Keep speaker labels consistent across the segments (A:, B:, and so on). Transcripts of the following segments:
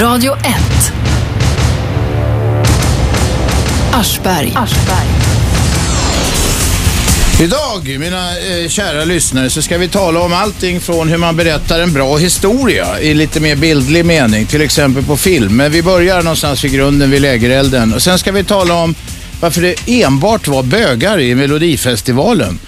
A: Radio 1. Aschberg. Aschberg.
B: Idag, mina eh, kära lyssnare, så ska vi tala om allting från hur man berättar en bra historia i lite mer bildlig mening, till exempel på film. Men vi börjar någonstans vid grunden, vid lägerelden. Och sen ska vi tala om varför det enbart var bögar i Melodifestivalen.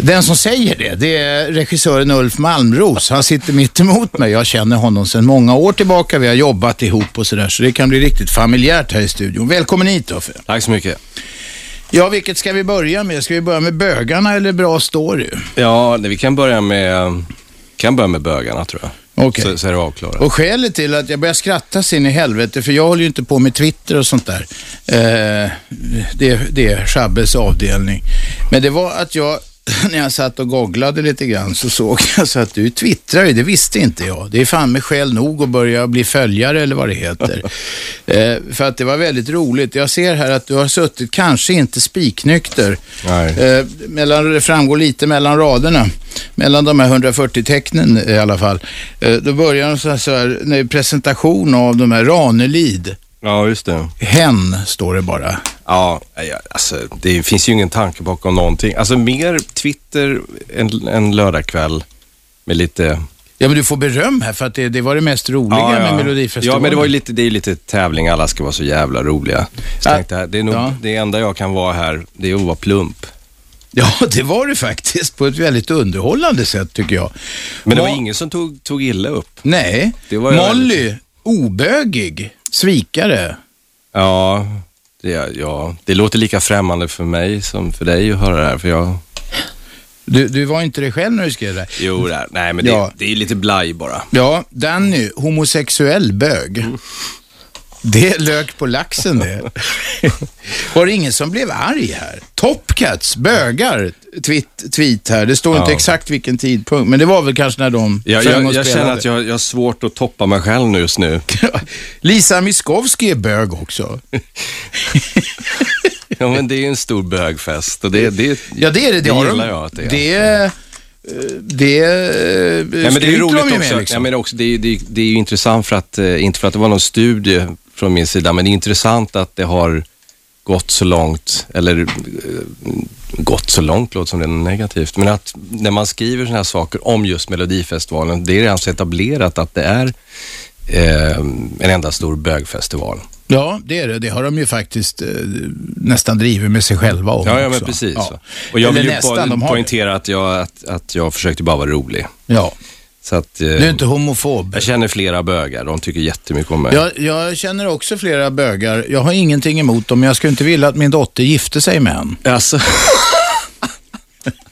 B: Den som säger det, det är regissören Ulf Malmros. Han sitter mitt emot mig. Jag känner honom sedan många år tillbaka. Vi har jobbat ihop och sådär, så det kan bli riktigt familjärt här i studion. Välkommen hit Uffe.
C: Tack så mycket.
B: Ja, vilket ska vi börja med? Ska vi börja med bögarna eller bra story?
C: Ja, vi kan börja med, kan börja med bögarna tror jag.
B: Okej.
C: Så, så är det avklarat.
B: Och skälet till att jag börjar skratta sin i helvete, för jag håller ju inte på med Twitter och sånt där. Eh, det, det är Schabbes avdelning. Men det var att jag, när jag satt och googlade lite grann, så såg jag så att du twittrar ju, det visste inte jag. Det är fan med skäl nog att börja bli följare eller vad det heter. eh, för att det var väldigt roligt. Jag ser här att du har suttit, kanske inte spiknykter. Eh, mellan, det framgår lite mellan raderna, mellan de här 140 tecknen i alla fall. Eh, då börjar de så här, så här presentation av de här Ranelid.
C: Ja, just det.
B: Hen står det bara.
C: Ja, ja, alltså, det finns ju ingen tanke bakom någonting. Alltså mer Twitter en, en lördagkväll med lite...
B: Ja, men du får beröm här för att det, det var det mest roliga med Melodifestivalen.
C: Ja, men det var ju lite, det är ju lite tävling. Alla ska vara så jävla roliga. Så
B: Ja.
C: tänkte jag, det är nog
B: Ja.
C: det enda jag kan vara här, det är att vara plump.
B: Ja, det var det faktiskt på ett väldigt underhållande sätt tycker jag.
C: Men det var
B: Ma-
C: ingen som tog, tog illa upp.
B: Nej, Molly, obögig, svikare.
C: Ja det, ja, det låter lika främmande för mig som för dig att höra det här. För jag,
B: Du, du var inte det själv när du skrev det?
C: jo, det, nej men det,
B: Ja.
C: det är lite blaj bara.
B: Ja, Danny, homosexuell bög. Det är lök på laxen det. Var det ingen som blev arg här? Topcats, bögar, tweet, tweet här. Det står inte
C: Ja.
B: exakt vilken tidpunkt, men det var väl kanske när de
C: Jag,
B: sjöng och
C: jag, jag känner att jag, jag har svårt att toppa mig själv nu just nu.
B: Lisa Miskovsky är bög också.
C: Ja, men det är en stor bögfest och det, det,
B: Ja, det är det. Det, har
C: gillar
B: de.
C: jag att det är.
B: Det är... eh, Det är...
C: Ja, men det är roligt
B: de ju
C: också.
B: med, liksom.
C: ja, men också det, är, det, det är ju intressant för att, eh, inte för att det var någon studie från min sida, men det är intressant att det har gått så långt, eller eh, gått så långt låter som det är negativt, men att när man skriver sådana här saker om just Melodifestivalen, det är redan så etablerat att det är eh, en enda stor bögfestival.
B: Ja, det är det. Det har de ju faktiskt eh, nästan drivit med sig själva om
C: Ja, ja men precis.
B: Ja.
C: Och jag
B: Eller
C: vill ju
B: nästan,
C: po- poängtera att jag, att, att jag försökte bara vara rolig.
B: Ja.
C: Så att, eh,
B: Du är inte homofob.
C: Jag känner flera bögar, de tycker jättemycket om mig.
B: Jag, jag känner också flera bögar. Jag har ingenting emot dem, men jag skulle inte vilja att min dotter gifte sig med en.
C: Alltså,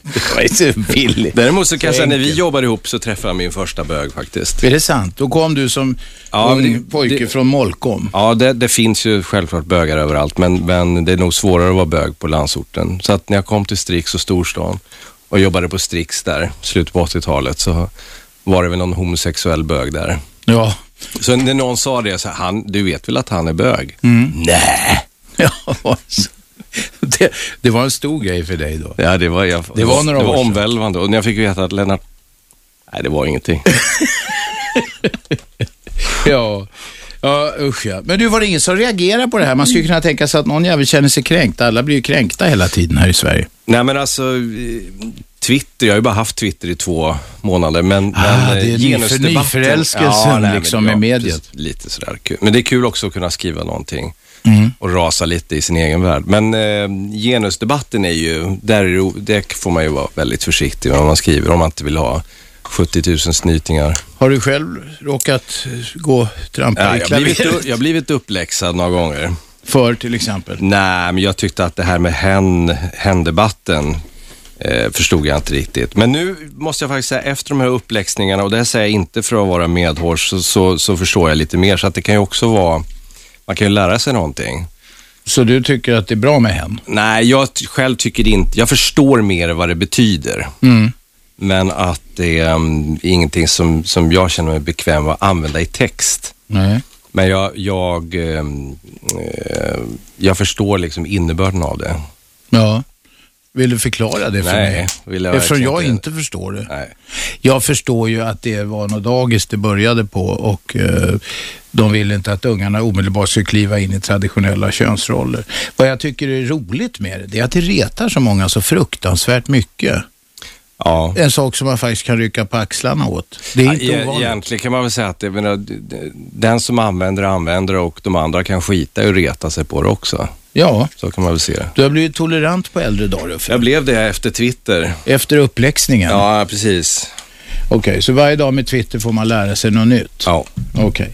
B: Det var ju så billigt.
C: däremot så kan jag
B: Så
C: säga när vi jobbade ihop så träffade jag min första bög faktiskt.
B: Är det sant? Då kom du som
C: Ja,
B: ung pojke
C: det-
B: från Molkom.
C: Ja, det, det finns ju självklart bögar överallt, men, men det är nog svårare att vara bög på landsorten. Så att när jag kom till Strix och storstan och jobbade på Strix där, slutet på 80-talet, så var det väl någon homosexuell bög där.
B: Ja.
C: Så när någon sa det, så här, han, du vet väl att han är bög?
B: Mm.
C: Nej.
B: ja. Det, det var en stor grej för dig då.
C: Ja, det var, jag,
B: Det var några
C: det var omvälvande. Och när jag fick veta att Lennart, nej det var ingenting.
B: Ja. Ja, usch ja. Men du, var det ingen som reagerade på det här? Man skulle kunna tänka sig att någon jävel känner sig kränkt. Alla blir ju kränkta hela tiden här i Sverige.
C: Nej men alltså, Twitter, jag har ju bara haft Twitter i två månader, men...
B: Ah,
C: men
B: det är
C: eh, genusdebatten-
B: för nyförälskelsen
C: nej, men
B: liksom med mediet.
C: Lite sådär kul. Men det är kul också att kunna skriva någonting
B: Mm.
C: och rasa lite i sin egen värld. Men eh, genusdebatten är ju, där är det, det får man ju vara väldigt försiktig med vad man skriver om man inte vill ha 70 000 snytingar.
B: Har du själv råkat trampa trampa
C: Ja,
B: i
C: jag, har blivit,
B: klaveret
C: jag har blivit uppläxad några gånger.
B: för till exempel?
C: Nej, men jag tyckte att det här med hen, hen-debatten eh, förstod jag inte riktigt. Men nu måste jag faktiskt säga, efter de här uppläxningarna, och det här säger jag inte för att vara medhårs, så, så, så förstår jag lite mer. Så att det kan ju också vara, man kan ju lära sig någonting.
B: Så du tycker att det är bra med hen?
C: Nej, jag själv tycker inte, jag förstår mer vad det betyder.
B: Mm.
C: Men att det är um, ingenting som, som jag känner mig bekväm med att använda i text.
B: Nej.
C: Men jag, jag, ehm, eh, jag förstår liksom innebörden av det.
B: Ja. Vill du förklara det för
C: Nej,
B: mig?
C: vill jag
B: Eftersom jag
C: inte.
B: inte förstår det.
C: Nej.
B: Jag förstår ju att det var något dagis det började på och eh, De vill inte att ungarna omedelbart ska kliva in i traditionella könsroller. Vad jag tycker är roligt med det, det är att det retar så många så fruktansvärt mycket.
C: Ja.
B: En sak som man faktiskt kan rycka på axlarna åt. Det är inte
C: Ja, e-
B: ovanligt.
C: Egentligen kan man väl säga att det, menar, den som använder det använder det och de andra kan skita och reta sig på det också.
B: Ja,
C: Så kan man väl se det.
B: du har blivit tolerant på äldre dagar Uffe.
C: Jag blev det efter Twitter.
B: Efter uppläxningen?
C: Ja, precis.
B: Okej, så varje dag med Twitter får man lära sig något nytt?
C: Ja.
B: Okej.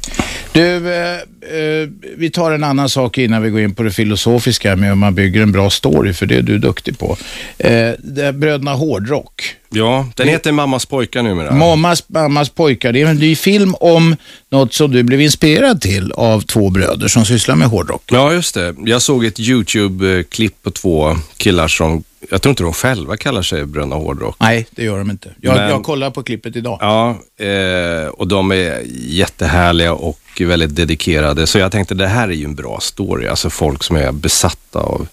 B: Du, eh, eh, vi tar en annan sak innan vi går in på det filosofiska med hur man bygger en bra story, för det är du duktig på. Eh, Bröderna Hårdrock.
C: Ja, den heter Mammas pojkar numera.
B: Mammas, mammas pojkar, det är en ny film om något som du blev inspirerad till av två bröder som sysslar med hårdrock.
C: Ja, just det. Jag såg ett YouTube-klipp på två killar som, jag tror inte de själva kallar sig Bröderna Hårdrock.
B: Nej, det gör de inte. Jag,
C: Men-
B: jag kollar på klippet idag.
C: Ja, eh, och de är jättehärliga och väldigt dedikerade. Så jag tänkte det här är ju en bra story. Alltså folk som är besatta av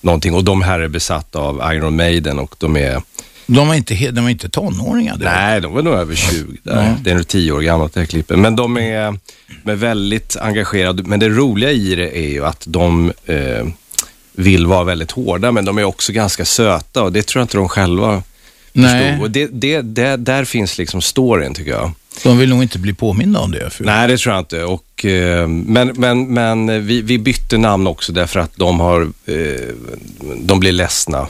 C: någonting. Och de här är besatta av Iron Maiden och de är,
B: De var inte, de var inte tonåringar.
C: nej de var nog över 20 där. Det är nog 10 år gammalt det här klippet. Men de är, de är väldigt engagerade. Men det roliga i det är ju att de eh, vill vara väldigt hårda men de är också ganska söta och det tror jag inte de själva
B: Nej.
C: förstod. Och det, det, det, där finns liksom storyn tycker jag.
B: De vill nog inte bli påminda om det. För.
C: Nej, det tror jag inte. Och, eh, men men, men vi, vi bytte namn också därför att de, har, eh, de blir ledsna.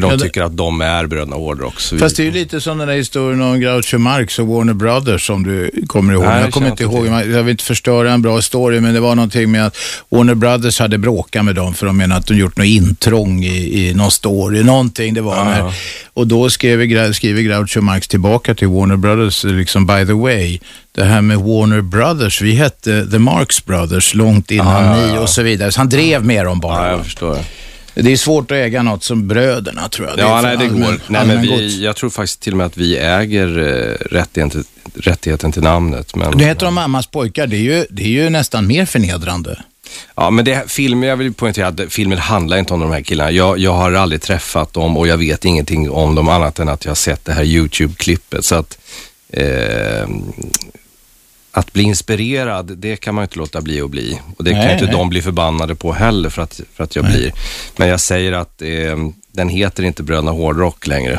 C: För de
B: Ja, det-
C: tycker att de är bröderna Hårdrock. så vi-
B: Fast det är ju lite som den där historien om Groucho Marx och Warner Brothers som du kommer ihåg.
C: Nej, jag
B: kommer inte ihåg,
C: till.
B: jag vill inte förstöra en bra story, men det var någonting med att Warner Brothers hade bråkat med dem för de menade att de gjort något intrång i, i någon story, någonting det var.
C: Ja,
B: när, och då skrev, skriver Groucho Marx tillbaka till Warner Brothers, liksom by the way, det här med Warner Brothers, vi hette The Marx Brothers långt innan
C: ja,
B: ni och så vidare. Så han drev med dem bara.
C: Ja, jag förstår.
B: Det är svårt att äga något som bröderna tror jag.
C: Ja,
B: för
C: nej, det
B: allmän-
C: går. Nej, men vi, jag tror faktiskt till och med att vi äger eh, rättigheten, rättigheten till namnet. Men,
B: Det heter de mammas pojkar, det är ju, det är ju nästan mer förnedrande.
C: Ja, men det, filmen, jag vill poängtera att filmen handlar inte om de här killarna. Jag, jag har aldrig träffat dem och jag vet ingenting om dem annat än att jag har sett det här YouTube-klippet. Så att, eh, att bli inspirerad, det kan man ju inte låta bli att bli. Och det kan
B: Nej,
C: ju inte
B: nej.
C: de bli förbannade på heller för att, för att jag blir. Men jag säger att eh, den heter inte Bröderna Hårdrock längre.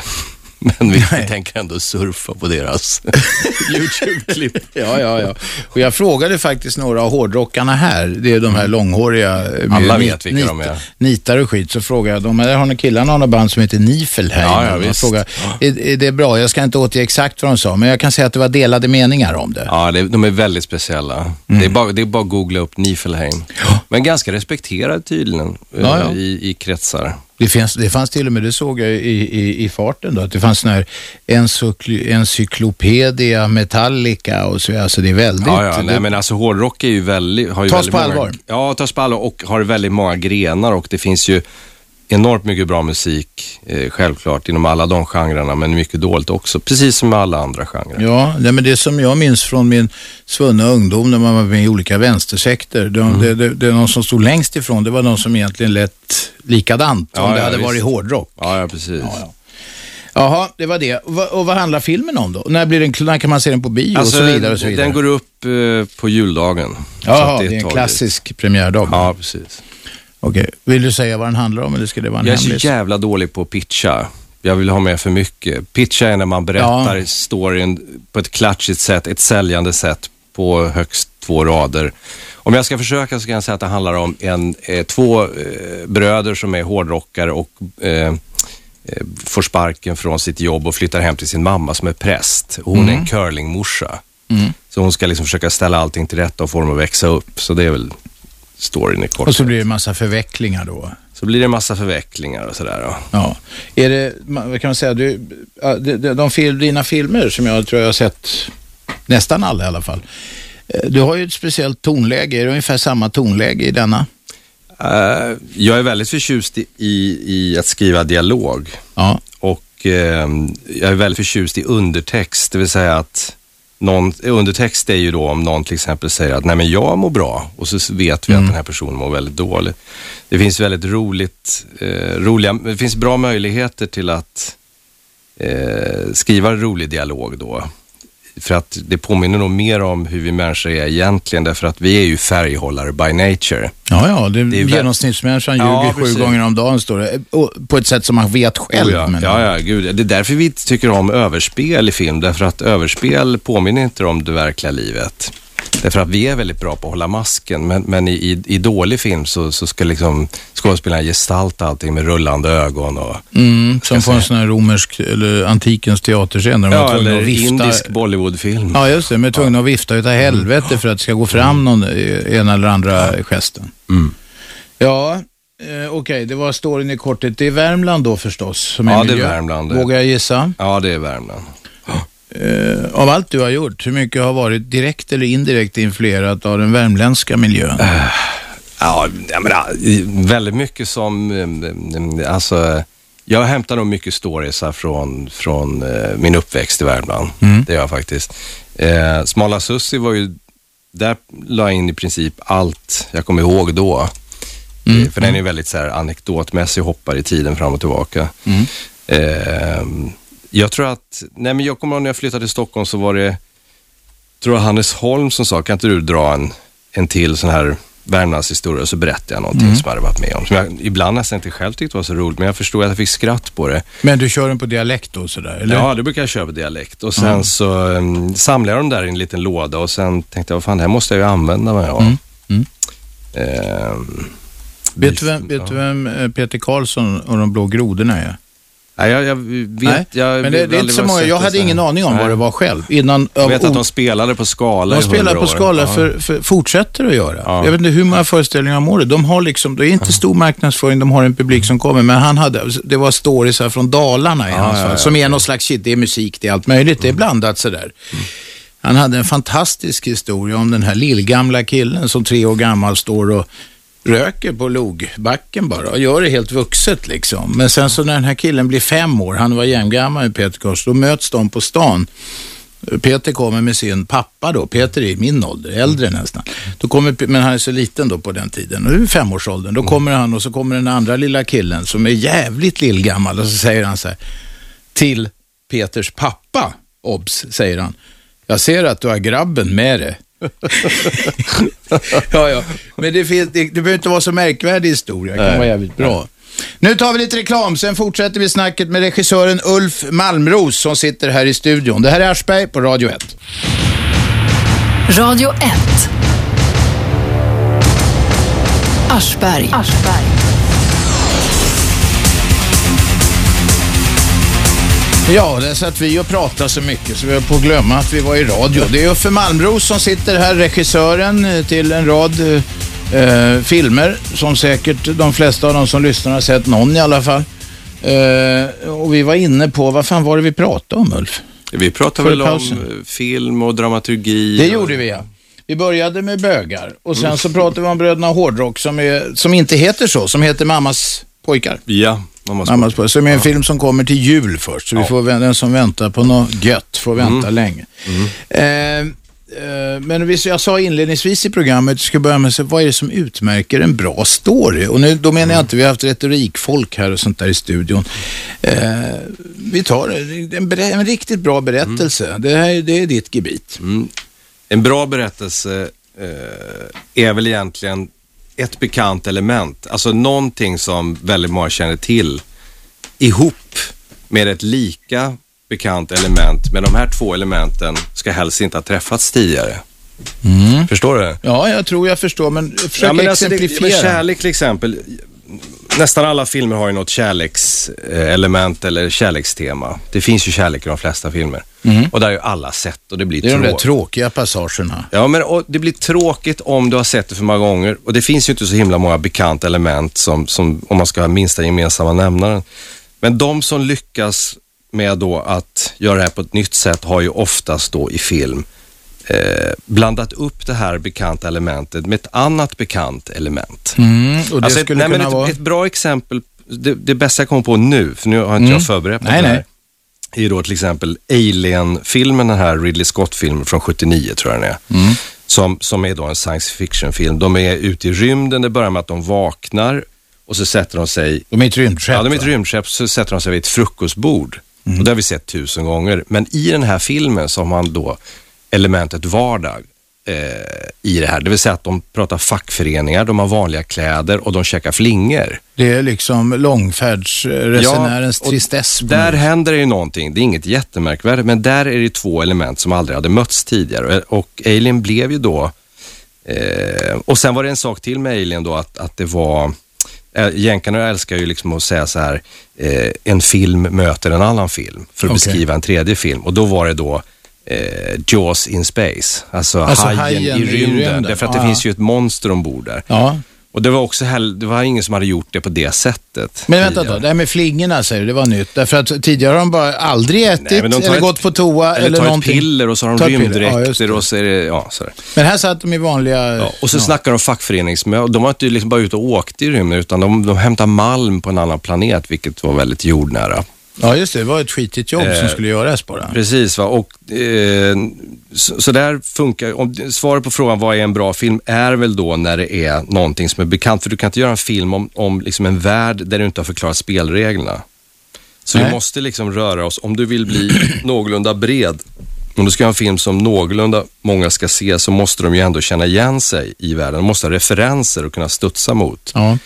C: Men vi
B: Nej.
C: tänker ändå surfa på deras YouTube-klipp.
B: Ja, ja, ja. Och jag frågade faktiskt några av hårdrockarna här, det är de här långhåriga. eh, med
C: Alla
B: nit-
C: vet vilka de är.
B: Nitar och skit. Så frågade jag, de här har ni killarna några band som heter Nifelheim.
C: Ja, ja,
B: Jag
C: visst.
B: frågade, är, är det bra? Jag ska inte återge exakt vad de sa, men jag kan säga att det var delade meningar om det.
C: Ja, det, de är väldigt speciella. Det, är bara, det är bara att googla upp Nifelheim. Men ganska respekterad tydligen eh,
B: Ja, ja.
C: I, i kretsar.
B: Det, finns, det fanns till och med, det såg jag i, i, i farten då, att det fanns sån här encykl- encyklopedia Metallica och så, alltså det är väldigt...
C: Ja, ja, nej, men alltså hårdrock är ju väldigt... Har ju
B: Tas
C: väldigt
B: på
C: många,
B: allvar.
C: Ja, tas på allvar och har väldigt många grenar och det finns ju enormt mycket bra musik, eh, självklart, inom alla de genrerna, men mycket dåligt också, precis som med alla andra genrer.
B: Ja, nej, men det som jag minns från min svunna ungdom när man var med i olika vänstersekter, de,
C: Mm.
B: det, det, det är de som stod längst ifrån, det var de som egentligen lät likadant
C: Ja,
B: om det
C: ja,
B: hade
C: visst.
B: varit hårdrock.
C: Ja, ja, precis.
B: Ja, ja. Jaha, det var det. Och, vad- handlar filmen om då? När, blir den, när kan man se den på bio och så vidare? Och så vidare.
C: Alltså, Den går upp eh, på juldagen. Så
B: Jaha,
C: att
B: det är en klassisk premiärdag.
C: Ja, precis.
B: Okej. Vill du säga vad den handlar om eller ska det vara en
C: Jag är så
B: hemlis?
C: jävla dålig på att pitcha. Jag vill ha med för mycket. Pitcha är när man berättar
B: Ja.
C: storyn på ett klatschigt sätt, ett säljande sätt på högst två rader. Om jag ska försöka så kan jag säga att det handlar om en, eh, två eh, bröder som är hårdrockare och eh, eh, får sparken från sitt jobb och flyttar hem till sin mamma som är präst. Hon är en curlingmorsa.
B: Mm.
C: Så hon ska liksom försöka ställa allting till rätta och få dem att växa upp. Så det är väl storyn i kort.
B: Och så blir det en massa förvecklingar då.
C: så blir det en massa förvecklingar och sådär. Då.
B: Ja. Är det, vad kan man säga, du, ja, de, de, de fil, dina filmer som jag tror jag har sett, nästan alla i alla fall. Eh, Du har ju ett speciellt tonläge, är det ungefär samma tonläge i denna?
C: Eh, jag är väldigt förtjust i, i, i att skriva dialog
B: Ja.
C: och eh, jag är väldigt förtjust i undertext, det vill säga att någon, undertext är ju då om någon till exempel säger att nej men jag mår bra. Och så vet vi att den här personen mår väldigt dåligt. Det finns väldigt roligt, eh, roliga, det finns bra möjligheter till att eh, skriva rolig dialog då för att det påminner nog mer om hur vi människor är egentligen, därför att vi är ju färghållare by nature.
B: Ja, ja, det,
C: Det är
B: genomsnittsmänniskan
C: Ja,
B: ljuger sju
C: precis.
B: gånger om dagen, står det. På ett sätt som man vet själv.
C: Oh ja.
B: men-
C: ja, ja, gud. Det är därför vi tycker om överspel i film, därför att överspel påminner inte om det verkliga livet. Därför att vi är väldigt bra på att hålla masken, men, men i, i, i dålig film så, så ska liksom skådespelarna gestalta allting med rullande ögon och
B: Mm, som på en sån här romersk, eller antikens teaterscen
C: Ja, eller
B: att vifta.
C: indisk Bollywoodfilm.
B: Ja, just det. De är tvungna att vifta utav helvete för att det ska gå fram någon eh, ena eller andra gesten.
C: Mm.
B: Ja, eh, okej, det var storyn i korthet. Det är Värmland då förstås som är
C: Ja, det är
B: miljö.
C: Värmland.
B: Vågar jag gissa?
C: Ja, det är Värmland.
B: Eh, av allt du har gjort, hur mycket har varit direkt eller indirekt influerat av den värmländska miljön?
C: Ja, jag menar, väldigt mycket som, eh, alltså, jag hämtar nog mycket stories från, från eh, min uppväxt i Värmland.
B: Mm.
C: Det gör jag faktiskt. Eh, Smala Sussi var ju, där la jag in i princip allt jag kommer ihåg då.
B: Mm.
C: För den är ju väldigt så här anekdotmässig, hoppar i tiden fram och tillbaka.
B: Mm.
C: Jag tror att, nej men jag kommer ihåg när jag flyttade till Stockholm så var det, tror jag Hannes Holm som sa, kan inte du dra en, en till sån här Värmlandshistoria och så berättade jag någonting
B: Mm.
C: som jag hade varit med om. Som jag ibland nästan inte själv tyckte var så roligt, men jag förstod att jag fick skratt på det.
B: Men du kör den på dialekt då sådär, eller?
C: Ja, det brukar jag köra på dialekt. Och sen
B: Mm.
C: så um, samlade jag dem där i en liten låda och sen tänkte jag, vad fan, det här måste jag ju använda mig av.
B: Mm. Mm.
C: Ehm,
B: Vet du vem, vet du vem eh, Peter Karlsson och de blå grodorna är?
C: Nej, jag, jag vet,
B: Nej,
C: jag,
B: Men det, det är inte så många, jag hade ingen aning om vad det var själv. Innan,
C: Jag vet att de spelade på Skala
B: De
C: i 100
B: spelar på skala för, för fortsätter att göra.
C: Ja.
B: Jag vet inte hur många föreställningar om året. De har liksom, det är inte stor marknadsföring, de har en publik som kommer, men han hade, det var stories här från Dalarna i
C: Ja,
B: hans fall,
C: ja.
B: som är någon slags shit, det är musik, det är allt möjligt, det är blandat sådär. Han hade en fantastisk historia om den här lillgamla killen som tre år gammal står och röker på logbacken bara och gör det helt vuxet liksom. Men sen så när den här killen blir fem år, han var jämngammal med Peter Kors, då möts de på stan. Peter kommer med sin pappa då, Peter är i min ålder, äldre nästan. Då kommer, men han är så liten då på den tiden, och är femårsåldern. Då kommer han och så kommer den andra lilla killen som är jävligt lillgammal och så säger han så här till Peters pappa, obs, säger han. Jag ser att du har grabben med dig ja, ja, men det, finns, det, det behöver inte vara så märkvärdig historia, det kan vara jävligt bra. Nu tar vi lite reklam, sen fortsätter vi snacket med regissören Ulf Malmros som sitter här i studion. Det här är Aschberg på Radio 1.
A: Radio 1. Aschberg.
B: Ja, där satt vi och pratade så mycket så vi höll på att glömma att vi var i radio. Det är Uffe Malmros som sitter här, regissören eh, till en rad eh, filmer som säkert de flesta av de som lyssnar har sett någon i alla fall. Eh, och vi var inne på, vad fan var det vi pratade om Ulf?
C: Vi pratar
B: Före
C: väl om
B: pausen.
C: eh, film och dramaturgi.
B: Det
C: och-
B: gjorde vi ja. Vi började med bögar och sen så pratade vi om Bröderna Hårdrock som, är, som inte heter så, som heter Mammas pojkar.
C: Ja, måste...
B: Mammas pojkar, som är en film som kommer till jul först. Så vi får, den som väntar på något gött får vänta länge. Eh, eh, men visst, jag sa inledningsvis i programmet, jag ska börja med vad är det som utmärker en bra story? Och nu, då menar jag inte, vi har haft retorikfolk här och sånt där i studion. Eh, vi tar en, en riktigt bra berättelse. Det här är- det är ditt gebit.
C: Mm. En bra berättelse eh, är väl egentligen ett bekant element. Alltså någonting som väldigt många känner till ihop med ett lika bekant element. Men de här två elementen ska helst inte ha träffats tidigare. Förstår du?
B: Ja, jag tror jag förstår, men försök
C: Ja, men alltså det-
B: exemplifiera.
C: men kärlek till exempel. Nästan alla filmer har ju något kärlekselement eller kärlekstema. Det finns ju kärlek i de flesta filmer. Och där har ju alla sett och det blir
B: det är de där
C: tråkigt.
B: tråkiga passagerna.
C: Ja, men och det blir tråkigt om du har sett det för många gånger. Och det finns ju inte så himla många bekanta element som, som om man ska ha minsta gemensamma nämnaren. Men de som lyckas med då att göra det här på ett nytt sätt har ju oftast då i film eh, blandat upp det här bekanta elementet med ett annat bekant element.
B: Mm, och det
C: Alltså,
B: skulle
C: nej,
B: kunna
C: ett,
B: vara...
C: ett bra exempel, det, det bästa jag kommer på nu, för nu har inte
B: Mm.
C: jag förberett mig
B: Nej, nej.
C: här, är då till exempel Alien-filmen, den här Ridley Scott-filmen från 79 tror jag den är.
B: Mm.
C: Som, som är då en science fiction-film. De är ute i rymden, det börjar med att de vaknar och så sätter de sig,
B: De är ett rymdskepp.
C: ja de är ett rymdskepp, så sätter de sig vid ett frukostbord. Och det har vi sett tusen gånger. Men i den här filmen så har man då elementet vardag eh, i det här. Det vill säga att de pratar fackföreningar, de har vanliga kläder och de käkar flingor.
B: Det är liksom långfärdsresenärens
C: Ja,
B: tristess.
C: Där händer det ju någonting. Det är inget jättemärkvärdigt, men där är det två element som aldrig hade mötts tidigare. Och Alien blev ju då... Eh, och sen var det en sak till med Alien då, att, att det var... Eh, Jänkarna älskar ju liksom att säga så här, eh, en film möter en annan film för att
B: Okej.
C: beskriva en tredje film. Och då var det då eh, Jaws in space, alltså,
B: Alltså
C: hajen,
B: hajen
C: i
B: i
C: rymden.
B: rymden.
C: Därför att
B: Ja,
C: det
B: ja.
C: finns ju ett monster ombord där.
B: Ja.
C: Och det var också det var ingen som hade gjort det på det sättet.
B: Men vänta då,
C: tidigare.
B: det här med flingorna säger du, det var nytt. Därför att tidigare har de bara aldrig ätit
C: Nej,
B: eller
C: ett-
B: gått på toa eller,
C: Eller tar
B: någonting.
C: ett piller och så har de
B: ja,
C: rymddräkter
B: det.
C: och så är det, ja, sådär.
B: Men här satt de i vanliga...
C: Ja, och så snackar de fackföreningsmöten. De var inte liksom bara ute och åkte i rymden, utan de, de hämtade malm på en annan planet, vilket var väldigt jordnära.
B: Ja, just det. Det var ett skitigt jobb som
C: Eh,
B: skulle göras bara.
C: Precis, va? och eh, så, så där funkar, om, svaret på frågan vad är en bra film är väl då när det är någonting som är bekant, för du kan inte göra en film om, om liksom en värld där du inte har förklarat spelreglerna. Så
B: Nej.
C: vi måste liksom röra oss, om du vill bli någorlunda bred, om du ska ha en film som någorlunda många ska se så måste de ju ändå känna igen sig i världen. De måste ha referenser och kunna studsa mot.
B: Ja.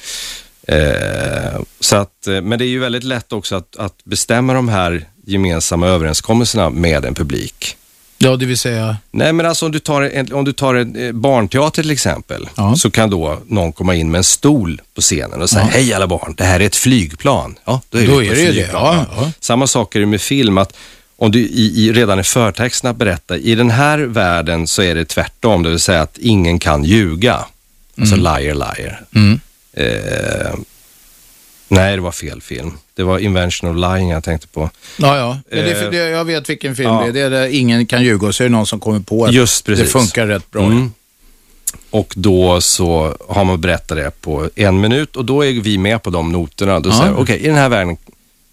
C: Eh, så att, eh, men det är ju väldigt lätt också att, att bestämma de här gemensamma överenskommelserna med en publik.
B: ja, det vill säga...
C: Nej, men alltså om du tar en, om du tar en eh, barnteater till exempel,
B: Ja.
C: så kan då någon komma in med en stol på scenen och säga,
B: Ja.
C: hej alla barn, det här är ett flygplan. Ja, då är,
B: Då
C: på
B: är det det, ja, ja.
C: Samma sak är det med film, att om du i, i, redan i förtexterna berättar, i den här världen så är det tvärtom, det vill säga att ingen kan ljuga. Alltså liar, liar.
B: Mm.
C: Eh, nej, det var fel film. Det var Invention of Lying jag tänkte på.
B: Ja, ja. Men det,
C: Eh,
B: det, jag vet vilken film
C: ja.
B: det är. Det är där ingen kan ljuga och så är det någon som kommer på att
C: Just
B: det
C: precis.
B: funkar rätt bra.
C: Mm. Och då så har man berättat det på en minut och då är vi med på de noterna. Då
B: Ja.
C: säger okej, i den här världen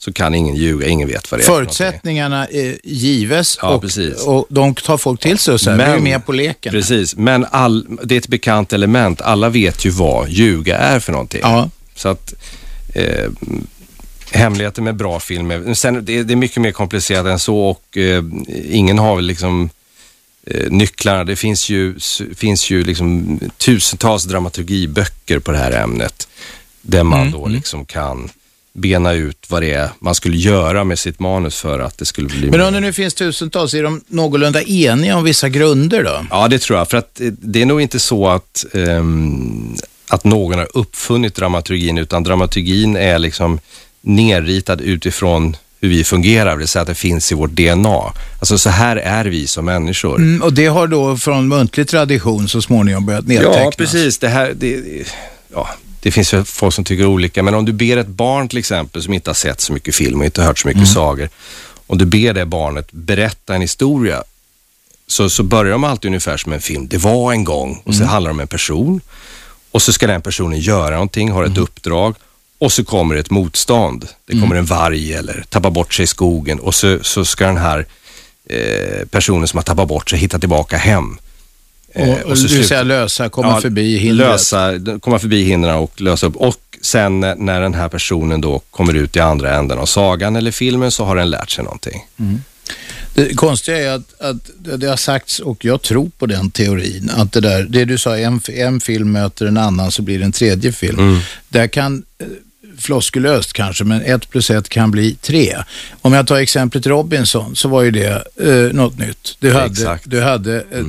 C: så kan ingen ljuga, ingen vet vad det är.
B: Förutsättningarna är gives
C: Ja,
B: och,
C: precis.
B: och de tar folk till sig och här,
C: Men-
B: vi är med på leken.
C: Precis, men all, det är ett bekant element. Alla vet ju vad ljuga är för någonting.
B: Ja.
C: Så att eh, hemligheten med bra film är, men sen, det, är- det är mycket mer komplicerat än så och eh, ingen har väl liksom eh, nycklarna. Det finns ju, finns ju liksom tusentals dramaturgiböcker på det här ämnet där man då liksom kan bena ut vad det är man skulle göra med sitt manus för att det skulle bli
B: Men om det nu finns tusentals, är de någorlunda eniga om vissa grunder då?
C: Ja, det tror jag. För att eh, det är nog inte så att, ehm, att någon har uppfunnit dramaturgin, utan dramaturgin är liksom nerritad utifrån hur vi fungerar, det vill säga att det finns i vårt DNA. Alltså så här är vi som människor.
B: Mm, och det har då från muntlig tradition så småningom börjat nedtecknas?
C: Ja, precis. Det här, det, ja, det finns ju folk som tycker olika, men om du ber ett barn till exempel som inte har sett så mycket film och inte hört så mycket sagor, om du ber det barnet berätta en historia, så, så börjar de alltid ungefär som en film. Det var en gång och så handlar det om en person och så ska den personen göra någonting, har ett uppdrag och så kommer ett motstånd. Det kommer en varg eller tappar bort sig i skogen och så, så ska den här eh, personen som har tappat bort sig hitta tillbaka hem. Eh,
B: Och, och du säger lösa, komma
C: Ja,
B: förbi hindret?
C: Lösa, komma förbi hindren och lösa upp. Och sen när- den här personen då kommer ut i andra änden av sagan eller filmen så har den lärt sig någonting.
B: Det konstiga är att, att det- det har sagts, och jag tror på den teorin, att det där, det du sa, en, en film möter en annan så blir det en tredje film.
C: Mm.
B: Där kan, eh, floskulöst kanske, men ett plus ett kan bli tre. Om jag tar exemplet Robinson så var ju det eh, något nytt. Du hade,
C: Exakt.
B: du hade ett,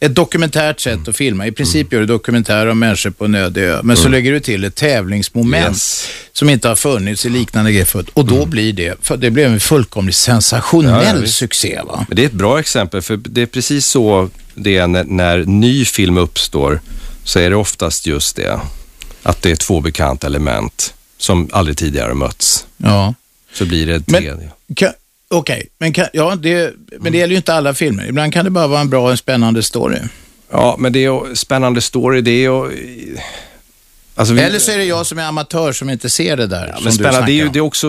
B: ett dokumentärt sätt
C: Mm.
B: att filma. I princip gör du dokumentär om människor på en öde ö, men så lägger du till ett tävlingsmoment
C: Mm. Yes.
B: som inte har funnits i liknande grejer förut. Och då blir det, för det blev en fullkomligt sensationell
C: Mm. Ja,
B: succé. Va?
C: Men det är ett bra exempel för det är precis så det är när, när ny film uppstår så är det oftast just det. Att det är två bekanta element som aldrig tidigare mötts.
B: Ja.
C: Så blir det
B: Men-. Kan- Okej, men, kan, ja, det, men det gäller ju inte alla filmer. Ibland kan det bara vara en bra och en spännande story.
C: Ja, men det är spännande story. Det är ju... Alltså vi-
B: Eller så är det jag som är amatör som inte ser det där.
C: Ja, men spännande, det är ju det är också,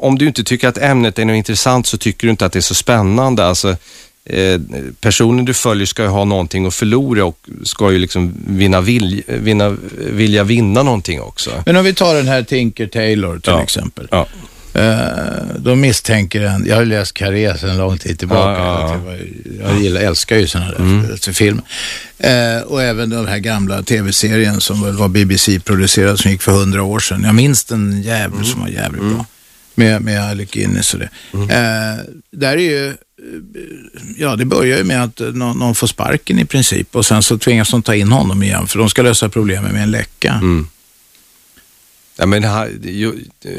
C: om du inte tycker att ämnet är något intressant så tycker du inte att det är så spännande. Alltså, eh, personen du följer ska ju ha någonting att förlora och ska ju liksom vinna, vilj, vinna vilja vinna någonting också.
B: Men om vi tar den här Tinker Taylor till
C: Ja.
B: exempel.
C: Ja.
B: De misstänker en, jag har läst Carré sedan lång tid tillbaka.
C: Ja, ja, ja.
B: Det var- Jag gillar, älskar ju sådana där mm. filmer. Eh, och även den här gamla tv-serien som väl var BBC-producerad som gick för hundra år sedan. Jag minns den jävligt som var jävligt bra. Med, med Alec Guinness och det. Eh, där är ju, eh, ja det börjar ju med att eh, någon, någon får sparken i princip och sen så tvingas de ta in honom igen för de ska lösa problemet med en läcka.
C: Mm. Ja, men här, ju, eh,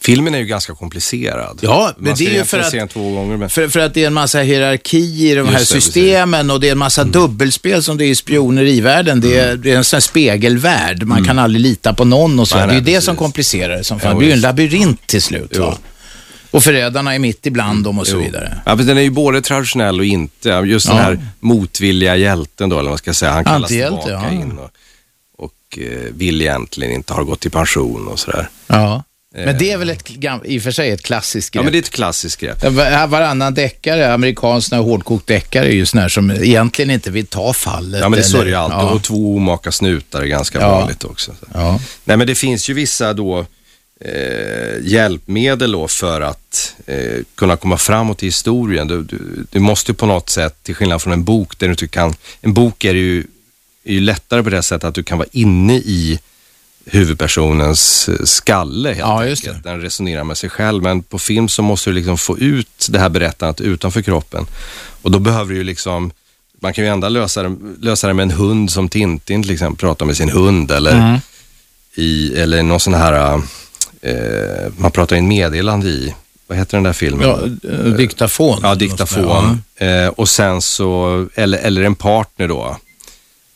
C: filmen är ju ganska komplicerad.
B: Ja, men det är ju för att-
C: den gånger. Men...
B: För, för att det är en massa hierarki i de här
C: det, Mm.
B: systemen och det är en massa dubbelspel som det är i spionerivärlden. Det är, det är en sån här spegelvärld. Man kan aldrig lita på någon och så.
C: Mm. Nej,
B: det är ju det som komplicerar det som fan.
C: Jo,
B: det blir ju en labyrint till slut. Va? Och förrädarna är mitt ibland dem och så
C: Jo.
B: vidare.
C: Ja, men den är ju både traditionell och inte. Just den
B: Ja.
C: här motvilliga hjälten då, eller vad man ska säga. Han kallas
B: Antihjälte,
C: tillbaka
B: ja.
C: in och, och eh, vill egentligen inte, har gått i pension och sådär.
B: Ja. Men det är väl ett, i och för sig ett klassiskt
C: Ja,
B: grepp.
C: men det är ett klassiskt grepp.
B: Ja, var- Varannan deckare, amerikansk hårdkokt deckare är ju sån här som egentligen inte vill ta fallet.
C: Ja, men det så är det ju alltid.
B: Ja.
C: Och två omaka snutar är ganska
B: Ja.
C: vanligt också. Så.
B: Ja.
C: Nej, men det finns ju vissa då eh, hjälpmedel då för att eh, kunna komma framåt i historien. Du, du, du måste ju på något sätt, till skillnad från en bok, där du inte kan, en bok är ju, är ju lättare på det sättet att du kan vara inne i huvudpersonens skalle helt
B: Ja,
C: enkelt. Den resonerar med sig själv, men på film så måste du liksom få ut det här berättandet utanför kroppen. Och då behöver du ju liksom, man kan ju ändå lösa det, lösa det med en hund som Tintin till exempel, prata med sin hund eller,
B: Mm.
C: i, eller någon sån här, eh, man pratar i en meddelande i, vad heter den där filmen?
B: Ja, eh, diktafon.
C: Ja, diktafon. Eh, och sen så, eller, eller en partner då.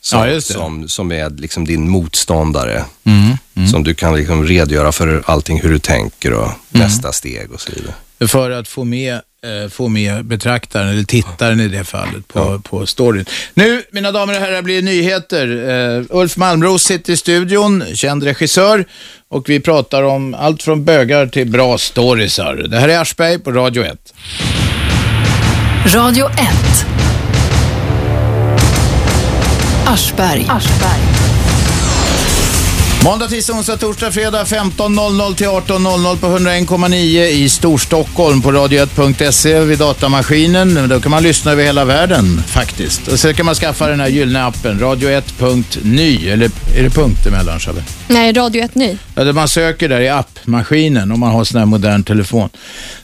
C: Som,
B: Ja,
C: som, som är liksom din motståndare.
B: Mm.
C: Som du kan liksom redogöra för allting, hur du tänker och
B: Mm.
C: nästa steg och så vidare.
B: För att få med, eh, få med betraktaren, eller tittaren i det fallet, på, på storyn. Nu, mina damer och herrar, blir det nyheter. Uh, Ulf Malmros sitter i studion, känd regissör, och vi pratar om allt från bögar till bra storiesar. Det här är Aschberg på Radio 1.
A: Radio 1. Aschberg.
B: Måndag, tisdag, onsdag, torsdag, fredag 15.00 till 18.00 på 101,9 i Storstockholm på radio1.se vid datamaskinen. Då kan man lyssna över hela världen faktiskt. Och sen kan man skaffa den här gyllene appen, radio1.ny, eller är det punkt emellan Shabbe?
D: Nej, Radio 1 Ny.
B: Ja, det man söker där i appmaskinen om man har sån här modern telefon.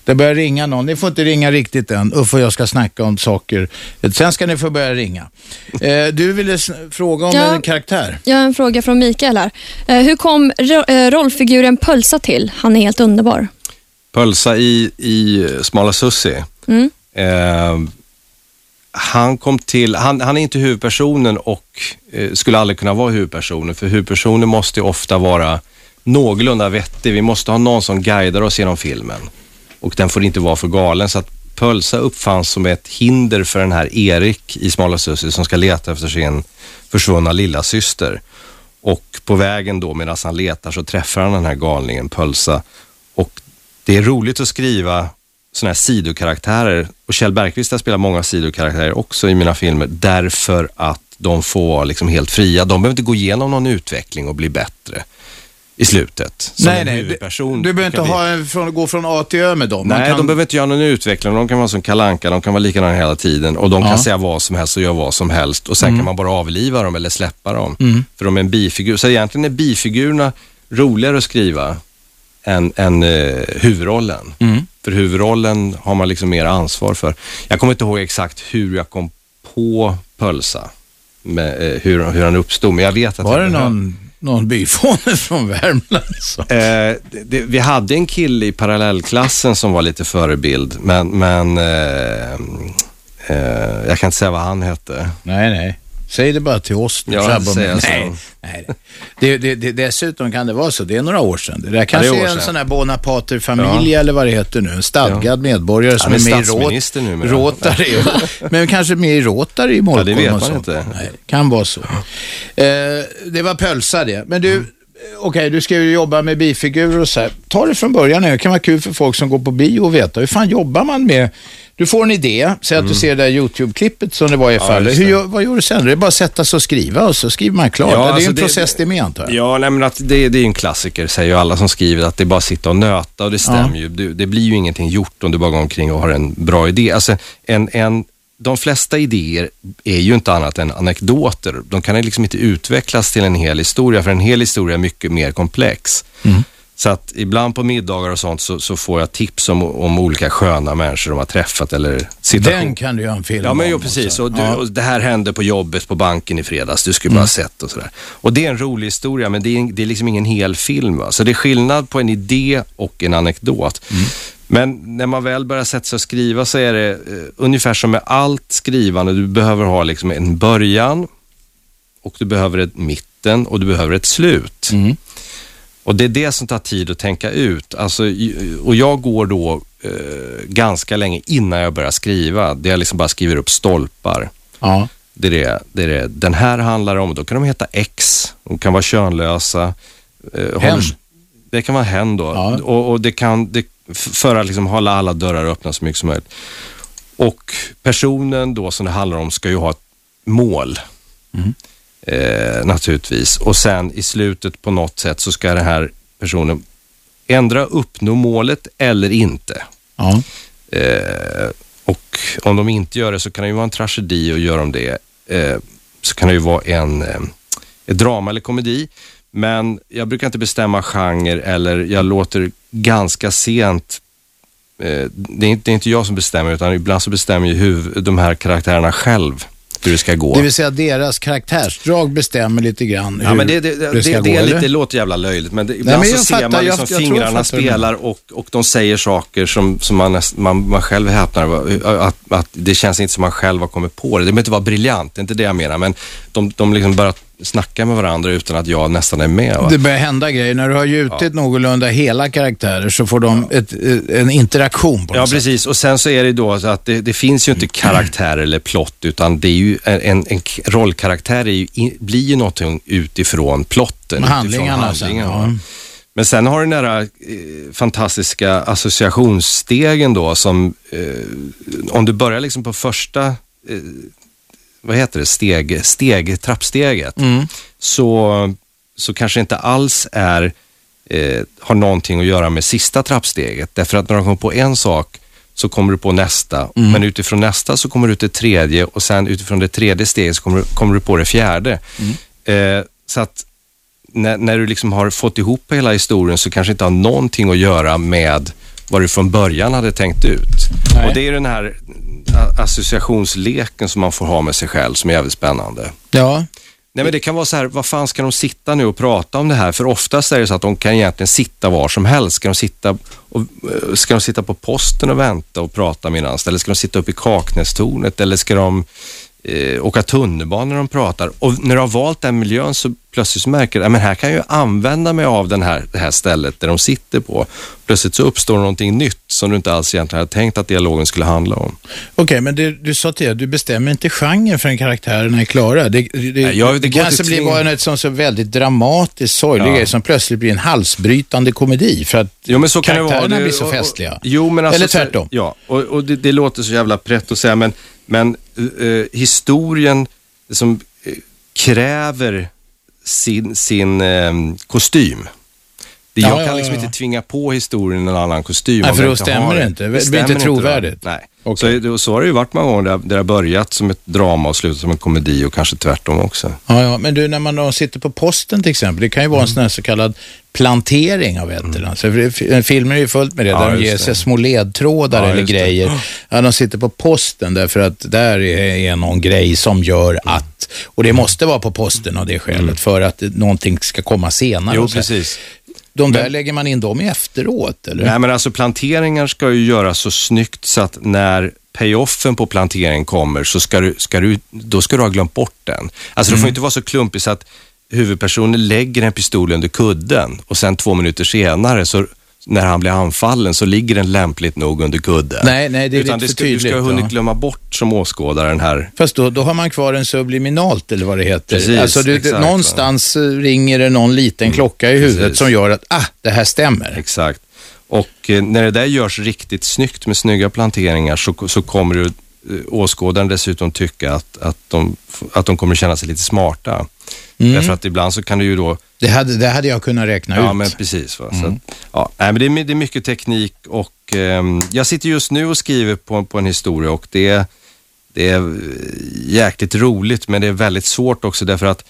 B: Det börjar ringa någon. Ni får inte ringa riktigt än. Uffe och jag ska snacka om saker. Sen ska ni få börja ringa. Eh, du ville fråga om
D: Ja.
B: en karaktär.
D: Jag har en fråga från Mikael här. Eh, hur kom eh, rollfiguren Pölsa till? Han är helt underbar.
C: Pölsa i, i Smala Sussi.
D: Mm.
C: Eh, han kom till, han, han är inte huvudpersonen och eh, skulle aldrig kunna vara huvudpersonen, för huvudpersonen måste ju ofta vara någorlunda vettig. Vi måste ha någon som guidar oss genom filmen och den får inte vara för galen. Så att Pölsa uppfanns som ett hinder för den här Erik i Smala Sussi som ska leta efter sin försvunna lilla syster. Och på vägen då medan han letar så träffar han den här galningen Pölsa. Och det är roligt att skriva sådana här sidokaraktärer. Och Kjell Bergqvist har spelat många sidokaraktärer också i mina filmer därför att de får vara liksom helt fria. De behöver inte gå igenom någon utveckling och bli bättre i slutet. Som en
B: Du,
C: huvudperson.
B: du behöver
C: ska
B: inte ha en, från, gå från A till Ö med dem. Man
C: Nej,
B: kan,
C: de behöver inte göra någon utveckling. De kan vara som kalanka, de kan vara likadana hela tiden och de
B: Ja.
C: kan säga vad som helst och göra vad som helst och sen kan man bara avliva dem eller släppa dem. För de är en bifigur. Så egentligen är bifigurerna roligare att skriva än, än eh, huvudrollen. För huvudrollen har man liksom mer ansvar för. Jag kommer inte ihåg exakt hur jag kom på Pölsa, med, eh, hur, hur han uppstod, men jag vet att
B: var det någon, någon byfåne från Värmland? Så.
C: Eh, det, vi hade en kille i parallellklassen som var lite förebild, men, men eh, eh, jag kan inte säga vad han hette.
B: Nej, nej. Säg det bara till oss. nu,
C: Ja,
B: Shabbe,
C: säger
B: men- nej, nej. Det, det, det, dessutom kan det vara så. Det är några år sedan. Det där kanske
C: år
B: är en
C: sedan.
B: sån här Bonapater-familj eller vad det heter nu. En stadgad medborgare som
C: är
B: är med i
C: numera.
B: Rotary. men kanske med i Rotary i Molkom
C: Ja, det vet man inte.
B: Nej, kan vara så. Eh, det var pölsa det. Men du, okej, du ska ju jobba med bifigurer och så här. Ta det från början. Det kan vara kul för folk som går på bio och veta hur fan jobbar man med Du får en idé, säg att du ser det där YouTube-klippet som det var i fallet.
C: Mm. just
B: Hur
C: det.
B: vad gör du sen? Det är bara att sätta sig och skriva och så skriver man klart.
C: Ja,
B: det är
C: alltså
B: en
C: det-
B: process det med antar jag.
C: Ja, nej, men att det, det är en klassiker, säger ju alla som skriver, att det är bara att sitta och nöta och det stämmer ju. Du, det blir ju ingenting gjort om du bara går omkring och har en bra idé. Alltså, en, en, de flesta idéer är ju inte annat än anekdoter. De kan liksom inte utvecklas till en hel historia, för en hel historia är mycket mer komplex. Så att ibland på middagar och sånt så, så får jag tips om, om olika sköna människor de har träffat eller situationer.
B: Den kan du göra en film
C: Ja, men
B: om
C: jo, precis. Och, du,
B: Ja.
C: och det här hände på jobbet på banken i fredags. Du skulle bara ha sett och sådär. Och det är en rolig historia, men det är, en- det är liksom ingen hel film. Va? Så det är skillnad på en idé och en anekdot. Men när man väl börjar sätta sig och skriva så är det eh, ungefär som med allt skrivande. Du behöver ha liksom en början och du behöver ett mitten och du behöver ett slut. Och det är det som tar tid att tänka ut. Alltså, och jag går då eh, ganska länge innan jag börjar skriva. Det jag liksom bara skriver upp stolpar.
B: Ja.
C: Det är det, det är det den här handlar om. Då kan de heta X. De kan vara könlösa. Eh,
B: Hen.
C: Det kan vara hen då.
B: Ja.
C: Och, och det kan, det, för att liksom hålla alla dörrar öppna så mycket som möjligt. Och personen då som det handlar om ska ju ha ett mål. Eh, naturligtvis. Och sen i slutet på något sätt så ska den här personen ändra uppnå målet eller inte.
B: Ja.
C: Eh, och om de inte gör det så kan det ju vara en tragedi och gör de det eh, så kan det ju vara en, eh, ett drama eller komedi. Men jag brukar inte bestämma genre eller jag låter ganska sent eh, det, är inte, det är inte jag som bestämmer utan ibland så bestämmer ju huv, de här karaktärerna själv hur det ska gå.
B: Det vill säga deras karaktärsdrag bestämmer lite grann
C: Ja,
B: hur
C: men det, det, det,
B: det ska
C: det,
B: gå,
C: det, är lite,
B: eller?
C: det låter jävla löjligt, men det, ibland
B: men
C: så
B: jag
C: ser
B: fattar,
C: man
B: jag-
C: liksom
B: jag jag
C: fingrarna
B: du
C: spelar och, och de säger saker som, som man, näst, man, man själv häpnar att, att det känns inte som man själv har kommit på det. Det behöver inte vara briljant, det är inte det jag menar, men de, de liksom börjar snacka med varandra utan att jag nästan är med. Va?
B: Det börjar hända grejer. När du har gjutit någorlunda hela karaktärer så får de ett, eh, en interaktion på något
C: Ja,
B: sätt.
C: precis. Och sen så är det då så att det, det finns ju inte karaktär eller plott, utan det är ju en, en, rollkaraktär är ju, blir ju någonting utifrån plotten. utifrån
B: Handlingarna sen,
C: handlingarna.
B: ja.
C: Men sen har du den här eh, fantastiska associationsstegen då som, eh, om du börjar liksom på första, eh, vad heter det, steg, steg trappsteget,
B: Mm.
C: så, så kanske inte alls är, eh, har någonting att göra med sista trappsteget. Därför att när du kommer på en sak så kommer du på nästa,
B: Mm.
C: men utifrån nästa så kommer du till tredje och sen utifrån det tredje steget så kommer du, kommer du på det fjärde.
B: Mm.
C: Eh, så att när, när du liksom har fått ihop hela historien så kanske inte har någonting att göra med vad du från början hade tänkt ut.
B: Nej.
C: Och det är den här associationsleken som man får ha med sig själv som är jävligt spännande.
B: Ja,
C: Nej men det kan vara så här, vad fan ska de sitta nu och prata om det här? För oftast är det så att de kan egentligen sitta var som helst. Ska de sitta, och, eh, ska de sitta på posten och vänta och prata medan? Eller ska de sitta uppe i Kaknästornet? Eller ska de eh, åka tunnelbana när de pratar? Och när du har valt den miljön så plötsligt så märker du, att här kan jag ju använda mig av den här, det här stället där de sitter på. Plötsligt så uppstår någonting nytt som du inte alls egentligen hade tänkt att dialogen skulle handla om.
B: okej, men det, du sa till att du bestämmer inte genren förrän karaktärerna är klara. Det, det,
C: Nej, jag- det
B: det, kanske blir bara en sån så väldigt dramatisk, sorglig
C: Ja.
B: som plötsligt blir en halsbrytande komedi för att
C: Jo, men så kan det vara.
B: karaktärerna
C: Det-
B: blir så
C: och- och-
B: festliga.
C: Jo, men alltså,
B: Eller
C: så-
B: tvärtom.
C: Ja, och, och det, det låter så jävla prätt att säga, men, men eh, historien som eh, kräver sin, sin eh, kostym. Det, jag
B: Ja,
C: kan
B: ja,
C: liksom
B: ja.
C: inte tvinga på historien en annan kostym.
B: Nej, för
C: jag
B: då stämmer det inte. Det blir inte trovärdigt.
C: Nej.
B: Okej.
C: Så, så har det ju varit många gånger där, där det har börjat som ett drama och slutat som en komedi och kanske tvärtom också.
B: Ja, ja, men du, när man då sitter på posten till exempel, det kan ju vara en
C: Mm.
B: sån här så kallad plantering av ett eller annat. För- för- Filmer är ju fullt med det,
C: Ja,
B: där de ger sig små ledtrådar
C: Ja,
B: eller
C: det.
B: grejer. Ja, de sitter på posten därför att där är, någon grej som gör att, och det måste vara på posten av det skälet, för att någonting ska komma senare.
C: Mm. Jo, precis.
B: De där lägger man in dem i efteråt, eller?
C: Nej, men alltså planteringar ska ju göras så snyggt så att när payoffen på planteringen kommer så ska du, ska du, då ska du ha glömt bort den. Alltså det får inte vara så klumpigt så att huvudpersonen lägger en pistol under kudden och sen två minuter senare så när han blir anfallen så ligger den lämpligt nog under kudden.
B: Nej, nej, det är
C: Utan
B: lite
C: det ska, Du ska
B: tydligt,
C: ha hunnit glömma bort som åskådare den här
B: Fast då, då har man kvar en subliminalt eller vad det heter.
C: Precis,
B: alltså du,
C: exakt,
B: någonstans eh, ringer det någon liten klocka i huvudet
C: Precis.
B: som gör att, ah, det här stämmer.
C: Exakt. Och eh, när det där görs riktigt snyggt med snygga planteringar så, så kommer du, eh, åskådaren dessutom tycka att, att, de, att de kommer känna sig lite smarta.
B: Mm.
C: Därför att ibland så kan du ju då
B: Det hade, det hade jag kunnat räkna
C: Ja,
B: ut.
C: men precis. Va? Så, att, ja, nej, men det, är, det är mycket teknik och ehm, jag sitter just nu och skriver på, på en historia och det, är- det är eh, jäkligt roligt men det är väldigt svårt också därför att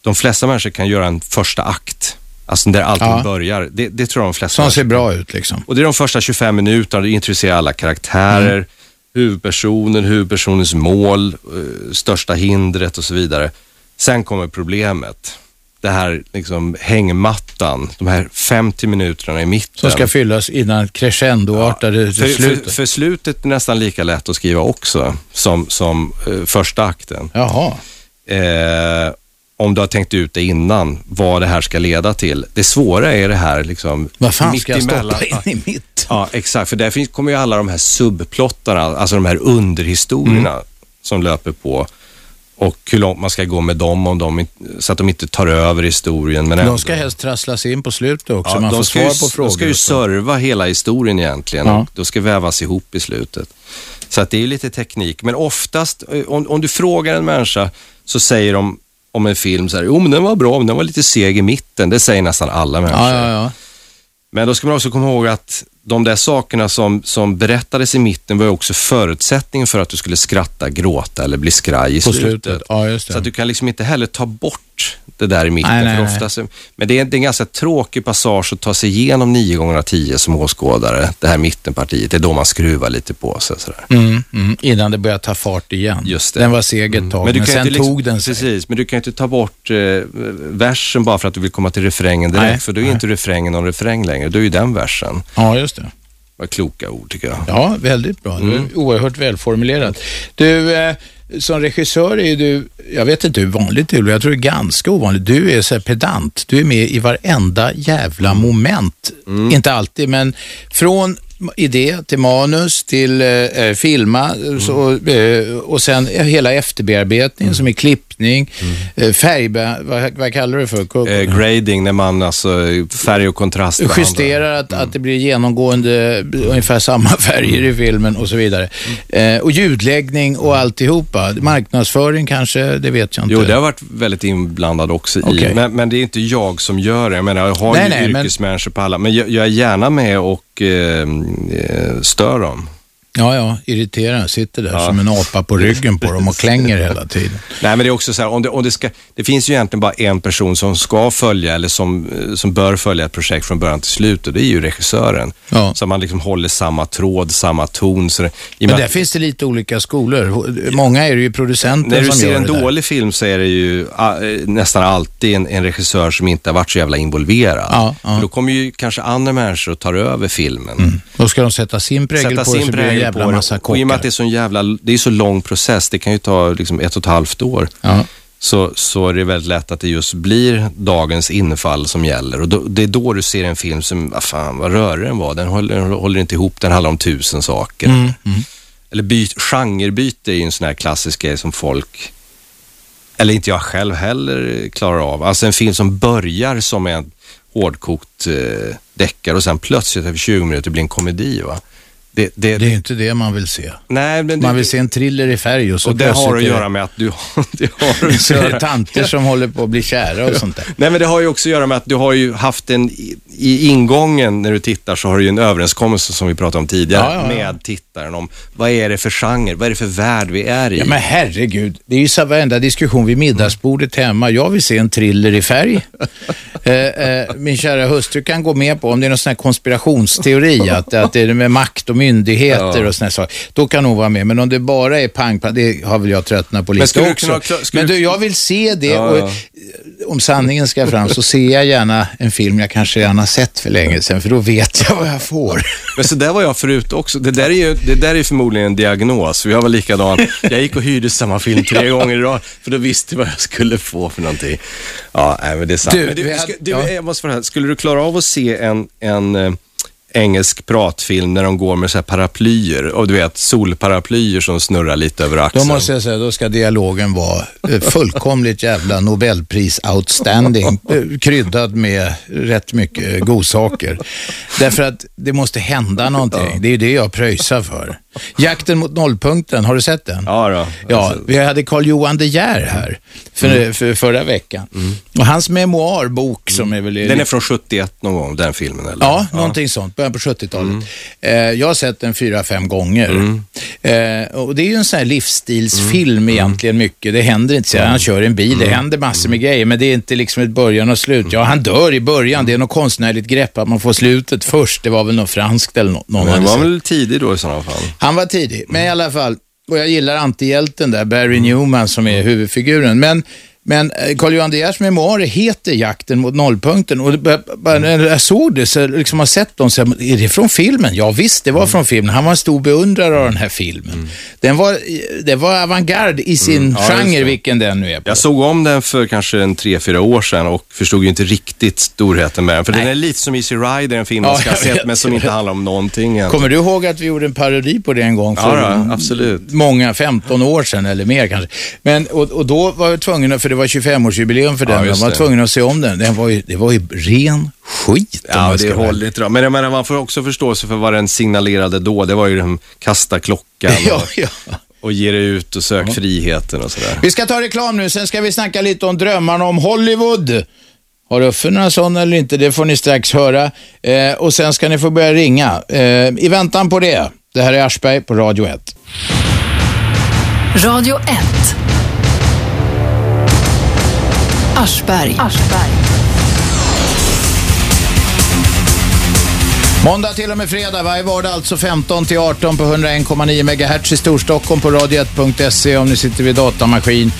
C: de flesta människor kan göra en första akt, alltså där allting
B: Ja.
C: börjar. Det, det tror jag de flesta
B: Som ser bra ut liksom.
C: och det är de första 25 minuterna, det introducerar alla karaktärer, huvudpersonen, huvudpersonens mål, eh, största hindret och så vidare. Sen kommer problemet. Det här liksom hängmattan, de här 50 minuterna i mitten.
B: Som ska fyllas innan crescendoartade
C: för,
B: slutet.
C: För, för slutet är nästan lika lätt att skriva också som, som eh, första akten.
B: Jaha.
C: Eh, om du har tänkt ut det innan, vad det här ska leda till. Det svåra är det här liksom
B: Vad fan ska jag
C: mittemellan.
B: stoppa in i mitt?
C: Ja, exakt. För där finns, kommer ju alla de här subplottarna, alltså de här underhistorierna
B: Mm.
C: som löper på. Och hur långt man ska gå med dem, om de, så att de inte tar över historien. Men
B: De
C: ändå-
B: ska helst trasslas in på slutet också.
C: Ja,
B: man får
C: de ska
B: svar
C: ju,
B: på frågor.
C: De ska ju serva hela historien egentligen
B: Ja.
C: och då ska vävas ihop i slutet. Så att det är ju lite teknik. Men oftast, eh, om, om du frågar en människa så säger de om en film så här, jo men den var bra, men den var lite seg i mitten. Det säger nästan alla människor.
B: Ja, ja, ja.
C: Men då ska man också komma ihåg att de där sakerna som, som berättades i mitten var också förutsättningen för att du skulle skratta, gråta eller bli skraj i slutet.
B: slutet. Ja,
C: Så att du kan liksom inte heller ta bort det där i mitten.
B: Nej, nej, nej.
C: oftast, Men det är, det är en ganska tråkig passage att ta sig igenom 9 gånger 10 som åskådare. Det här mittenpartiet, det är då man skruvar lite på sig. Sådär.
B: Mm, mm, innan det börjar ta fart igen.
C: Just det.
B: Den var seg ett tag, men,
C: du kan
B: sen
C: inte liksom-
B: tog den sig.
C: Precis, men du kan inte ta bort eh, versen bara för att du vill komma till refrängen direkt. För då är inte refrängen någon refräng längre. Då är ju den versen.
B: Ja, just.
C: Vad kloka ord tycker jag.
B: Ja, väldigt bra.
C: Mm.
B: oerhört välformulerat. Du, eh, som regissör är ju du, jag vet inte hur vanligt det är, jag tror det är ganska ovanligt. Du är så pedant. Du är med i varenda jävla
C: Mm.
B: moment. Inte alltid, men från idé till manus till eh, eh, filma
C: Mm.
B: så, eh, och sen hela efterbearbetningen som är klippning, eh, färgbe, vad, vad kallar du det för?
C: Eh, grading, när man alltså färg och kontrast
B: justerar att, att det blir genomgående ungefär samma färger i filmen och så vidare. Eh, och ljudläggning och alltihopa. Marknadsföring kanske, det vet jag inte.
C: Jo, det har varit väldigt inblandad också i,
B: Okej.
C: men, men det är inte jag som gör det. Jag menar, jag har
B: Nej,
C: ju
B: nej, men-
C: yrkesmänniskor på alla, men jag, jag är gärna med och eh, eh, stör dem.
B: Ja, ja, irriterande. Sitter där
C: Ja.
B: som en apa på ryggen på dem och klänger hela tiden.
C: Nej, men det är också så här, om det, om det, ska, det finns ju egentligen bara en person som ska följa eller som, eh, som bör följa ett projekt från början till slut och det är ju regissören.
B: Ja.
C: Så man liksom håller samma tråd, samma ton. Så det,
B: Men där
C: att-
B: finns det lite olika skolor. Många är det ju producenten
C: När du
B: som
C: ser
B: gör
C: en
B: det
C: dålig film så är det ju eh, nästan alltid en, en regissör som inte har varit så jävla involverad.
B: Ja, ja.
C: För Då kommer ju kanske andra människor och tar över filmen.
B: Då ska de sätta sin prägel
C: Sätta
B: på det
C: sin
B: det
C: prägel
B: jävla
C: på
B: massa
C: Och i och med att det är så en jävla, det är så lång process, det kan ju ta liksom ett och ett halvt år.
B: Ja.
C: Så, så är det väldigt lätt att det just blir dagens infall som gäller. Och då, det är då du ser en film som, vad fan, vad rörig den var. Den håller, håller inte ihop, den handlar om tusen saker.
B: Mm,
C: Eller byt, genrebyte är ju en sån här klassisk grej som folk, eller inte jag själv heller klarar av. Alltså en film som börjar som en hårdkokt eh, deckare och sen plötsligt efter 20 minuter blir en komedi. Va? Det, det,
B: Det är inte det man vill se.
C: nej, men det,
B: Man vill se en thriller i färg och så
C: och det har att göra med att du det har att
B: det
C: göra-
B: tanter som håller på att bli kära och sånt där.
C: Nej, men det har ju också att göra med att du har ju haft en, i- i ingången när du tittar så har du ju en överenskommelse som vi pratade om tidigare
B: Ja, ja, ja.
C: med tittaren om vad är det för genre, vad är det för värld vi är i.
B: Ja, men herregud, det är ju så varenda diskussion vid middagsbordet hemma. Jag vill se en thriller i färg. eh, eh, min kära hustru kan gå med på, om det är någon sån här konspirationsteori, att, att det är med makt och myndigheter
C: Ja.
B: och här saker, då kan hon vara med. Men om det bara är pang, pang det har väl jag tröttnat på lite
C: du
B: också.
C: kunna
B: men
C: du-
B: du, jag vill se det.
C: Ja, ja.
B: eh, Om sanningen ska fram så ser jag gärna en film jag kanske redan har sett för länge sedan, för då vet jag vad jag får.
C: Men så där var jag förut också. Det där är ju det där är förmodligen en diagnos. Jag var likadan. Jag gick och hyrde samma film tre gånger i rad, för då visste jag vad jag skulle få för någonting. Ja, nej, men det är sant.
B: Du,
C: men du,
B: hade-
C: ska, du,
B: ja.
C: jag måste fråga, skulle du klara av att se en, en, eh, engelsk pratfilm när de går med så här paraplyer och du vet solparaplyer som snurrar lite över
B: Då
C: axeln.
B: måste jag säga, då ska dialogen vara eh, fullkomligt jävla Nobelpris outstanding, eh, kryddad med rätt mycket godsaker. Därför att det måste hända någonting. Det är det jag pröjsar för. Jakten mot nollpunkten, har du sett den?
C: Ja, då.
B: Ja,
C: Alltså,
B: vi hade Carl Johan De Geer här för, för förra veckan. Och hans memoarbok som är väl...
C: Den är från 71 någon gång, den filmen eller?
B: Ja, någonting sånt. Början på 70-talet. Eh, jag har sett den fyra, fem gånger. Eh, och det är ju en sån här livsstilsfilm egentligen mycket. Det händer inte så Han kör en bil, det händer massor med grejer, men det är inte liksom ett början och slut. Ja, han dör i början. Det är något konstnärligt grepp att man får slutet först. Det var väl något franskt eller något. Någon
C: Men var väl tidig då i sådana fall?
B: Han var tidig, men i alla fall. Och jag gillar antihjälten där, Barry Newman som är huvudfiguren. Men, men eh, Carl Johan De Geers memoarer heter Jakten mot nollpunkten. Och när jag såg det, så liksom har sett dem, så är det från filmen? Ja visst, det var från filmen. Han var en stor beundrare av den här filmen. Den var, det var avantgarde i sin
C: Ja, just
B: genre, vilken den nu är på.
C: Jag såg om den för kanske en tre, fyra år sedan och förstod ju inte riktigt storheten med den. För den är lite som Easy Rider, en film
B: Ja,
C: man ska
B: jag
C: sett men som inte handlar om någonting. egentligen.
B: Kommer du ihåg att vi gjorde en parodi på det en gång? För
C: Ja, då, absolut.
B: Många, 15 år sedan eller mer kanske. Men, och, och då var jag tvungen, för det var 25-årsjubileum för
C: Ja,
B: den, jag
C: just
B: var
C: det.
B: tvungen att se om den. den var ju, det var ju ren skit.
C: Ja, det håller inte. Men jag menar, man får också förståelse för vad den signalerade då. Det var ju den kasta klockan
B: ärlig. Ja,
C: och,
B: ja.
C: och ge dig ut och sök friheten och sådär.
B: Vi ska ta reklam nu, sen ska vi snacka lite om drömmarna om Hollywood. Har Uffe några sådana eller inte? Det får ni strax höra. Eh, och sen ska ni få börja ringa. Eh, I väntan på det, det här är Aschberg på Radio 1.
A: Radio 1. Aschberg. Aschberg.
B: Måndag till och med fredag, varje vardag alltså 15 till 18 på 101,9 MHz i Storstockholm på radio1.se om ni sitter vid datamaskin.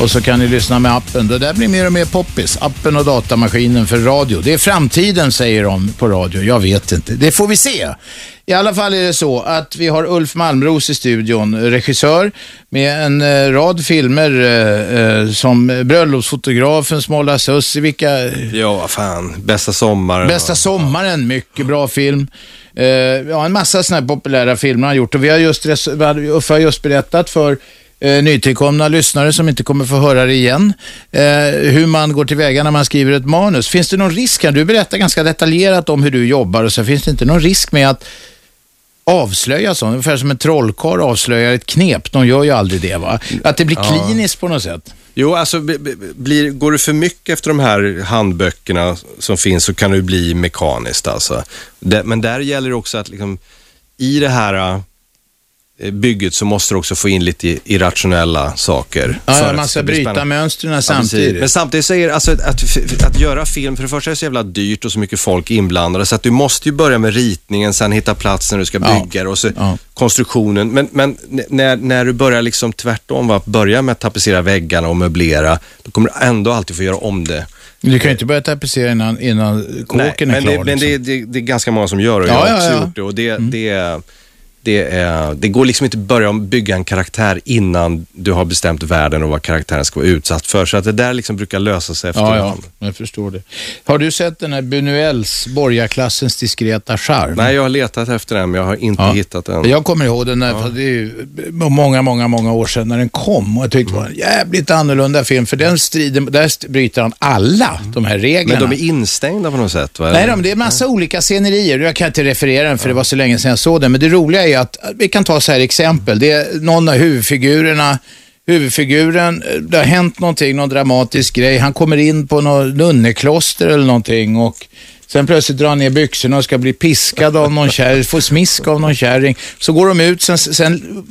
B: Och så kan ni lyssna med appen. Det där blir mer och mer poppis. Appen och datamaskinen för radio. Det är framtiden säger de på radio. Jag vet inte. Det får vi se. I alla fall är det så att vi har Ulf Malmros i studion, regissör med en eh, rad filmer eh, eh, som Bröllopsfotografen, Småla Sussi, vilka
C: Ja, vad fan. Bästa sommaren.
B: Bästa sommaren, mycket bra film. Eh, ja, en massa sådana här populära filmer har han gjort och vi har just, vi har just berättat för eh, nytillkomna lyssnare som inte kommer få höra det igen, eh, hur man går tillväga när man skriver ett manus. Finns det någon risk här? Du berättar ganska detaljerat om hur du jobbar och så finns det inte någon risk med att avslöja sånt, ungefär som en trollkarl avslöjar ett knep. De gör ju aldrig det va? Att det blir kliniskt på något sätt.
C: Jo, alltså blir, går du för mycket efter de här handböckerna som finns så kan det bli mekaniskt alltså. Det, men där gäller det också att liksom, i det här bygget så måste du också få in lite irrationella saker.
B: Ja, ja, man
C: det
B: ska bryta mönstren
C: Ja,
B: samtidigt.
C: Men samtidigt är det, alltså, att, att, att göra film, för det första är det så jävla dyrt och så mycket folk inblandade, så att du måste ju börja med ritningen, sen hitta platsen du ska
B: Ja.
C: bygga det och så
B: Ja.
C: konstruktionen. Men, men när, när du börjar liksom tvärtom, va, börja med att tapetsera väggarna och möblera, då kommer du ändå alltid få göra om det.
B: Du kan ju inte börja tapetsera innan, innan kåken är
C: men,
B: klar.
C: det, men
B: liksom.
C: det, det, det är ganska många som gör och
B: Ja,
C: jag har
B: ja,
C: också
B: ja. Mm.
C: gjort det. Och det, det, det, är, det går liksom inte att börja bygga en karaktär innan du har bestämt världen och vad karaktären ska vara utsatt för. Så att det där liksom brukar lösa sig
B: Ja,
C: efterhand.
B: ja, jag förstår det. Har du sett den här Buñuels, borgarklassens diskreta charm?
C: Nej, jag har letat efter den, men jag har inte
B: Ja.
C: hittat den.
B: Jag kommer ihåg den, där, för det är många, många, många år sedan när den kom och jag tyckte det var en jävligt annorlunda film. För den striden, där bryter han alla de här reglerna.
C: Men de är instängda på något sätt, va?
B: Nej, de, det är massa olika scenerier. Jag kan inte referera den för det var så länge sedan jag såg den. Men det roliga är att, vi kan ta så här exempel. Det är någon av huvudfigurerna, huvudfiguren, det har hänt någonting, någon dramatisk grej. Han kommer in på något nunnekloster eller någonting och sen plötsligt drar han ner byxorna och ska bli piskad av någon kärring, får smisk av någon kärring. Så går de ut, sen, sen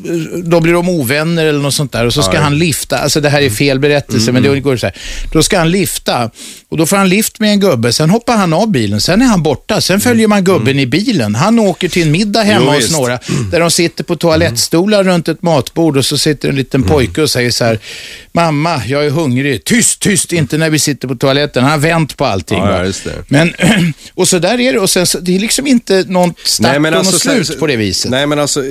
B: då blir de ovänner eller något sånt där och så ska han lifta. Alltså det här är fel berättelse, men det går så här. Då ska han lifta och då får han lift med en gubbe. Sen hoppar han av bilen, sen är han borta. Sen följer man gubben i bilen. Han åker till en middag hemma
C: Jo,
B: hos
C: visst.
B: några där de sitter på toalettstolar runt ett matbord och så sitter en liten pojke och säger så här, mamma, jag är hungrig. Tyst, tyst, inte när vi sitter på toaletten. Han har vänt på allting.
C: Ja, ja.
B: Men och så där är det. Och sen, så, det är liksom inte någon start och något
C: alltså,
B: slut
C: så-
B: på det viset.
C: Nej, men alltså,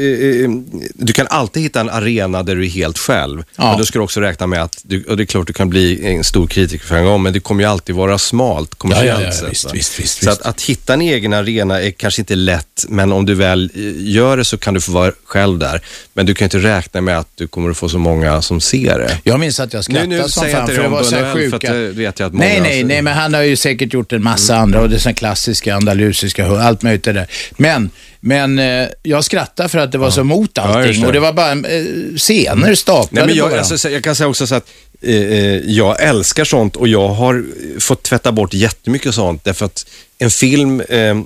C: du kan alltid hitta en arena där du är helt själv.
B: Ja.
C: Men då ska du också räkna med att, du, och det är klart du kan bli en stor kritiker för en gång, men det kommer ju alltid vara smalt kommersiellt
B: Ja, ja, ja,
C: sett.
B: visst, visst,
C: så
B: visst.
C: Att, att hitta en egen arena är kanske inte lätt, men om du väl eh, gör det så kan du få vara själv där. Men du kan inte räkna med att du kommer att få så många som ser det.
B: Jag minns att jag skrattade
C: Nu- nu
B: som
C: jag
B: fan för
C: det
B: det
C: om
B: var så här
C: för
B: sjuka...
C: att det vet jag att många-
B: nej, nej, nej, men han har ju säkert gjort en massa andra och det är sån klassiska andalusiska, allt möjligt det där. Men, men eh, jag skrattade för att det var så mot allting och det var bara eh, scener staplade
C: Nej, men
B: på
C: jag,
B: varandra.
C: alltså, så- jag kan säga också så att eh, eh, jag älskar sånt och jag har fått tvätta bort jättemycket sånt. Därför att en film, eh,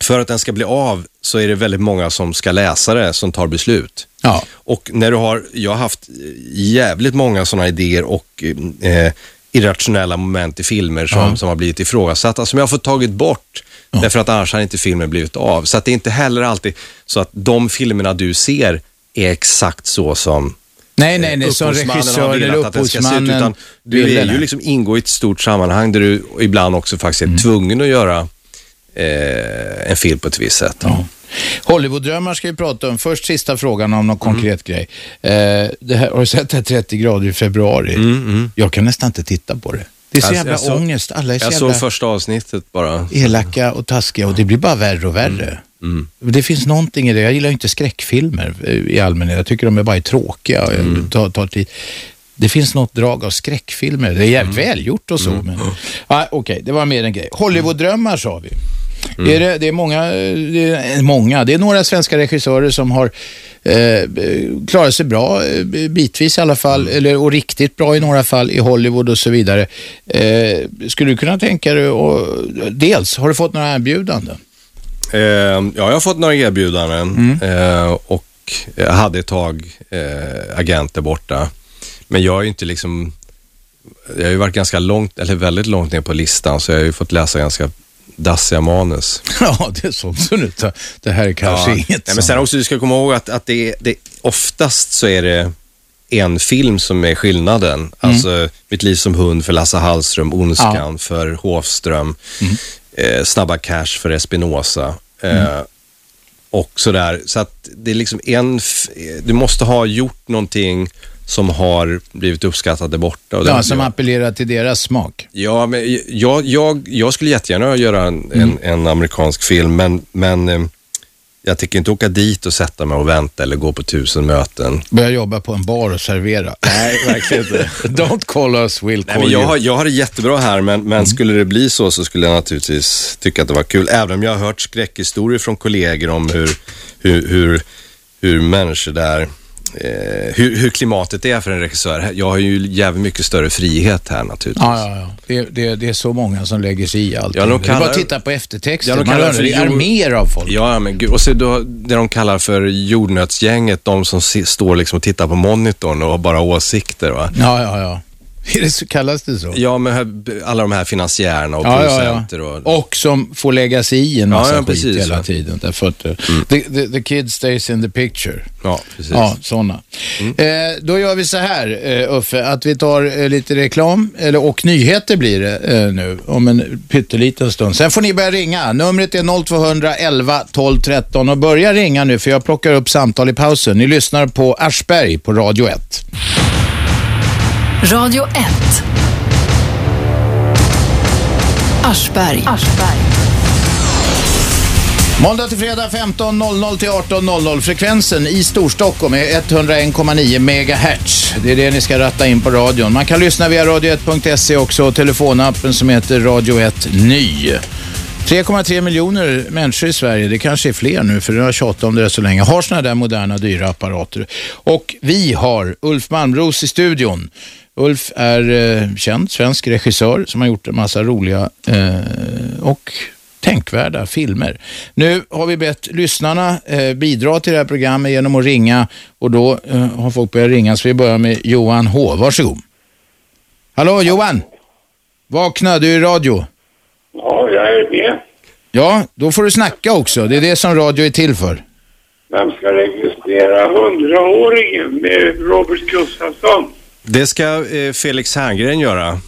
C: för att den ska bli av, så är det väldigt många som ska läsa det, som tar beslut.
B: Ja.
C: Och när du har, jag har haft jävligt många sådana idéer och eh, irrationella moment i filmer som, som har blivit ifrågasatta, som jag har fått tagit bort. Därför att annars hade inte filmen blivit av. Så att det är inte heller alltid så att de filmerna du ser är exakt så som
B: nej, nej, nej, som
C: upphovsmannen har
B: regissör eller
C: se ut,
B: upphovsmannen
C: utan Du är ju liksom ingår i ett stort sammanhang där du ibland också faktiskt är
B: Mm.
C: tvungen att göra eh, en film på ett visst sätt.
B: Ja. Hollywood-drömmar ska vi prata om. Först sista frågan om någon
C: Mm.
B: konkret grej. Eh, här, har du sett det här 30 grader i februari? Jag kan nästan inte titta på det. Det är så
C: Jag-
B: jävla
C: jag såg-
B: ångest. Alla är så
C: Jag
B: jävla
C: såg första avsnittet bara.
B: elaka och taskiga och det blir bara värre och värre.
C: Mm.
B: Det finns någonting i det. Jag gillar inte skräckfilmer eh, i allmänhet. Jag tycker de är bara tråkiga och
C: Mm.
B: tar, tar tid. Det finns något drag av skräckfilmer. Det är jävligt
C: Mm.
B: välgjort och så. Men... Ah, Okej, det var mer en grej. Hollywood-drömmar sa vi.
C: Mm.
B: Är det, det, är många, det är många, det är några svenska regissörer som har eh, klarat sig bra, eh, bitvis i alla fall,
C: Mm.
B: eller, och riktigt bra i några fall i Hollywood och så vidare. Eh, skulle du kunna tänka dig, och, dels, har du fått några erbjudanden?
C: Eh, ja, jag har fått några erbjudanden
B: Mm.
C: eh, och jag hade ett tag eh, agenter borta. Men jag är inte liksom, jag har ju varit ganska långt, eller väldigt långt ner på listan, så jag har ju fått läsa ganska dassiga manus.
B: Ja, det är så. så tar- det här är kanske
C: Ja.
B: inget
C: Nej, men sen också, du ska komma ihåg att, att det, det, oftast så är det en film som är skillnaden.
B: Mm.
C: Alltså Mitt liv som hund för Lasse Hallström, Ondskan för Hofström,
B: Mm.
C: eh, Snabba Cash för Espinosa. Eh,
B: Mm.
C: Och sådär. Så att det är liksom en, du måste ha gjort någonting som har blivit uppskattat där borta. Och
B: Ja, som
C: jag.
B: appellerar till deras smak.
C: Ja, men jag, jag, jag skulle jättegärna göra en, en, en amerikansk film, men, men eh, jag tänker inte åka dit och sätta mig och vänta eller gå på tusen möten.
B: Börja jobba på en bar och servera.
C: Nej, verkligen inte.
B: Don't call us, we'll
C: Nej,
B: call
C: men jag,
B: you.
C: har, jag har det jättebra här, men, men skulle det bli så så skulle jag naturligtvis tycka att det var kul. Även om jag har hört skräckhistorier från kollegor om hur, hur, hur, hur människor där, eh, hur, hur klimatet är för en regissör. Jag har ju jävligt mycket större frihet här naturligtvis.
B: Ja, ja, ja. Det, det, det är så många som lägger sig i allt.
C: Ja, de
B: det är bara
C: kallar-
B: att titta på eftertexten.
C: Ja, de
B: Man
C: kallar för
B: det är arméer av folk.
C: Ja, men gud. Och så då, det de kallar för jordnötsgänget, de som står liksom och tittar på monitorn och har bara åsikter. Va?
B: Ja, ja, ja. Är det så, kallas det så?
C: Ja, med alla de här finansiärerna och
B: Ja, ja,
C: producenter.
B: ja.
C: Och,
B: Och som får lägga sig i en
C: Ja,
B: massa
C: ja,
B: skit
C: precis,
B: hela
C: ja.
B: tiden. Därför att eh, the, the, the kid stays in the picture.
C: ja, precis.
B: Ja, sådana. Eh, då gör vi så här, eh, Uffe, att vi tar eh, lite reklam, eller, och nyheter blir det eh, nu, om en pytteliten stund. Sen får ni börja ringa. Numret är 0211 12 13 och börja ringa nu för jag plockar upp samtal i pausen. Ni lyssnar på Aschberg på Radio 1.
A: Radio 1. Aschberg.
B: Måndag till fredag 15.00 till 18.00. Frekvensen i Storstockholm är 101,9 MHz. Det är det ni ska ratta in på radion. Man kan lyssna via radio1.se också och telefonappen som heter Radio 1 Ny. 3,3 miljoner människor i Sverige, det kanske är fler nu för jag har tjatat om det så länge, har sådana där moderna dyra apparater. Och vi har Ulf Malmros i studion. Ulf är eh, känd svensk regissör som har gjort en massa roliga eh, och tänkvärda filmer. Nu har vi bett lyssnarna eh, bidra till det här programmet genom att ringa och då eh, har folk börjat ringa så vi börjar med Johan H. Varsågod. Hallå Johan! Vakna, du är i radio.
E: Ja, jag är med.
B: Ja, då får du snacka också. Det är det som radio är till för.
E: Vem ska registrera hundraåringen med Robert Gustafsson?
C: Det ska eh, Felix Herngren göra.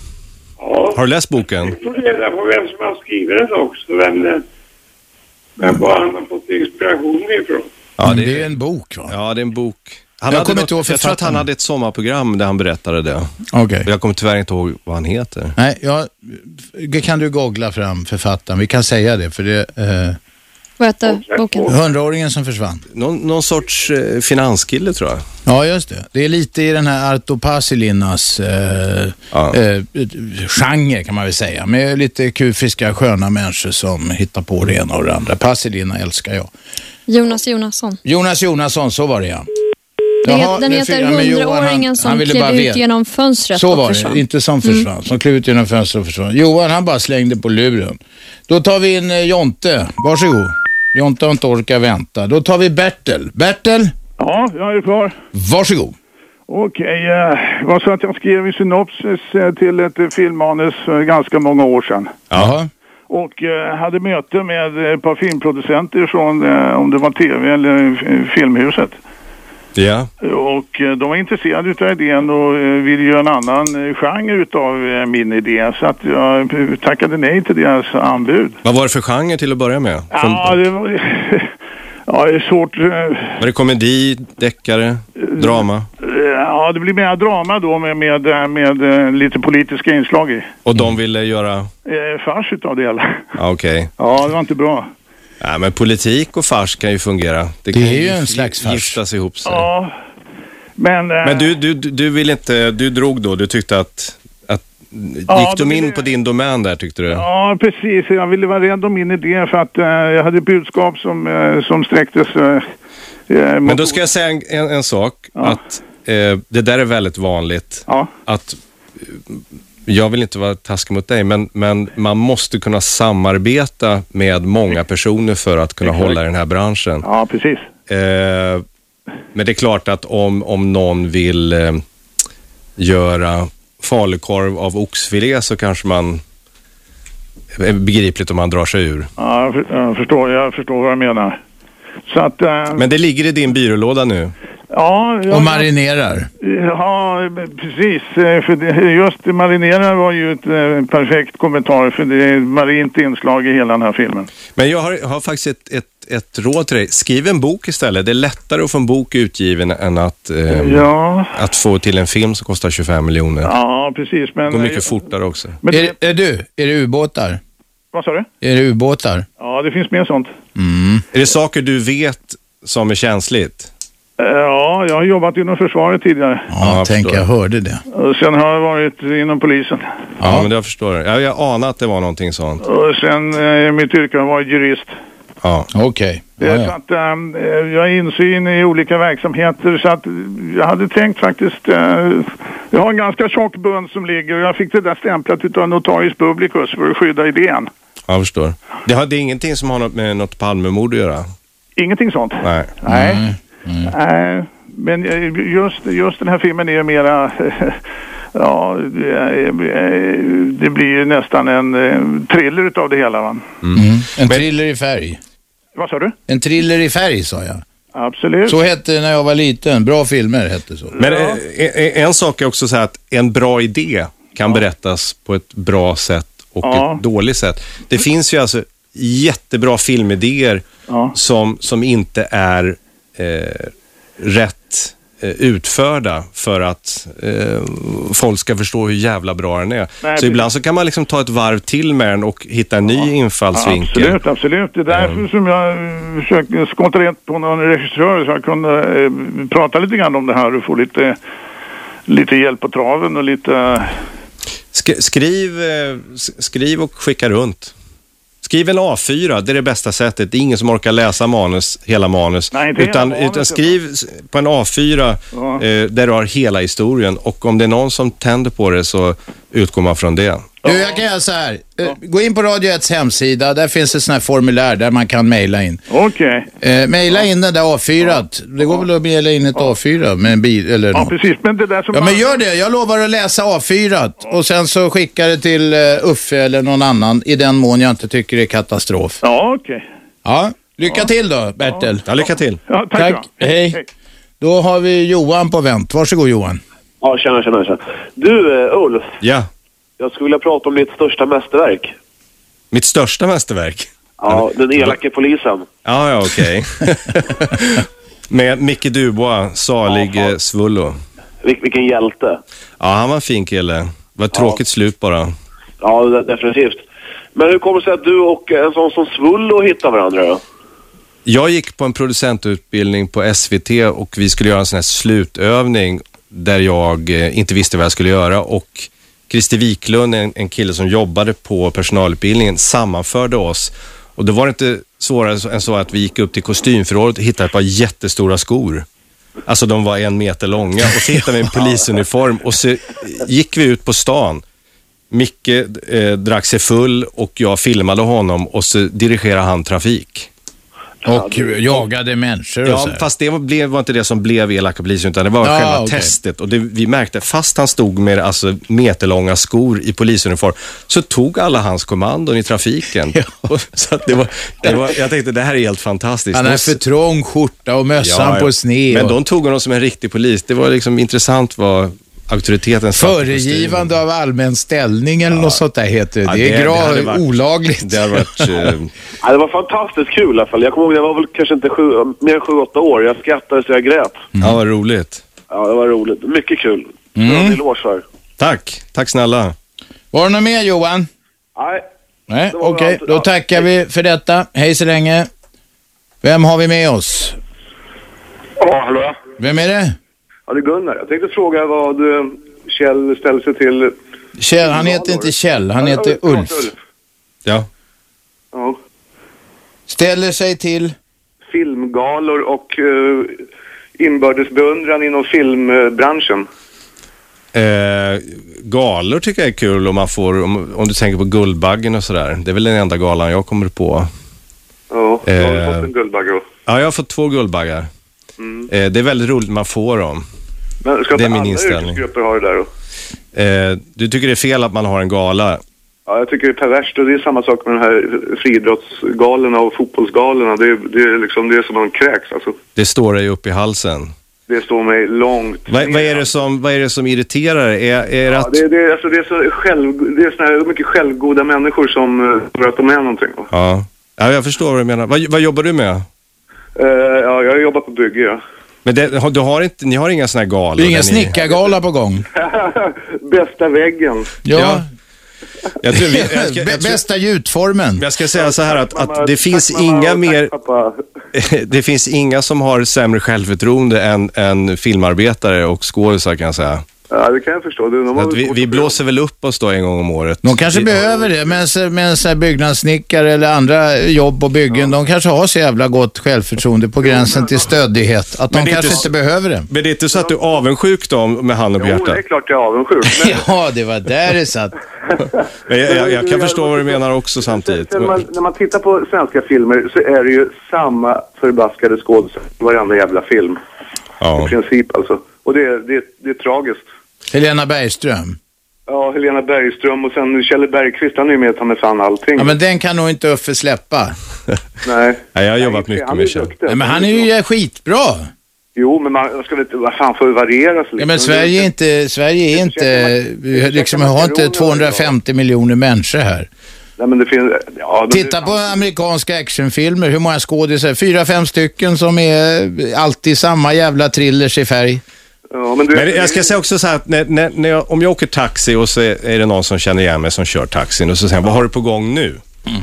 E: Ja,
C: Har du läst boken?
E: vi får reda på vem som har skrivit den också. Vem, det- vem var han har fått inspiration ifrån.
C: Ja,
B: Men
C: det,
B: det är en bok va?
C: ja, det är en bok. Han
B: Jag
C: något,
B: inte ihåg
C: jag tror att han hade ett sommarprogram där han berättade det.
B: Okej.
C: Och Jag kommer tyvärr inte ihåg vad han heter.
B: Nej, ja, det kan du googla fram författaren. Vi kan säga det, för det eh,
D: Vad heter boken?
B: hundraåringen som försvann.
C: Någon, någon sorts eh, finanskille tror jag.
B: Ja, just det. Det är lite i den här Arto Pasilinas eh,
C: Ja.
B: eh, genre kan man väl säga. Med lite kufiska, sköna människor som hittar på det ena och det andra. Pasilina älskar jag.
D: Jonas Jonasson.
B: Jonas Jonasson, så var det ja.
D: Det,
B: Jaha,
D: den heter Hundraåringen som
B: han
D: klev ut
B: veta.
D: genom fönstret
B: Så var
D: försvann.
B: det, inte som försvann. Som klev ut genom fönstret och försvann. Johan han bara slängde på luren. Då tar vi in eh, Jonte. Varsågod. Jonte har inte orkat vänta. Då tar vi Bertel. Bertel,
F: Ja, jag är klar.
B: varsågod.
F: Okej, eh, det var så att jag skrev en synopsis eh, till ett filmmanus för ganska många år sedan.
B: Jaha.
F: Och eh, hade möte med ett par filmproducenter från, om det var tv eller Filmhuset.
C: Ja.
F: Och eh, de var intresserade utav idén och eh, ville göra en annan eh, genre utav min idé. Så att jag tackade nej till deras anbud.
C: Vad var det för genre till att börja med? Från,
F: Ja, det var... Ja, det är svårt.
C: Var det komedi, deckare, drama?
F: Ja, det blir mer drama då med, med, med, lite politiska inslag i.
C: Och de ville göra...
F: Fars utav det hela.
C: Okej.
F: Ja, det var inte bra.
C: Ja, men politik och fars kan ju fungera.
B: Det
C: kan
B: är ju en slags fars.
C: Giftas ihop sig.
F: Ja, men... eh,
C: Men du, du, du vill inte... Du drog då, du tyckte att... att
F: Ja,
C: gick de
F: det
C: in
F: ville-
C: på din domän där tyckte du?
F: Ja, precis. Jag ville vara rädd om min idé för att eh, jag hade budskap som, eh, som sträcktes... Eh, eh,
C: Men då ska jag säga en, en, en sak.
F: Ja.
C: Att eh, det där är väldigt vanligt.
F: Ja,
C: Att, jag vill inte vara taskig mot dig, men, men man måste kunna samarbeta med många personer för att kunna
F: Exakt.
C: hålla den här branschen.
F: ja, precis.
C: Eh, men det är klart att om, om någon vill eh, göra falukorv av oxfilé så kanske man är begripligt om man drar sig ur.
F: Ja, jag, för, jag, förstår, jag förstår vad jag menar. Så att... Eh,
C: Men det ligger i din byrålåda nu.
F: Ja, jag,
B: Och marinerar.
F: Ja, precis. Eh, För det, just marinera var ju ett eh, perfekt kommentar för det är ett marint inslag i hela den här filmen.
C: Men jag har, har faktiskt ett, ett, ett råd till dig. Skriv en bok istället. Det är lättare att få en bok utgiven än att, eh,
F: Ja,
C: att få till en film som kostar 25 miljoner.
F: ja precis.
C: Det
F: Men,
C: går mycket fortare också.
F: Men,
B: Är, är du, är det ubåtar?
F: vad sa du?
B: Är det ubåtar?
F: Ja, det finns mer sånt.
C: Är det saker du vet som är känsligt?
F: Eh, Ja, jag har jobbat inom försvaret tidigare.
B: Ja,
C: jag
B: tänk
C: förstår.
B: jag hörde det.
F: Och sen har jag varit inom polisen.
C: Ja, men jag förstår. Jag, jag anar att det var någonting sånt.
F: Och sen eh, mitt yrke har varit jurist.
C: Ja.
B: Okej.
F: Det
B: Ja,
F: är så
B: ja.
F: att ehm, eh, jag har insyn i olika verksamheter så att eh, jag hade tänkt faktiskt, eh, jag har en ganska tjock bund som ligger och jag fick det där stämplat utav Notarius Publicus för att skydda idén.
C: Jag förstår. Det, har, det är ingenting som har något med något Palmemord att göra?
F: Ingenting sånt.
C: Nej.
F: Nej. Nej. Men eh, just, just den här filmen är mera, ja, det, är- det blir ju nästan en eh, thriller utav det hela va.
B: Mm. En thriller i färg.
F: Vad sa du?
B: En thriller i färg sa jag.
F: Absolut.
B: Så hette det när jag var liten. Bra filmer hette så.
C: Men eh, eh, en sak är också så här att en bra idé kan berättas på ett bra sätt och
F: Ja.
C: ett dåligt sätt. Det finns ju alltså jättebra filmidéer
F: Ja.
C: som, som inte är eh, rätt eh, utförda för att eh, folk ska förstå hur jävla bra den är.
F: Nej,
C: så
F: precis.
C: ibland så kan man liksom ta ett varv till med den och hitta en ny infallsvinkel.
F: Absolut, absolut. Det är därför som jag eh, försökte skotta rätt på någon regissör så jag kunde eh, prata lite grann om det här och få lite, lite hjälp på traven och lite...
C: Sk- skriv, eh, skriv och skicka runt. Skriv en A4, det är det bästa sättet. Det är ingen som orkar läsa manus, hela manus.
F: Nej, inte
C: utan,
F: manus,
C: utan skriv på en A4
F: Ja.
C: eh, där du har hela historien och om det är någon som tänder på det så utgår man från det.
B: Du, jag kan göra så här. Eh, Gå in på Radio 1 hemsida. Där finns ett sånt här formulär där man kan mejla in.
F: Okej.
B: Eh, mejla in den där A4. Det går väl att mejla in ett A4 med en bil eller
F: Ja,
B: något.
F: precis. Men det där som...
B: Ja, men gör det. Jag lovar att läsa A4 och sen så skickar det till uh, Uffe eller någon annan i den mån jag inte tycker det är katastrof.
F: Ja, okej.
B: Ja, lycka till då, Bertel.
C: Ja, lycka till.
F: Ja, tack,
B: Tack.
F: då.
B: Hej. Då har vi Johan på vänt. Varsågod Johan.
G: Ja, tjena, tjena, tjena. Du, eh, Ulf.
C: Ja,
G: Jag skulle vilja prata om ditt största mästerverk.
C: Mitt största mästerverk?
G: Ja, Den elake polisen.
C: Ja, ja, okej. Med Micke Dubois, salig
G: Ja, fan.
C: eh, Svullo.
G: Vil- vilken hjälte.
C: Ja, han var en fin kille. Det var ett tråkigt slut bara.
G: Ja, de- definitivt. Men hur kommer det sig att du och en sån som Svullo hittar varandra då?
C: Jag gick på en producentutbildning på SVT och vi skulle göra en sån här slutövning där jag eh, inte visste vad jag skulle göra och Christer Wiklund, en, en kille som jobbade på personalutbildningen, sammanförde oss. Och då var det inte svårare än så att vi gick upp till kostymförrådet och hittade ett par jättestora skor. Alltså de var en meter långa och så hittade vi en polisuniform och så gick vi ut på stan. Micke eh, drack sig full och jag filmade honom och så dirigerade han trafik.
B: Och jagade människor och
C: Ja,
B: så här.
C: fast det var, blev, var inte det som blev elaka polisen, utan det var
B: Ja,
C: själva
B: okej.
C: testet. Och det, vi märkte, fast han stod med alltså, meterlånga skor i polisuniform, så tog alla hans kommandon i trafiken.
B: Ja.
C: Så det var, det var, jag tänkte, det här är helt fantastiskt.
B: Han
C: De-
B: har för trång skjorta och mössan på sned.
C: Men
B: och
C: de tog honom som en riktig polis. Det var liksom intressant vad auktoriteten
B: Föregivande av allmän ställning eller något sånt där heter det.
C: Ja,
B: det är
C: det- det hade
B: grav
C: varit-
B: olagligt.
C: Det har varit... Eh,
G: Ja, det var fantastiskt kul i alla fall. Jag kommer ihåg, jag var väl kanske inte sju, mer än sju, åtta år. Jag skrattade så jag grät.
C: Ja, vad roligt.
G: Ja, det var roligt. Mycket kul. Mm. Det var en eloge för.
C: Tack. Tack snälla.
B: Var det något mer Johan?
G: Nej,
B: Nej,
G: Det
B: okej.
G: allt.
B: Då tackar vi för detta. Hej så länge. Vem har vi med oss?
H: Ja, hallå?
B: Vem är det?
H: Ja, det är Gunnar. Jag tänkte fråga vad eh, Kjell ställer sig till...
B: Kjell, han heter inte Kjell, han
H: Ja,
B: heter Ulf.
C: Ja.
H: Ja.
B: Ställer sig till...
H: Filmgalor och uh, inbördes beundran inom filmbranschen.
C: Eh, galor tycker jag är kul om man får, om, om du tänker på Guldbaggen och sådär. Det är väl den enda galan jag kommer på.
H: Ja, jag har
C: Eh.
H: fått en Guldbagge.
C: Ja, jag har fått två Guldbaggar.
H: Mm.
C: Eh, det är väldigt roligt man får dem.
H: Men ska
C: det är
H: inte
C: min
H: alla
C: inställning.
H: yrkesgrupper ha det där då?
C: Eh, du tycker det är fel att man har en gala?
H: Ja, jag tycker det är perverst och det är samma sak med de här friidrottsgalorna och fotbollsgalorna. Det är, det är liksom, det är som man kräks alltså.
C: Det står dig upp i halsen.
H: Det står mig långt
C: Vad,
H: ner.
C: vad, är, det som, vad är det som irriterar? Är, är
H: Ja,
C: att...
H: det, det, är- alltså, det är så själv, det är såna här mycket självgoda människor som uh, tror att de är någonting. va.
C: Ja. ja, jag förstår vad du menar. Vad, vad jobbar du med?
H: Eh, ja, jag jobbar på bygge, ja.
C: Men det, du har inte, ni har inga såna här galor?
B: Det är ingen snickargala på gång.
H: Bästa väggen.
B: Ja,
C: Ja. Jag tror vi, jag, ska, jag, tror,
B: bästa gjutformen.
C: jag ska säga så här att, att det finns
H: Tack, mamma,
C: inga mer...
H: Tack, pappa.
C: det finns inga som har sämre självförtroende än, än filmarbetare och skådisar kan jag säga.
H: Ja, det kan jag förstå. Du, de
C: vi, vi blåser väl upp oss då en gång om året.
B: De kanske
C: vi,
B: behöver det, men, men så här byggnadssnickare eller andra jobb på byggen, de kanske har så jävla gott självförtroende på gränsen till stöddighet att de
C: Men
B: kanske
C: inte
B: inte behöver det.
C: Men det är inte så att du är avundsjuk då med handen på
H: Jo, det
C: hjärtat?
H: är klart jag är avundsjuk. Men,
B: Ja, det var där det satt.
C: Men jag, jag, jag kan förstå vad du menar också samtidigt.
H: När man, när man tittar på svenska filmer så är det ju samma förbaskade skådespelare i varenda jävla film. I
C: Ja.
H: princip alltså. Och det, är- det, det är tragiskt.
B: Helena Bergström.
H: Ja, Helena Bergström och sen Kjell Bergqvist, han är ju med ta med fan allting.
B: Ja, men den kan nog inte Uffe släppa.
H: Nej.
C: Ja, jag har jobbat
H: Nej,
C: mycket
H: han
C: med Kjell.
H: duktig.
B: Nej, men han är ju skitbra.
H: Jo, men man ska väl inte, vad fan, får ju variera sig
B: Ja, men Sverige är inte, Sverige är inte, vi liksom, vi har inte 250 miljoner människor här.
H: Nej, men det finns, ja, det-
B: Titta på amerikanska actionfilmer, hur många skådisar? Fyra, fem stycken som är alltid samma jävla thrillers i färg.
H: Ja, men du,
C: Men jag ska säga också så här att när, när, när jag, om jag åker taxi och så är det någon som känner igen mig som kör taxin och så säger han, vad har du på gång nu?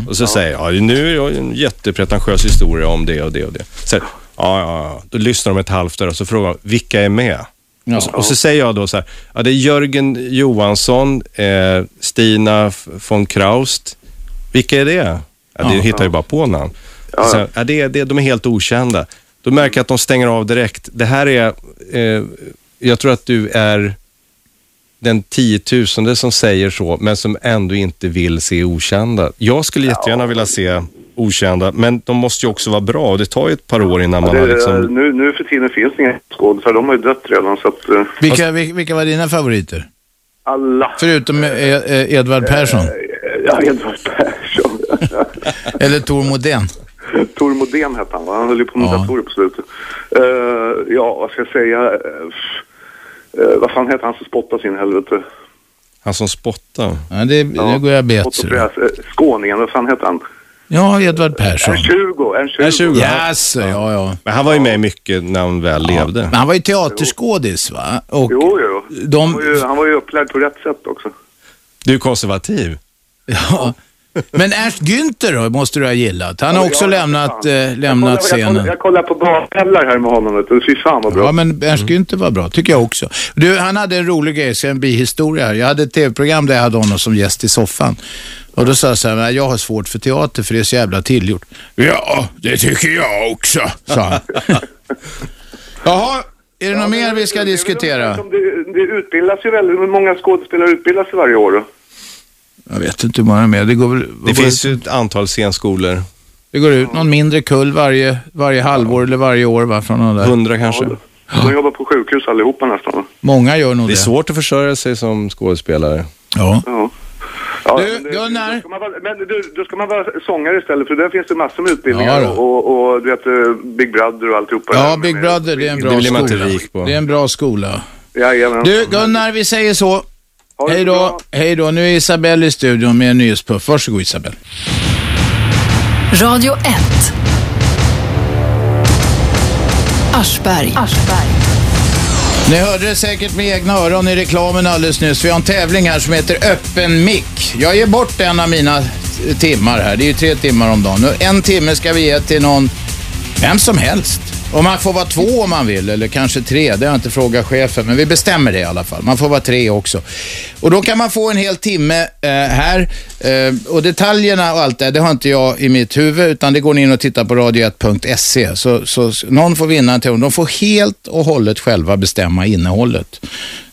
C: Och så säger jag, ja, nu är jag en jättepretentiös historia om det och det och det. Så, ja, ja, ja. Då lyssnar de ett halvt år och så frågar de, vilka är med?
B: Ja.
C: Och, så, och så säger jag då så här, ja det är Jörgen Johansson, eh, Stina von Kraust. Vilka är det? Ja, det
B: Ja.
C: hittar ju bara på namn. Så, ja, det, är- det, de är helt okända. Då märker jag att de stänger av direkt. Det här är, eh, jag tror att du är den tiotusende som säger så, men som ändå inte vill se okända. Jag skulle jättegärna vilja se okända, men de måste ju också vara bra och det tar ju ett par år innan man
H: det,
C: har liksom...
H: nu, nu för tiden finns det inga skådespelare, de har ju dött redan så att eh,
B: Vilka, vil- vilka var dina favoriter?
H: alla...
B: Förutom eh, eh, Edvard Persson.
H: Ja, Edvard Persson.
B: Eller Tor Modén.
H: Tor Modén hette han va? Han höll ju på med
B: Ja.
H: datorer på slutet. Eh, ja, vad ska jag säga? Uh, vad fan heter han som spottar sin helvete?
C: Han som spottar.
B: Ja, det, det går jag bet.
H: Skåningen, vad fan heter han?
B: Ja, Edvard Persson.
H: R20, R20.
C: R20.
B: Jaså, ja, ja.
C: Men han var ju med mycket när han väl levde.
B: Men han var ju teaterskådis, va? Och
H: Jo, jo.
B: de...
H: Han var, ju, han var ju upplärd på rätt sätt också.
C: Du är konservativ.
B: Ja. Men Ernst Günther då, måste du ha gillat. Han har
H: Ja,
B: också
H: ja,
B: lämnat,
H: fan.
B: eh, lämnat
H: jag, kollar, jag, kollar,
B: scenen.
H: jag kollar på Bakellar här med honom. Fy fan vad bra.
B: Ja, men Ernst Günther var bra, tycker jag också. Du, han hade en rolig grej, en bihistoria här. Jag hade ett tv-program där jag hade honom som gäst i soffan. Och då sa jag så här, "Men jag har svårt för teater för det är så jävla tillgjort. Ja, det tycker jag också, sa han. Jaha, är det något mer vi ska diskutera?
H: Det, det utbildas ju väldigt, många skådespelare utbildas varje år?
B: Jag vet inte hur många mer. Det går väl...
C: Det
B: går
C: finns ju ett antal scenskolor.
B: Det går ut någon mindre kull varje, varje halvår eller varje år va, från de där.
C: Hundra kanske.
H: De jobbar på sjukhus allihopa nästan va?
B: Många gör nog
C: Det
B: det.
C: är svårt att försörja sig som skådespelare.
B: Ja.
H: Ja. Ja,
B: Du,
H: det-
B: Gunnar.
H: Då ska, man vara, men du, då ska man vara sångare istället för där finns det massor med utbildningar
B: Ja,
H: och, och du vet eh, Big Brother och alltihopa.
B: Ja,
H: där.
B: Big Brother, det är en bra
C: Det blir man
B: skola.
C: inte rik på.
B: Det är en bra skola.
H: Jajamän.
B: Du, Gunnar, vi säger så. Hej då. Hej då. Nu är Isabelle i studion med en nyhetspuff. Varsågod Isabelle.
A: Radio 1. Aschberg.
B: Ni hörde det säkert med egna öron i reklamen alldeles nyss. Vi har en tävling här som heter Öppen mick. Jag ger bort en av mina timmar här. Det är ju tre timmar om dagen. En timme ska vi ge till någon, vem som helst. Och man får vara två om man vill, eller kanske tre. Det har jag inte frågat chefen, men vi bestämmer det i alla fall. Man får vara tre också. Och då kan man få en hel timme eh, här. Eh, och detaljerna och allt det, det har inte jag i mitt huvud, utan det går ni in och tittar på radio1.se. Så, så någon får vinna en tävling. De får helt och hållet själva bestämma innehållet.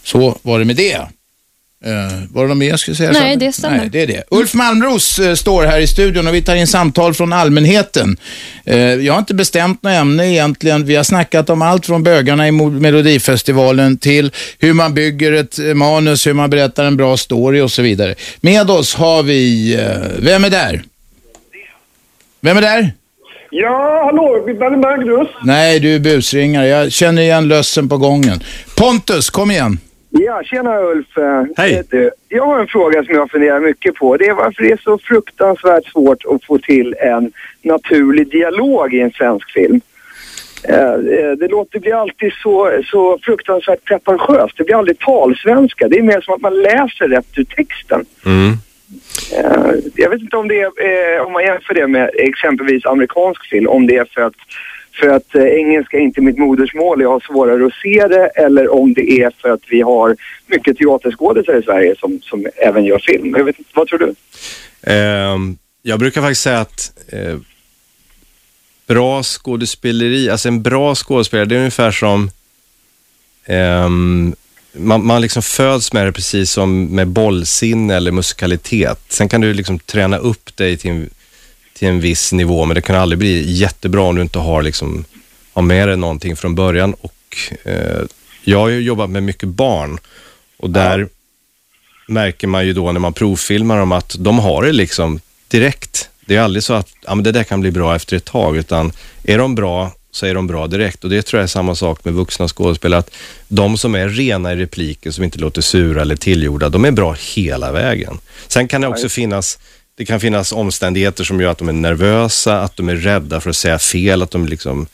B: Så var det med det. Uh, var det något mer jag skulle säga?
D: Nej, det stämmer.
B: Nej, det är det. Ulf Malmros eh, står här i studion och vi tar in samtal från allmänheten. Eh, jag har inte bestämt något ämne egentligen. Vi har snackat om allt från bögarna i Melodifestivalen till hur man bygger ett eh, manus, hur man berättar en bra story och så vidare. Med oss har vi, eh, vem är där? Vem är där?
E: Ja, hallå, är det Magnus?
B: Nej, du är busringare. Jag känner igen lössen på gången. Pontus, kom igen.
I: Ja, tjena Ulf. Eh,
C: Hej.
I: Du, jag har en fråga som jag funderar mycket på. Det är varför det är så fruktansvärt svårt att få till en naturlig dialog i en svensk film. Eh, eh, Det låter, blir alltid så, så fruktansvärt pretentiöst. Det blir aldrig talsvenska. Det är mer som att man läser rätt ur texten.
C: Mm.
I: Eh, Jag vet inte om det är, eh, om man jämför det med exempelvis amerikansk film, om det är för att, för att eh, engelska är inte mitt modersmål, jag har svårare att se det, eller om det är för att vi har mycket teaterskådisar i Sverige som, som även gör film. Jag vet inte, vad tror du?
C: Eh, jag brukar faktiskt säga att eh, bra skådespeleri, alltså en bra skådespelare, det är ungefär som ehm, man, man liksom föds med det precis som med bollsinne eller musikalitet. Sen kan du liksom träna upp dig till en, till en viss nivå, men det kan aldrig bli jättebra om du inte har, liksom, har med dig någonting från början. Och, eh, jag har ju jobbat med mycket barn och där märker man ju då när man provfilmar dem att de har det liksom direkt. Det är aldrig så att ja, men det där kan bli bra efter ett tag, utan är de bra så är de bra direkt. Och det tror jag är samma sak med vuxna skådespelare, att de som är rena i repliker, som inte låter sura eller tillgjorda, de är bra hela vägen. Sen kan det också finnas det kan finnas omständigheter som gör att de är nervösa, att de är rädda för att säga fel, att de liksom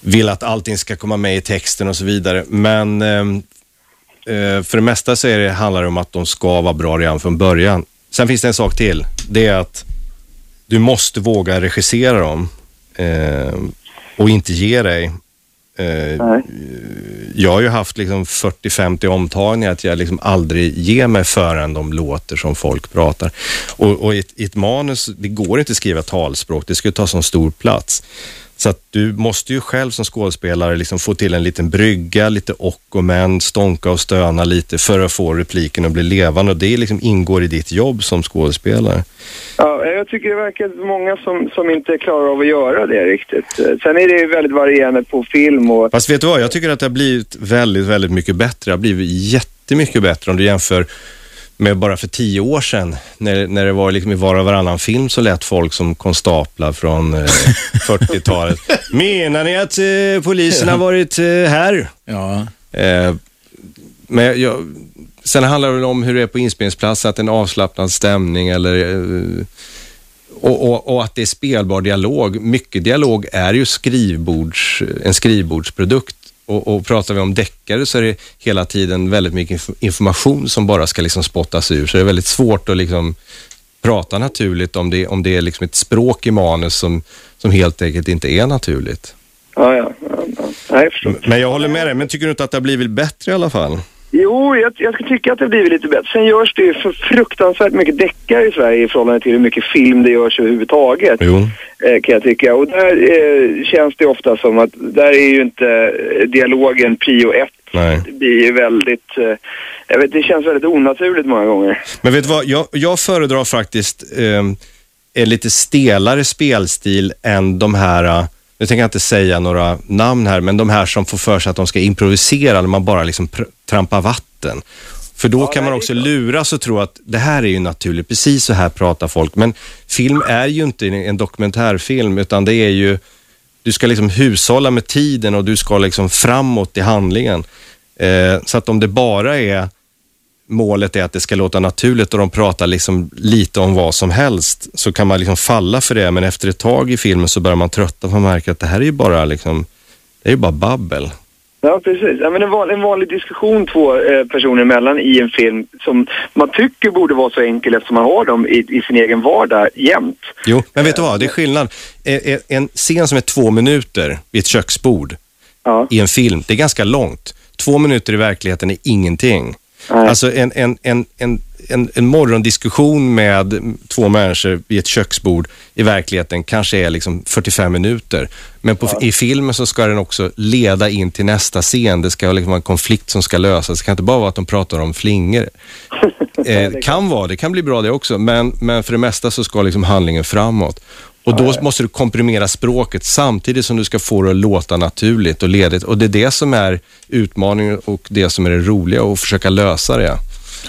C: vill att allting ska komma med i texten och så vidare. Men ehm, eh, för det mesta så är det, handlar det om att de ska vara bra redan från början. Sen finns det en sak till. Det är att du måste våga regissera dem eh, och inte ge dig. Eh, jag har ju haft liksom 40-50 omtagningar att jag liksom aldrig ger mig förrän de låter som folk pratar. Och, och i, ett, i ett manus, det går inte att skriva talspråk, det skulle ta så stor plats. Så att du måste ju själv som skådespelare liksom få till en liten brygga, lite och och men, stånka och stöna lite för att få repliken att bli levande och det liksom ingår i ditt jobb som skådespelare.
I: Ja, jag tycker det verkar många som, som inte klarar av att göra det riktigt. Eh, Sen är det ju väldigt varierande på film och
C: Fast vet du vad, jag tycker att det har blivit väldigt, väldigt mycket bättre. Det har blivit jättemycket bättre om du jämför med bara för tio år sedan, när, när det var liksom i var och varannan film så lät folk som konstaplar från eh, 40-talet. Menar ni att eh, polisen har varit eh, här?
B: Ja.
C: Eh, men jag, sen handlar det väl om hur det är på inspelningsplatsen, att det är en avslappnad stämning eller eh, och, och, och att det är spelbar dialog. Mycket dialog är ju skrivbords, en skrivbordsprodukt. Och, och pratar vi om deckare så är det hela tiden väldigt mycket inf- information som bara ska liksom spottas ur. Så det är väldigt svårt att liksom prata naturligt om det, om det är liksom ett språk i manus som, som helt enkelt inte är naturligt.
I: Ja, ja. ja, ja. Nej, jag.
C: Men jag håller med dig, men tycker du inte att det har blivit bättre i alla fall?
I: Jo, jag, jag tycka att det blivit lite bättre. Sen görs det ju för fruktansvärt mycket deckare i Sverige i förhållande till hur mycket film det görs överhuvudtaget.
C: Jo.
I: Eh, kan jag tycka. Och där eh, känns det ofta som att där är ju inte eh, dialogen prio ett.
C: Nej.
I: Det blir väldigt, eh, jag vet, det känns väldigt onaturligt många gånger.
C: Men vet du vad, jag, jag föredrar faktiskt eh, en lite stelare spelstil än de här, eh, nu tänker jag inte säga några namn här, men de här som får för sig att de ska improvisera när man bara liksom trampar vatten. För då kan man också luras och tro att det här är ju naturligt, precis så här pratar folk. Men film är ju inte en dokumentärfilm, utan det är ju, du ska liksom hushålla med tiden och du ska liksom framåt i handlingen. Eh, så att om det bara är målet är att det ska låta naturligt och de pratar liksom lite om vad som helst så kan man liksom falla för det men efter ett tag i filmen så börjar man trötta för man märker att det här är ju bara liksom, det är ju bara babbel.
I: Ja, precis. Ja, men en, van, en vanlig diskussion två eh, personer emellan i en film som man tycker borde vara så enkel eftersom man har dem i, i sin egen vardag jämt.
C: Jo, men vet du vad, det är skillnad. Eh, eh, En scen som är två minuter vid ett köksbord
I: Ja.
C: i en film, det är ganska långt. Två minuter i verkligheten är ingenting.
I: Nej.
C: Alltså en, en, en, en, en, en morgondiskussion med två människor vid ett köksbord i verkligheten kanske är liksom 45 minuter. Men på, i filmen så ska den också leda in till nästa scen. Det ska liksom vara en konflikt som ska lösas. Det kan inte bara vara att de pratar om flingor. Eh, kan vara, det kan bli bra det också, men, men för det mesta så ska liksom handlingen framåt. Och då måste du komprimera språket samtidigt som du ska få det att låta naturligt och ledigt. Och det är det som är utmaningen och det som är det roliga och försöka lösa det.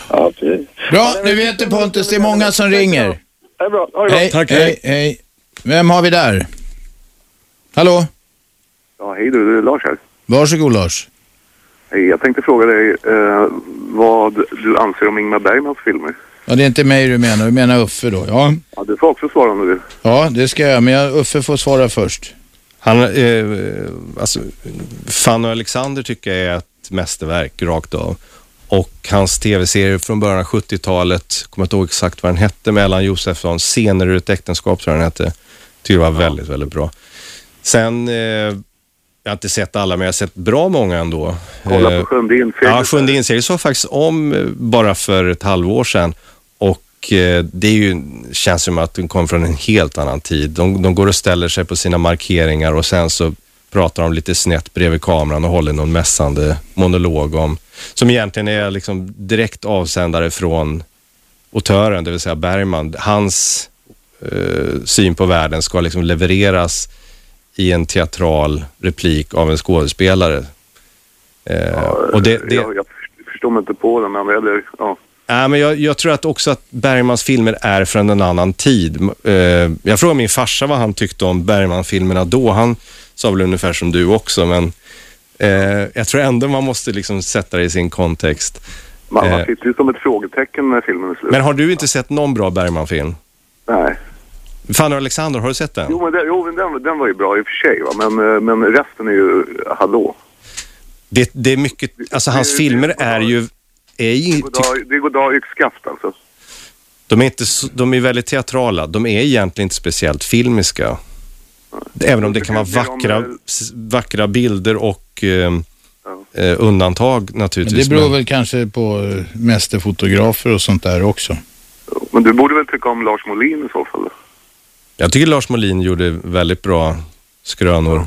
I: Ja, precis.
B: Bra, nu vet du Pontus, det är många som ringer.
I: Det är bra. Ha det bra.
B: Hej,
C: Tack,
B: hej, hej. Vem har vi där? Hallå?
H: Ja, hej du, det är Lars här.
B: Varsågod Lars.
H: Hej, jag tänkte fråga dig eh, vad du anser om Ingmar Bergmans filmer.
B: Ja, det är inte mig du menar, du menar Uffe då. Ja,
H: Ja, du får också svara om du vill.
B: ja det ska jag, men jag, Uffe får svara först.
C: Han, eh, alltså, Fanny och Alexander tycker jag är ett mästerverk rakt av. Och hans tv-serie från början av 70-talet, kommer inte ihåg exakt vad den hette, med Erland Josefsson, Scener ur ett äktenskap tror jag den hette. Tycker det var väldigt, väldigt bra. Sen, eh, jag har inte sett alla, men jag har sett bra många ändå.
H: Kolla
C: Eh,
H: på Sjunde inseglet.
C: Ja, Sjunde inseglet såg faktiskt om eh, bara för ett halvår sedan. Och eh, det är ju, känns som att den kom från en helt annan tid. De, de går och ställer sig på sina markeringar och sen så pratar de lite snett bredvid kameran och håller någon mässande monolog om, som egentligen är liksom direkt avsändare från autören, det vill säga Bergman. Hans eh, syn på världen ska liksom levereras i en teatral replik av en skådespelare. Eh, och det, det,
H: Jag, jag förstår mig inte på den, men eller, ja.
C: Nej, men jag, jag tror att också att Bergmans filmer är från en annan tid. Eh, jag frågade min farsa vad han tyckte om Bergman-filmerna då. Han sa väl ungefär som du också, men eh, jag tror ändå man måste liksom sätta det i sin kontext.
H: Man, man
C: Eh.
H: sitter ju som ett frågetecken när filmen är slut.
C: Men har du inte sett någon bra Bergman-film?
H: Nej.
C: Fanny och Alexander, har du sett den?
H: Jo, men, det, jo, den, den var ju bra i och för sig, va? Men, eh, men resten är ju hallå.
C: Det, det är mycket, alltså hans
H: Det-
C: filmer är ju, är ju
H: det är god dag yxskaft alltså.
C: de är, inte, de är väldigt teatrala. De är egentligen inte speciellt filmiska. Även om det kan vara vackra,
H: eh,
C: s- vackra bilder och eh,
H: Ja.
C: eh, undantag
B: Men
C: naturligtvis.
B: det beror
C: men-
B: väl kanske på eh, mästerfotografer och sånt där också.
H: Men du borde väl tycka om Lars Molin i så fall?
C: Jag tycker Lars Molin gjorde väldigt bra skrönor.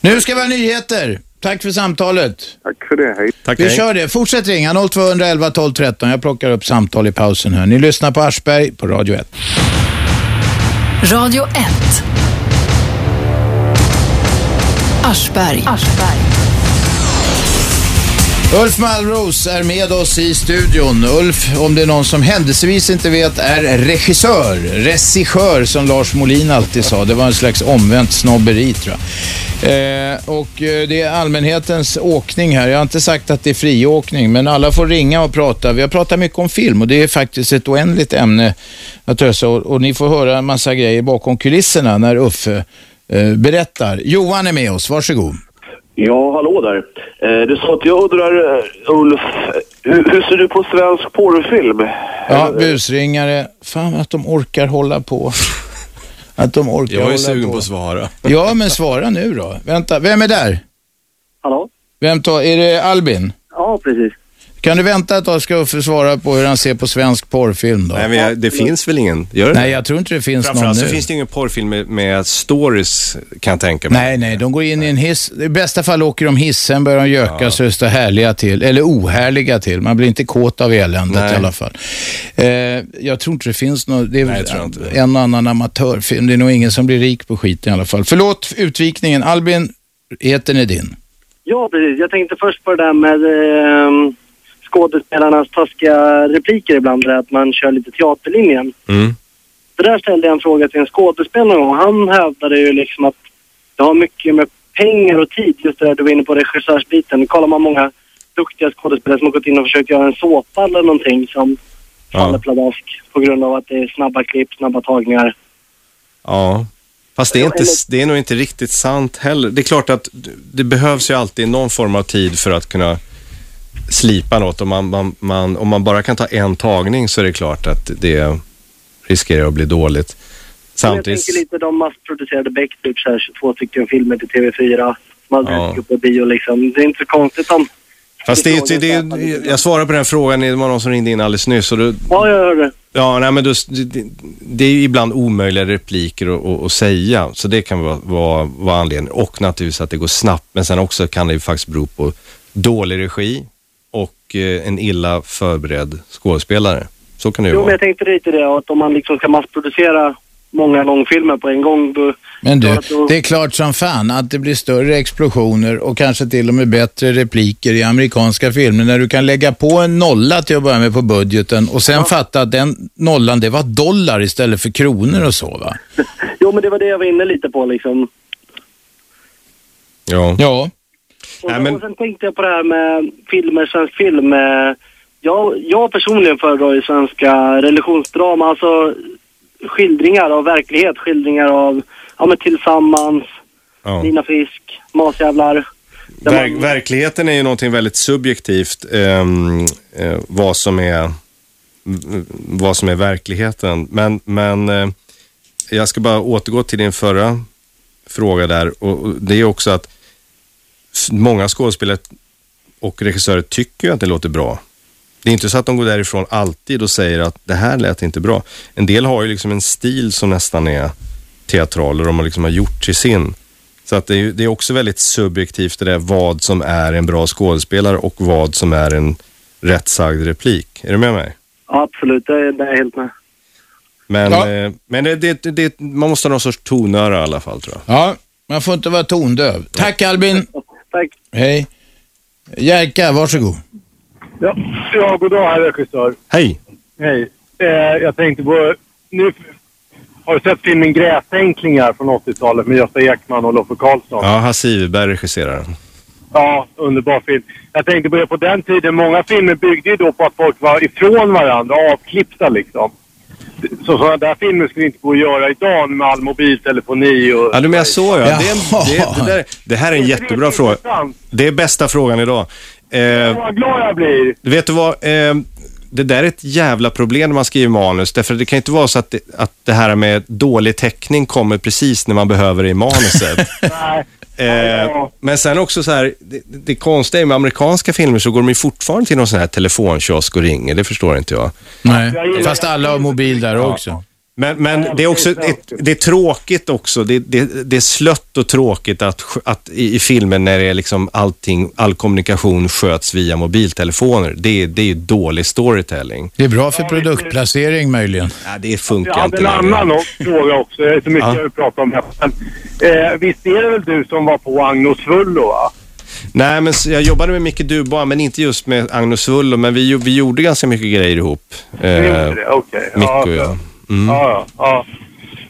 B: Nu ska vi ha nyheter. Tack för samtalet.
H: Tack för det, hej.
C: Tack,
B: Vi
C: hej.
B: kör det. Fortsätt ringa 0211 12 13. Jag plockar upp samtal i pausen här. Ni lyssnar på Aschberg på Radio 1.
A: Radio 1. Aschberg.
B: Ulf Malmros är med oss i studion. Ulf, om det är någon som händelsevis inte vet, är regissör. Regissör, som Lars Molin alltid sa. Det var en slags omvänt snobberi, tror jag. Eh, och eh, det är allmänhetens åkning här. Jag har inte sagt att det är friåkning, men alla får ringa och prata. Vi har pratat mycket om film och det är faktiskt ett oändligt ämne att ösa. Och, och ni får höra en massa grejer bakom kulisserna när Uffe eh, berättar. Johan är med oss, varsågod.
G: Ja, hallå där. Eh, du sa att jag undrar, eh, Ulf, hur, hur ser du på svensk porrfilm?
B: Ja, busringare. Fan att de orkar hålla på. Att de orkar
C: Jag är
B: hålla
C: sugen
B: på.
C: på att svara.
B: Ja, men svara nu då. Vänta, vem är där?
J: Hallå?
B: Vem tar, är det Albin?
J: Ja, precis.
B: Kan du vänta ett tag ska Uffe svara på hur han ser på svensk porrfilm då?
C: Nej, men jag, det finns väl ingen? Gör det
B: Nej, jag tror inte det finns någon
C: Framförallt så
B: nu.
C: finns det ingen porrfilm med, med stories, kan jag tänka mig.
B: Nej, nej, de går in i en hiss. I bästa fall åker de hiss, sen börjar de göka
C: Ja.
B: så det står härliga till. Eller ohärliga till. Man blir inte kåt av eländet
C: Nej.
B: i alla fall. Eh, jag tror inte det finns något. Det är
C: Nej,
B: väl
C: jag tror inte det.
B: en och annan amatörfilm. Det är nog ingen som blir rik på skiten i alla fall. Förlåt utvikningen. Albin, etern är din.
J: Ja, precis. Jag tänkte först på det där med eh, skådespelarnas taskiga repliker ibland, där att man kör lite teaterlinjen.
C: Mm.
J: Det där ställde jag en fråga till en skådespelare och han hävdade ju liksom att det har mycket med pengar och tid, just det där du var inne på regissörsbiten. Kollar man många duktiga skådespelare som har gått in och försökt göra en såpa eller någonting som faller
C: Ja.
J: pladask på grund av att det är snabba klipp, snabba tagningar.
C: ja. Fast det är, inte, det är nog inte riktigt sant heller. Det är klart att det behövs ju alltid någon form av tid för att kunna slipa något. Om man, man, man, om man bara kan ta en tagning så är det klart att det riskerar att bli dåligt.
J: Men Jag
C: Samtidigt...
J: tänker lite de massproducerade Beck, typ så här 22 stycken filmer till TV4 som hade
C: Ja.
J: på bio liksom. Det är inte så konstigt om...
C: Fast det, det, det, jag svarar på den frågan, det var någon som ringde in alldeles nyss. Och då,
J: Ja, jag hörde.
C: Ja, nej, men då, det, det är ju ibland omöjliga repliker att, att, att säga, så det kan vara, vara, vara anledningen. Och naturligtvis att det går snabbt, men sen också kan det ju faktiskt bero på dålig regi och eh, en illa förberedd skådespelare. Så kan det ju
J: Jo, men
C: vara.
J: jag tänkte lite det att om man liksom ska massproducera många långfilmer på en gång då...
B: Men du,
J: Ja, då-
B: det är klart som fan att det blir större explosioner och kanske till och med bättre repliker i amerikanska filmer när du kan lägga på en nolla till att börja med på budgeten och sen fatta att den nollan, det var dollar istället för kronor och så va?
J: Jo, men det var det jag var inne lite på liksom.
C: Ja.
B: Ja.
J: Och,
C: Nej, men-
J: och sen tänkte jag på det här med filmer, svensk film. eh, Jag, jag personligen föredrar ju svenska relationsdrama, alltså skildringar av verklighet, skildringar av, ja men tillsammans,
C: ja.
J: Nina Frisk, Masjävlar.
C: Ver-
J: man-
C: verkligheten är ju någonting väldigt subjektivt, ehm, eh, vad, som är, vad som är verkligheten. Men, men eh, jag ska bara återgå till din förra fråga där. Och, och det är också att många skådespelare och regissörer tycker ju att det låter bra. Det är inte så att de går därifrån alltid och säger att det här lät inte bra. En del har ju liksom en stil som nästan är teatral och de har liksom har gjort till sin. Så att det, är, det är också väldigt subjektivt det där vad som är en bra skådespelare och vad som är en rättsagd replik. Är du med mig?
J: Ja, absolut, det, det är helt med.
C: Men,
B: Ja.
C: eh, men det, det, det, man måste ha någon sorts tonöra i alla fall tror jag.
B: Ja, man får inte vara tondöv. Tack Albin.
J: Tack.
B: Hej. Jerka, varsågod.
K: Ja, ja god dag herr regissör.
C: Hej!
K: Hej. Eh, jag tänkte på... Nu har du sett filmen Gräsänklingar från 80-talet med Gösta Ekman och Loffe Karlsson?
C: Ja, Hasse Iverberg regisserar den.
K: Ja, underbar film. Jag tänkte på det på den tiden. Många filmer byggde ju då på att folk var ifrån varandra, avklippta liksom. Så sådana där filmer skulle inte gå att göra idag med all mobiltelefoni och...
C: Ja, du menar så ja.
B: Ja.
C: Det, det, det, där, det här är en jättebra fråga. Det är bästa frågan idag. Eh,
K: Vad glad jag blir!
C: vet du vad? Eh, det där är ett jävla problem när man skriver manus. Därför det kan inte vara så att det, att det här med dålig täckning kommer precis när man behöver det i manuset.
K: Nej.
C: Eh, men sen också så här, det, det konstiga är med amerikanska filmer så går de ju fortfarande till någon sån här telefonkiosk och ringer. Det förstår inte jag.
B: Nej, fast alla har mobil där också.
C: Men, men det är också ett, det är tråkigt också. Det, det, det är slött och tråkigt att, att i, i filmen när det är liksom allting, all kommunikation sköts via mobiltelefoner. Det, är- det är ju dålig storytelling.
B: Det är bra för produktplacering möjligen.
C: Ja, det funkar
K: Jag hade
C: inte
K: en
C: längre.
K: annan fråga också. Det är så mycket
C: Ja.
K: jag vill prata om här. Men, eh, visst är det väl du som var på Agnos Fullo va?
C: Nej, men jag jobbade med Micke Dubois, men inte just med Agnes Wullo, men vi, vi gjorde ganska mycket grejer ihop.
K: Ni
C: Eh,
K: gjorde det? Okej.
C: Micke
K: Ja,
C: och jag.
K: så.
C: Mm.
K: Ja, ja, ja.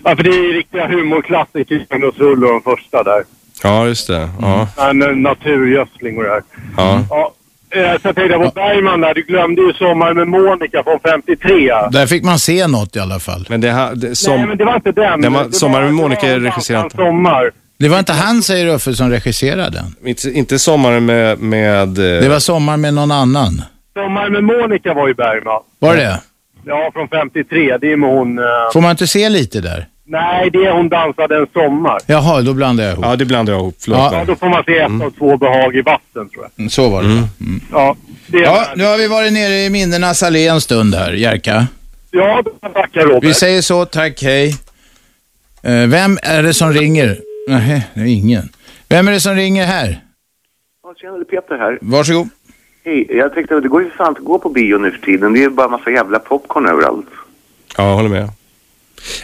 K: Ja, för det är riktiga humorklassiker. Och de första där.
C: Ja, just det. Ja.
K: En eh, naturgödsling och det här.
C: Ja.
K: Ja. eh, jag tänkte på Bergman där. Du glömde ju Sommar med Monica från 53.
B: Där fick man se något i alla fall.
C: Men det, ha- det, som,
K: Nej, men det var inte den.
C: Den var-
K: Det
C: Sommar med Monica är regisserad.
K: Sommar.
B: Det var inte han, säger Uffe, som regisserade den.
C: inte, inte sommaren med... med eh,
B: Det var Sommar med någon annan.
K: Sommar med Monica var ju Bergman.
B: Var det
K: Ja, från 53. Det är med hon... eh,
B: Får man inte se lite där?
K: Nej, det är hon dansade en sommar.
B: Jaha, då blandar jag ihop.
C: Ja, det blandar jag ihop. Förlåt.
B: Ja.
K: Ja, då får man se ett av två behag i vatten, tror jag.
B: Mm, Så var det. Mm.
K: Ja, det
B: Ja, nu har vi varit nere i minnenas allé en stund här, Jerka.
K: ja tackar Robert.
B: Vi säger så, tack, hej. Eh, vem är det som ringer? Nej, det är ingen. Vem är det som ringer här?
H: Ja, tjena, det är Peter här.
B: Varsågod.
H: Hej, jag tänkte att det går ju för fan att gå på bio nu för tiden. Det är bara massa jävla popcorn överallt.
C: Ja, jag håller med.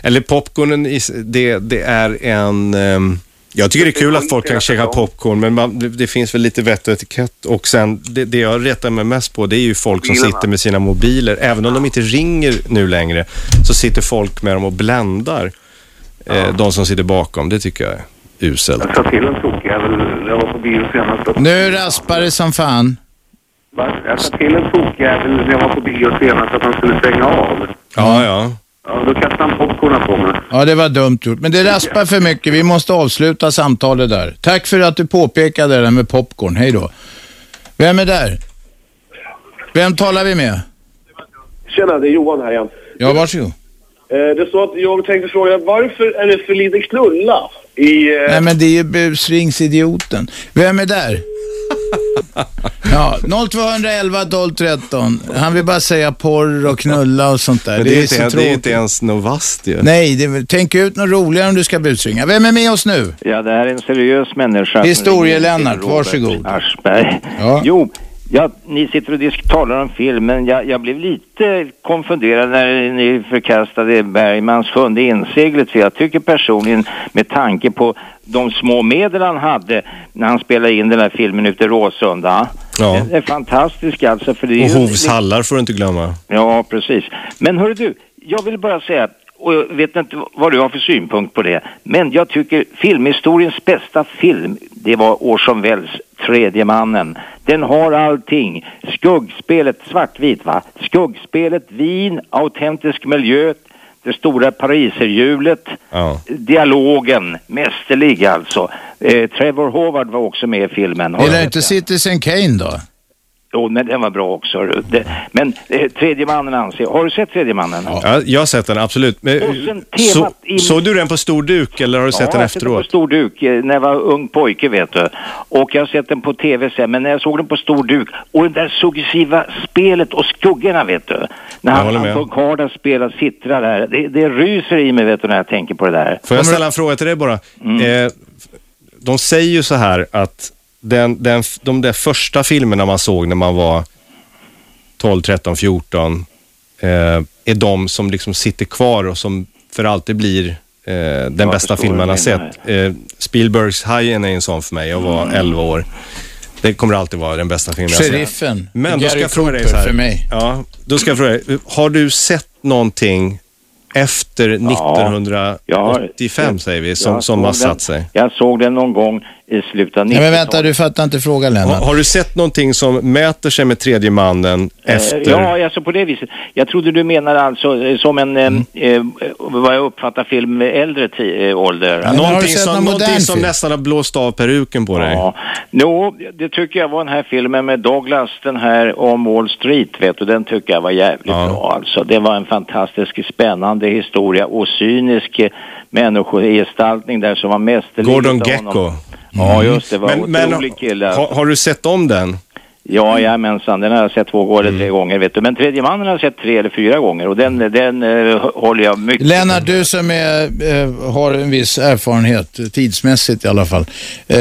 C: Eller popcornen, det, det är en... ehm, jag tycker det är kul att folk kan käka popcorn, men man, det, det finns väl lite vett och etikett. Och sen, det, det jag retar mig mest på, det är ju folk som sitter med sina mobiler. Även om de inte ringer nu längre, så sitter folk med dem och bländar. Eh, de som sitter bakom, det tycker jag är uselt.
H: Jag sa till en tokjävel jag var på bio senast.
B: Nu raspar det som fan.
H: Va? Jag sa till en tokjävel när jag var på bio senast att han skulle stänga av.
C: Ja, ja.
H: Ja, då kastade han popcornen på mig.
B: Ja, det var dumt gjort. Men det raspar för mycket. Vi måste avsluta samtalet där. Tack för att du påpekade det där med popcorn. Hej då. Vem är där? Vem talar vi med?
L: Tjena, det är Johan här igen.
B: Ja, varsågod.
L: Eh, det står att jag tänkte fråga varför är det för lite knulla i... Eh,
B: Nej, men det är ju busringsidioten. Vem är där? Ja, 0211 12 13. Han vill bara säga porr och knulla och sånt där.
C: Men
B: det,
C: det, är inte,
B: så
C: det är inte ens något vasst ju.
B: Nej, det, tänk ut något roligare om du ska busringa. Vem är med oss nu?
M: Ja, det här är en seriös människa.
B: Historie-Lennart, varsågod.
M: Aschberg.
B: Ja.
M: Jo, ja, ni sitter och disk- talar om film, men jag, jag blev lite konfunderad när ni förkastade Bergmans Sjunde inseglet, för jag tycker personligen, med tanke på de små medel han hade när han spelade in den här filmen ute i Råsunda,
C: Ja.
M: den är fantastisk alltså. För det är
C: Och
M: ju-
C: Hovs hallar får du inte glömma.
M: Ja, precis. Men hörru du, jag vill bara säga, och jag vet inte vad du har för synpunkt på det, men jag tycker filmhistoriens bästa film, det var Orson Welles Tredje mannen. Den har allting. Skuggspelet, svartvit va? Skuggspelet, vin, autentisk miljö, det stora pariserhjulet,
C: Ja.
M: dialogen, mästerlig alltså. Eh, Trevor Howard var också med i filmen. Har du
B: Eller
M: sett
B: inte? Citizen Kane då?
M: Jo, men den var bra också. Det, men eh, Tredje mannen anser Har du sett Tredje mannen?
C: Ja, jag har sett den, absolut. Men,
M: sen
C: så,
M: temat i-
C: såg du den på stor duk eller har du sett
M: ja,
C: den
M: jag har sett den på
C: efteråt?
M: stor duk eh, när jag var ung pojke vet du. Och jag har sett den på tv sen, men när jag såg den på stor duk och det där suggestiva spelet och skuggorna vet du. När han. Anton Karda spelar sittrar där. Det, det ryser i mig vet du när jag tänker på det där.
C: Får jag ställa en fråga till dig bara?
M: Mm.
C: Eh, de säger ju så här att den, den, de där första filmerna man såg när man var 12, 13, 14 eh, är de som liksom sitter kvar och som för alltid blir eh, den
M: Jag
C: bästa filmen man har sett. Eh, Spielbergs Hajen är en sån för mig. Jag var
M: Mm.
C: 11 år. Det kommer alltid vara den bästa filmen jag har sett.
B: Sheriffen.
C: Men då ska jag fråga dig så här.
B: för mig.
C: Ja, då ska jag fråga dig. Har du sett någonting efter
M: jag har
C: 1985 säger vi, som, som har satt sig?
M: Jag såg den någon gång i slutet av 90-talet.
B: Nej, men vänta, du fattar inte frågan
C: Har,
B: Lennart.
C: har du sett någonting som mäter sig med tredje mannen efter?
M: Eh, Ja, alltså på det viset. Jag trodde du menar alltså eh, som en,
C: Mm.
M: eh, vad jag uppfattar film med äldre ålder.
B: Men har
C: någonting som,
B: någon
C: någonting som nästan har blåst av peruken på dig.
M: Ja, no, det tycker jag var den här filmen med Douglas, den här om Wall Street, vet du, den tycker jag var jävligt
C: Ja.
M: bra alltså. Det var en fantastisk spännande historia och cynisk människogestaltning där som var mästerlig.
C: Gordon Gecko.
M: Ja, just det. var
C: Men,
M: en
C: men
M: otrolig kille.
C: har, har du sett om den?
M: Ja, jajamensan. Den har jag sett två eller
C: Mm.
M: tre gånger, vet du. Men tredje mannen har jag sett tre eller fyra gånger och den, den eh, håller jag mycket
B: Lennart, du som är, eh, har en viss erfarenhet, tidsmässigt i alla fall. Eh,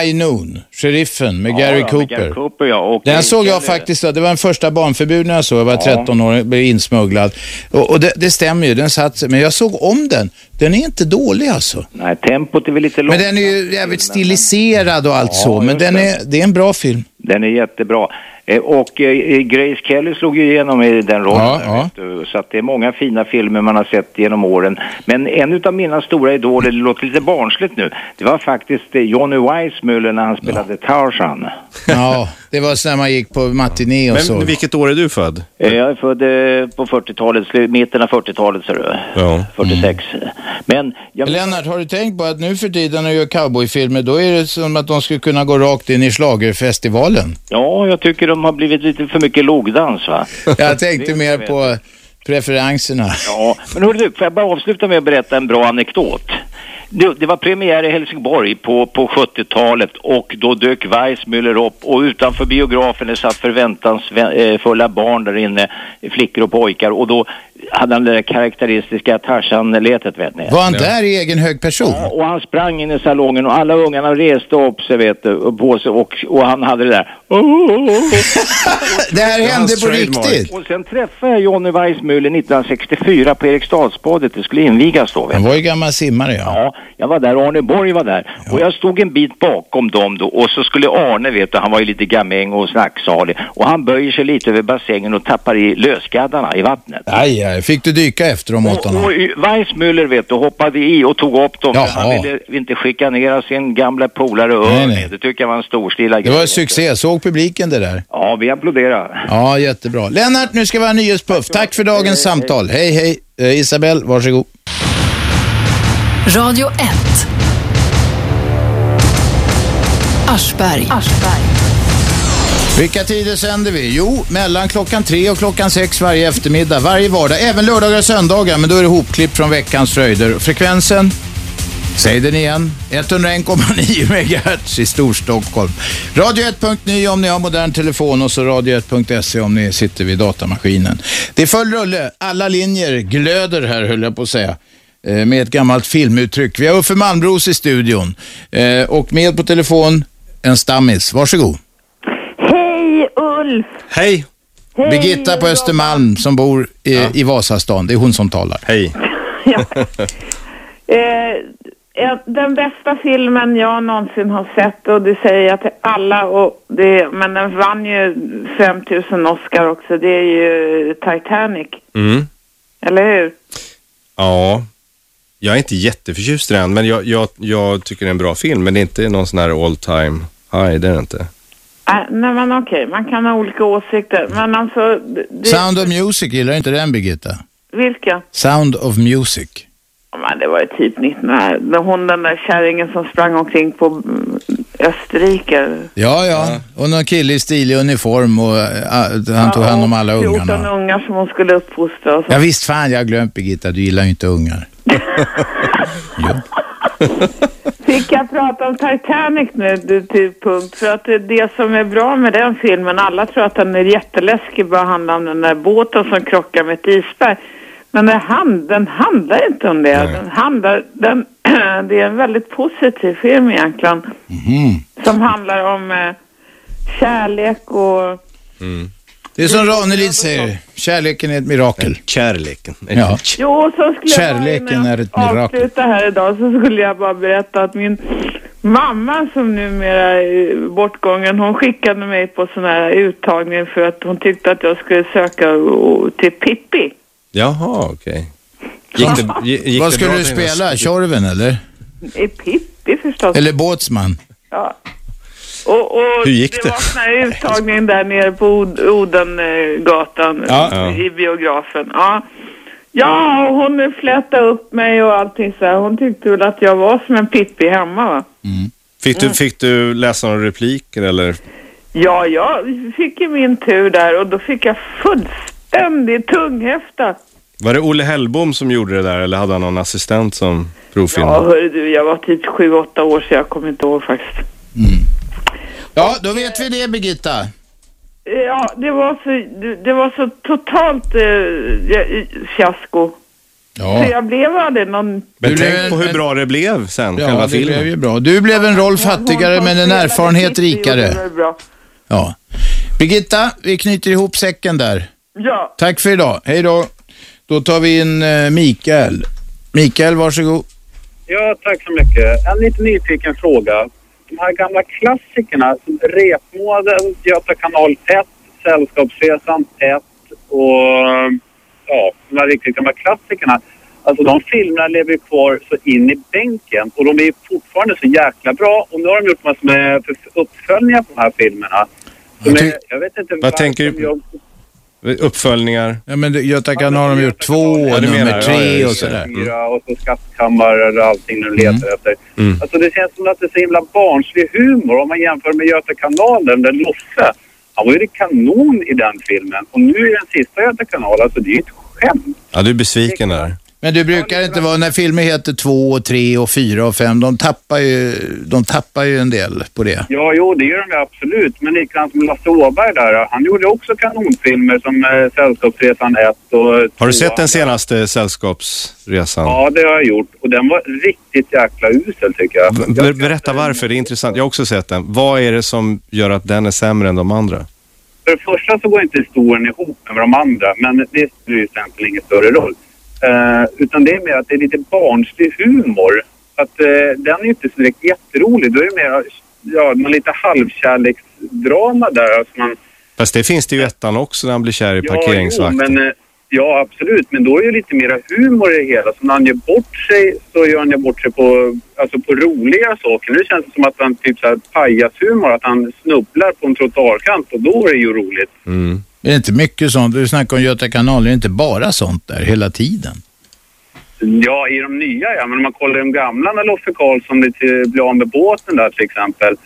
B: High Noon, Sheriffen med
M: Ja,
B: Gary
M: ja,
B: Cooper.
M: med Gary Cooper, ja. Och
B: Den såg jag faktiskt, det var en första barnförbud när jag såg, jag var
M: Ja.
B: 13 år, blev insmugglad. Och, och det, det stämmer ju, den satt. Men jag såg om den Den är inte dålig alltså.
M: Nej, tempot är väl lite lågt.
B: Men den är ju jävligt stiliserad och allt så. Men den är, det är en bra film.
M: Den är jättebra. Eh, Och eh, Grace Kelly slog ju igenom i den rollen.
B: Ja, ja.
M: du. Så att det är många fina filmer man har sett genom åren. Men en av mina stora idoler, det låter lite barnsligt nu, det var faktiskt eh, Johnny Weissmuller när han spelade Tarzan.
B: Ja, det var så när man gick på matiné och så.
C: Men vilket år är du född?
M: Jag är född eh, på 40-talet, slu- mitten av 40-talet ser du.
C: Ja.
M: 46. Men jag...
B: Lennart, har du tänkt på att nu för tiden när du gör cowboyfilmer, då är det som att de skulle kunna gå rakt in i schlagerfestivalen.
M: Ja, jag tycker de har blivit lite för mycket logdans va?
B: Jag tänkte mer på preferenserna.
M: Ja, men hörru du, får jag bara avsluta med att berätta en bra anekdot? Det, det var premiär i Helsingborg på, på 70-talet och då dök Weissmuller upp och utanför biografen det satt förväntansfulla barn där inne, flickor och pojkar och då hade han det där karaktäristiska Tarzan-letet vet ni.
B: Var han där i egen hög person?
M: Ja, och han sprang in i salongen och alla ungarna reste upp sig vet du, och på sig och, och han hade det där.
B: det här hände på riktigt?
M: Och sen träffade jag Johnny Weissmuller 1964 på Eriksdalsbadet. Det skulle invigas då. Vet
B: Han var ju gammal simmare ja.
M: Ja, jag var där, Arne Borg var där. Och jag stod en bit bakom dem då och så skulle Arne, vet du, han var ju lite gamäng och snacksalig. Och han böjer sig lite över bassängen och tappar i lösgaddarna i vattnet.
B: Aj, aj. Fick du dyka efter dem åt
M: Och, och Weissmuller vet du, hoppade i och tog upp dem.
B: Jaha.
M: Han ville inte skikanera sin gamla polare
B: nej.
M: Det tycker jag var en storstilad
B: Det var succé. Såg publiken det där?
M: Ja, vi applåderar.
B: Ja, jättebra. Lennart, nu ska vi ha en nyhetspuff. Tack för dagens samtal. Hej, hej. Eh, Isabel, varsågod.
A: Radio 1. Aschberg.
B: Vilka tider sänder vi? Jo, mellan klockan tre och klockan sex varje eftermiddag, varje vardag, även lördagar och söndagar, men då är det hopklipp från veckans fröjder. Frekvensen? Säg den igen. 101,9 MHz i Storstockholm. Radio1.ny om ni har modern telefon och så radio1.se om ni sitter vid datamaskinen. Det är full rulle. Alla linjer glöder här höll jag på att säga. Eh, med ett gammalt filmuttryck. Vi har Uffe Malmros i studion. Eh, och med på telefon en stammis. Varsågod.
N: Hej Ulf!
C: Hej!
N: Hej,
B: Birgitta på Östermalm som bor i, i Vasastan. Det är hon som talar.
C: Hej.
N: Eh, eh, den bästa filmen jag någonsin har sett och det säger jag till alla och det, men den vann ju 5000 Oscar också. Det är ju Titanic,
C: Mm.
N: eller hur?
C: Ja, jag är inte jätteförtjust i den, men jag, jag, jag tycker det är en bra film. Men det är inte någon sån här all time high, det är det inte.
N: Äh, nej men okej, man kan ha olika åsikter. Men alltså, det,
B: Sound of Music, gillar inte den Birgitta?
N: vilka?
B: Sound of Music.
N: Ja, Men det var ju typ 19 här. Det- Hon den där kärringen som sprang omkring på mm, Österrike.
B: Ja, ja. Och någon kille i stilig uniform och äh, han tog hand om alla
N: 14
B: ungarna.
N: ungar som hon skulle uppfostra och så.
B: Ja, visst fan, jag har glömt Birgitta. Du gillar ju inte ungar.
N: prata om Titanic nu till punkt? För att det, det som är bra med den filmen, alla tror att den är jätteläskig, bara handlar om den där båten som krockar med ett isberg. Men det hand, den handlar inte om det. Den handlar, den, det är en väldigt positiv film egentligen. Som handlar om eh, kärlek och...
B: Det är som Ranelid säger, kärleken är ett mirakel.
C: Kärleken.
B: Ja.
N: Jo, så skulle jag bara,
B: Kärleken
N: innan
B: är
N: jag
B: ett mirakel.
N: avsluta här idag så skulle jag bara berätta att min mamma som numera är bortgången, hon skickade mig på sån här uttagning för att hon tyckte att jag skulle söka till Pippi.
C: Jaha, okej. Gick det, gi- gick
B: Vad skulle du spela? Tjorven eller?
N: I Pippi förstås.
B: Eller båtsman?
N: Ja. Och, och
B: Hur gick det?
N: var sån här uttagning där nere på Od- Odengatan
B: Ja. Ja.
N: i biografen. Ja. Ja, hon flätade upp mig och allting så här. Hon tyckte väl att jag var som en Pippi hemma va.
C: Fick du,
N: Mm.
C: fick du läsa några repliker eller?
N: Ja, jag fick ju min tur där och då fick jag fullständig tunghäfta.
C: Var det Olle Hellbom som gjorde det där eller hade han någon assistent som
N: Ja,
C: provfilmade?
N: hörru du, jag var typ sju, åtta år så jag kommer inte ihåg faktiskt.
B: Ja, då vet vi det Birgitta.
N: Ja, det var så, det- var så totalt eh, ja, fiasko.
B: Ja.
N: Så jag blev aldrig någon...
C: Men
B: Du
C: tänk
B: blev-
C: på hur bra det blev sen,
B: Ja,
C: själva
B: det
C: filmen.
B: blev ju bra. Du blev en roll fattigare men en erfarenhet rikare.
N: Det var bra.
B: Ja. Birgitta, vi knyter ihop säcken där.
N: Ja.
B: Tack för idag. Hej då. Då tar vi in eh, Mikael. Mikael, varsågod.
O: Ja, tack så mycket. En lite nyfiken fråga. De här gamla klassikerna som Repmånaden, Göta kanal 1, Sällskapsresan 1 och ja, de här riktigt gamla klassikerna. Alltså de filmerna lever kvar så in i bänken och de är fortfarande så jäkla bra. Och nu har de gjort massor med uppföljningar på de här filmerna.
C: Ty-
O: är, jag vet inte
C: vad tänker
O: de
C: du-
O: gör-
B: Uppföljningar? Ja, men Göta kanal har de gjort två och
C: Ja, menar,
B: nummer
C: ja,
B: tre
C: just
B: och sådär. Mm.
O: fyra och så skattkammare och allting de letar efter.
C: Mm.
O: Alltså det känns som att det är så himla barnslig humor om man jämför med Göta kanalen där Losse, han var ju kanon i den filmen. Och nu är den sista Göta kanal, alltså det är ju ett skämt.
C: Ja, du är besviken där.
B: Men du brukar inte vara, när filmer heter två och tre och fyra och fem, de tappar ju, de tappar ju en del på det.
O: Ja, jo, det gör de absolut. Men likadant som Lasse Åberg där, han gjorde också kanonfilmer som eh, Sällskapsresan 1 och...
C: Har du sett den senaste Sällskapsresan?
O: Ja, det har jag gjort. Och den var riktigt jäkla usel tycker jag.
C: Ber- Berätta varför, det är intressant. Jag har också sett den. Vad är det som gör att den är sämre än de andra?
O: För det första så går inte historien ihop med de andra, men det spelar ju egentligen ingen större roll. Eh, utan det är mer att det är lite barnslig humor. Att eh, den är inte så direkt jätterolig. Då är det mer ja, någon lite halvkärleksdrama där. Alltså man,
C: Fast det finns det ju ettan också när han blir kär i
O: ja,
C: parkeringsvakten.
O: jo, men, eh, ja, absolut. Men då är det lite mera humor i det hela. Så när han gör bort sig så gör han ju bort sig på, alltså på roliga saker. Nu känns det som att han typ så här pajashumor, att han snubblar på en trottoarkant och då är det ju roligt.
C: Mm.
B: Det är inte mycket sånt. Du snackar om Göta kanal, det är inte bara sånt där hela tiden.
O: Ja, i de nya ja. Men om man kollar de gamla när Loffe Karlsson blir av med båten där till exempel.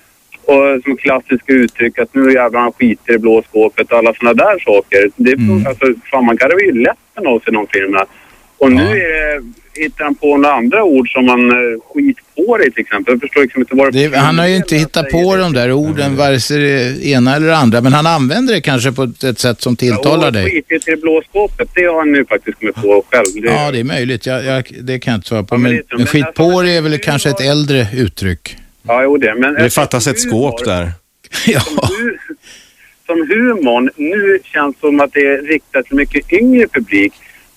O: Och som klassiska uttryck att nu jävlar han skiter i blå skåpet och alla sådana där saker. Det, är alltså, fan, man garvar ju läppen av sig i de filmerna. Och nu är det, hittar han på några andra ord som man eh, skit på dig till exempel. Jag förstår liksom inte vad
B: Det, han har ju inte hittat på de där orden, vare sig det ena eller det andra, men han använder det kanske på ett, sätt som tilltalar
O: och
B: dig.
O: skitit i det blå skåpet, det har han nu faktiskt kommit på själv. Det,
B: Ja, det är möjligt. Jag, jag, det kan jag inte svara på.
O: men
B: Men,
O: det
B: men
O: Men
B: skit
O: alltså,
B: på det är väl kanske ett äldre uttryck.
O: Ja, jo det. Men
C: Det fattas ett skåp där.
O: Som, hu- som humorn nu känns som att det är riktat till mycket yngre publik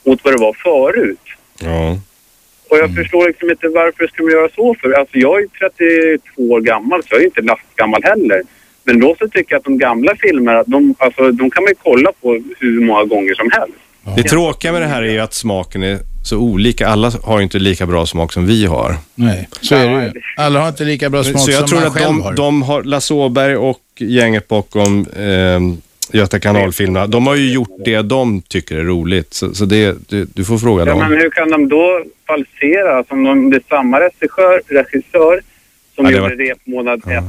O: mot vad det var förut.
C: Ja.
O: Och jag förstår liksom inte varför ska man göra så för. Alltså jag är 32 år gammal så jag är inte lastgammal heller. Men då så tycker jag att de gamla filmerna, de, alltså, de kan man ju kolla på hur många gånger som helst.
C: Det tråkiga med det här är ju att smaken är så olika. Alla har ju inte lika bra smak som vi har.
B: Nej, så är det ju. Alla har inte lika bra smak
C: Så jag
B: som
C: tror
B: man
C: att
B: själv
C: de,
B: har.
C: de har, Lasse Åberg och gänget bakom eh, Göta kanalfilmerna, de har ju gjort det de tycker är roligt. Så, så det, du, du får fråga
O: Ja,
C: dem.
O: men hur kan de då falsera som de, det är samma regissör, regissör som
C: Ja, det
O: gjorde
C: var-
O: Repmånad 1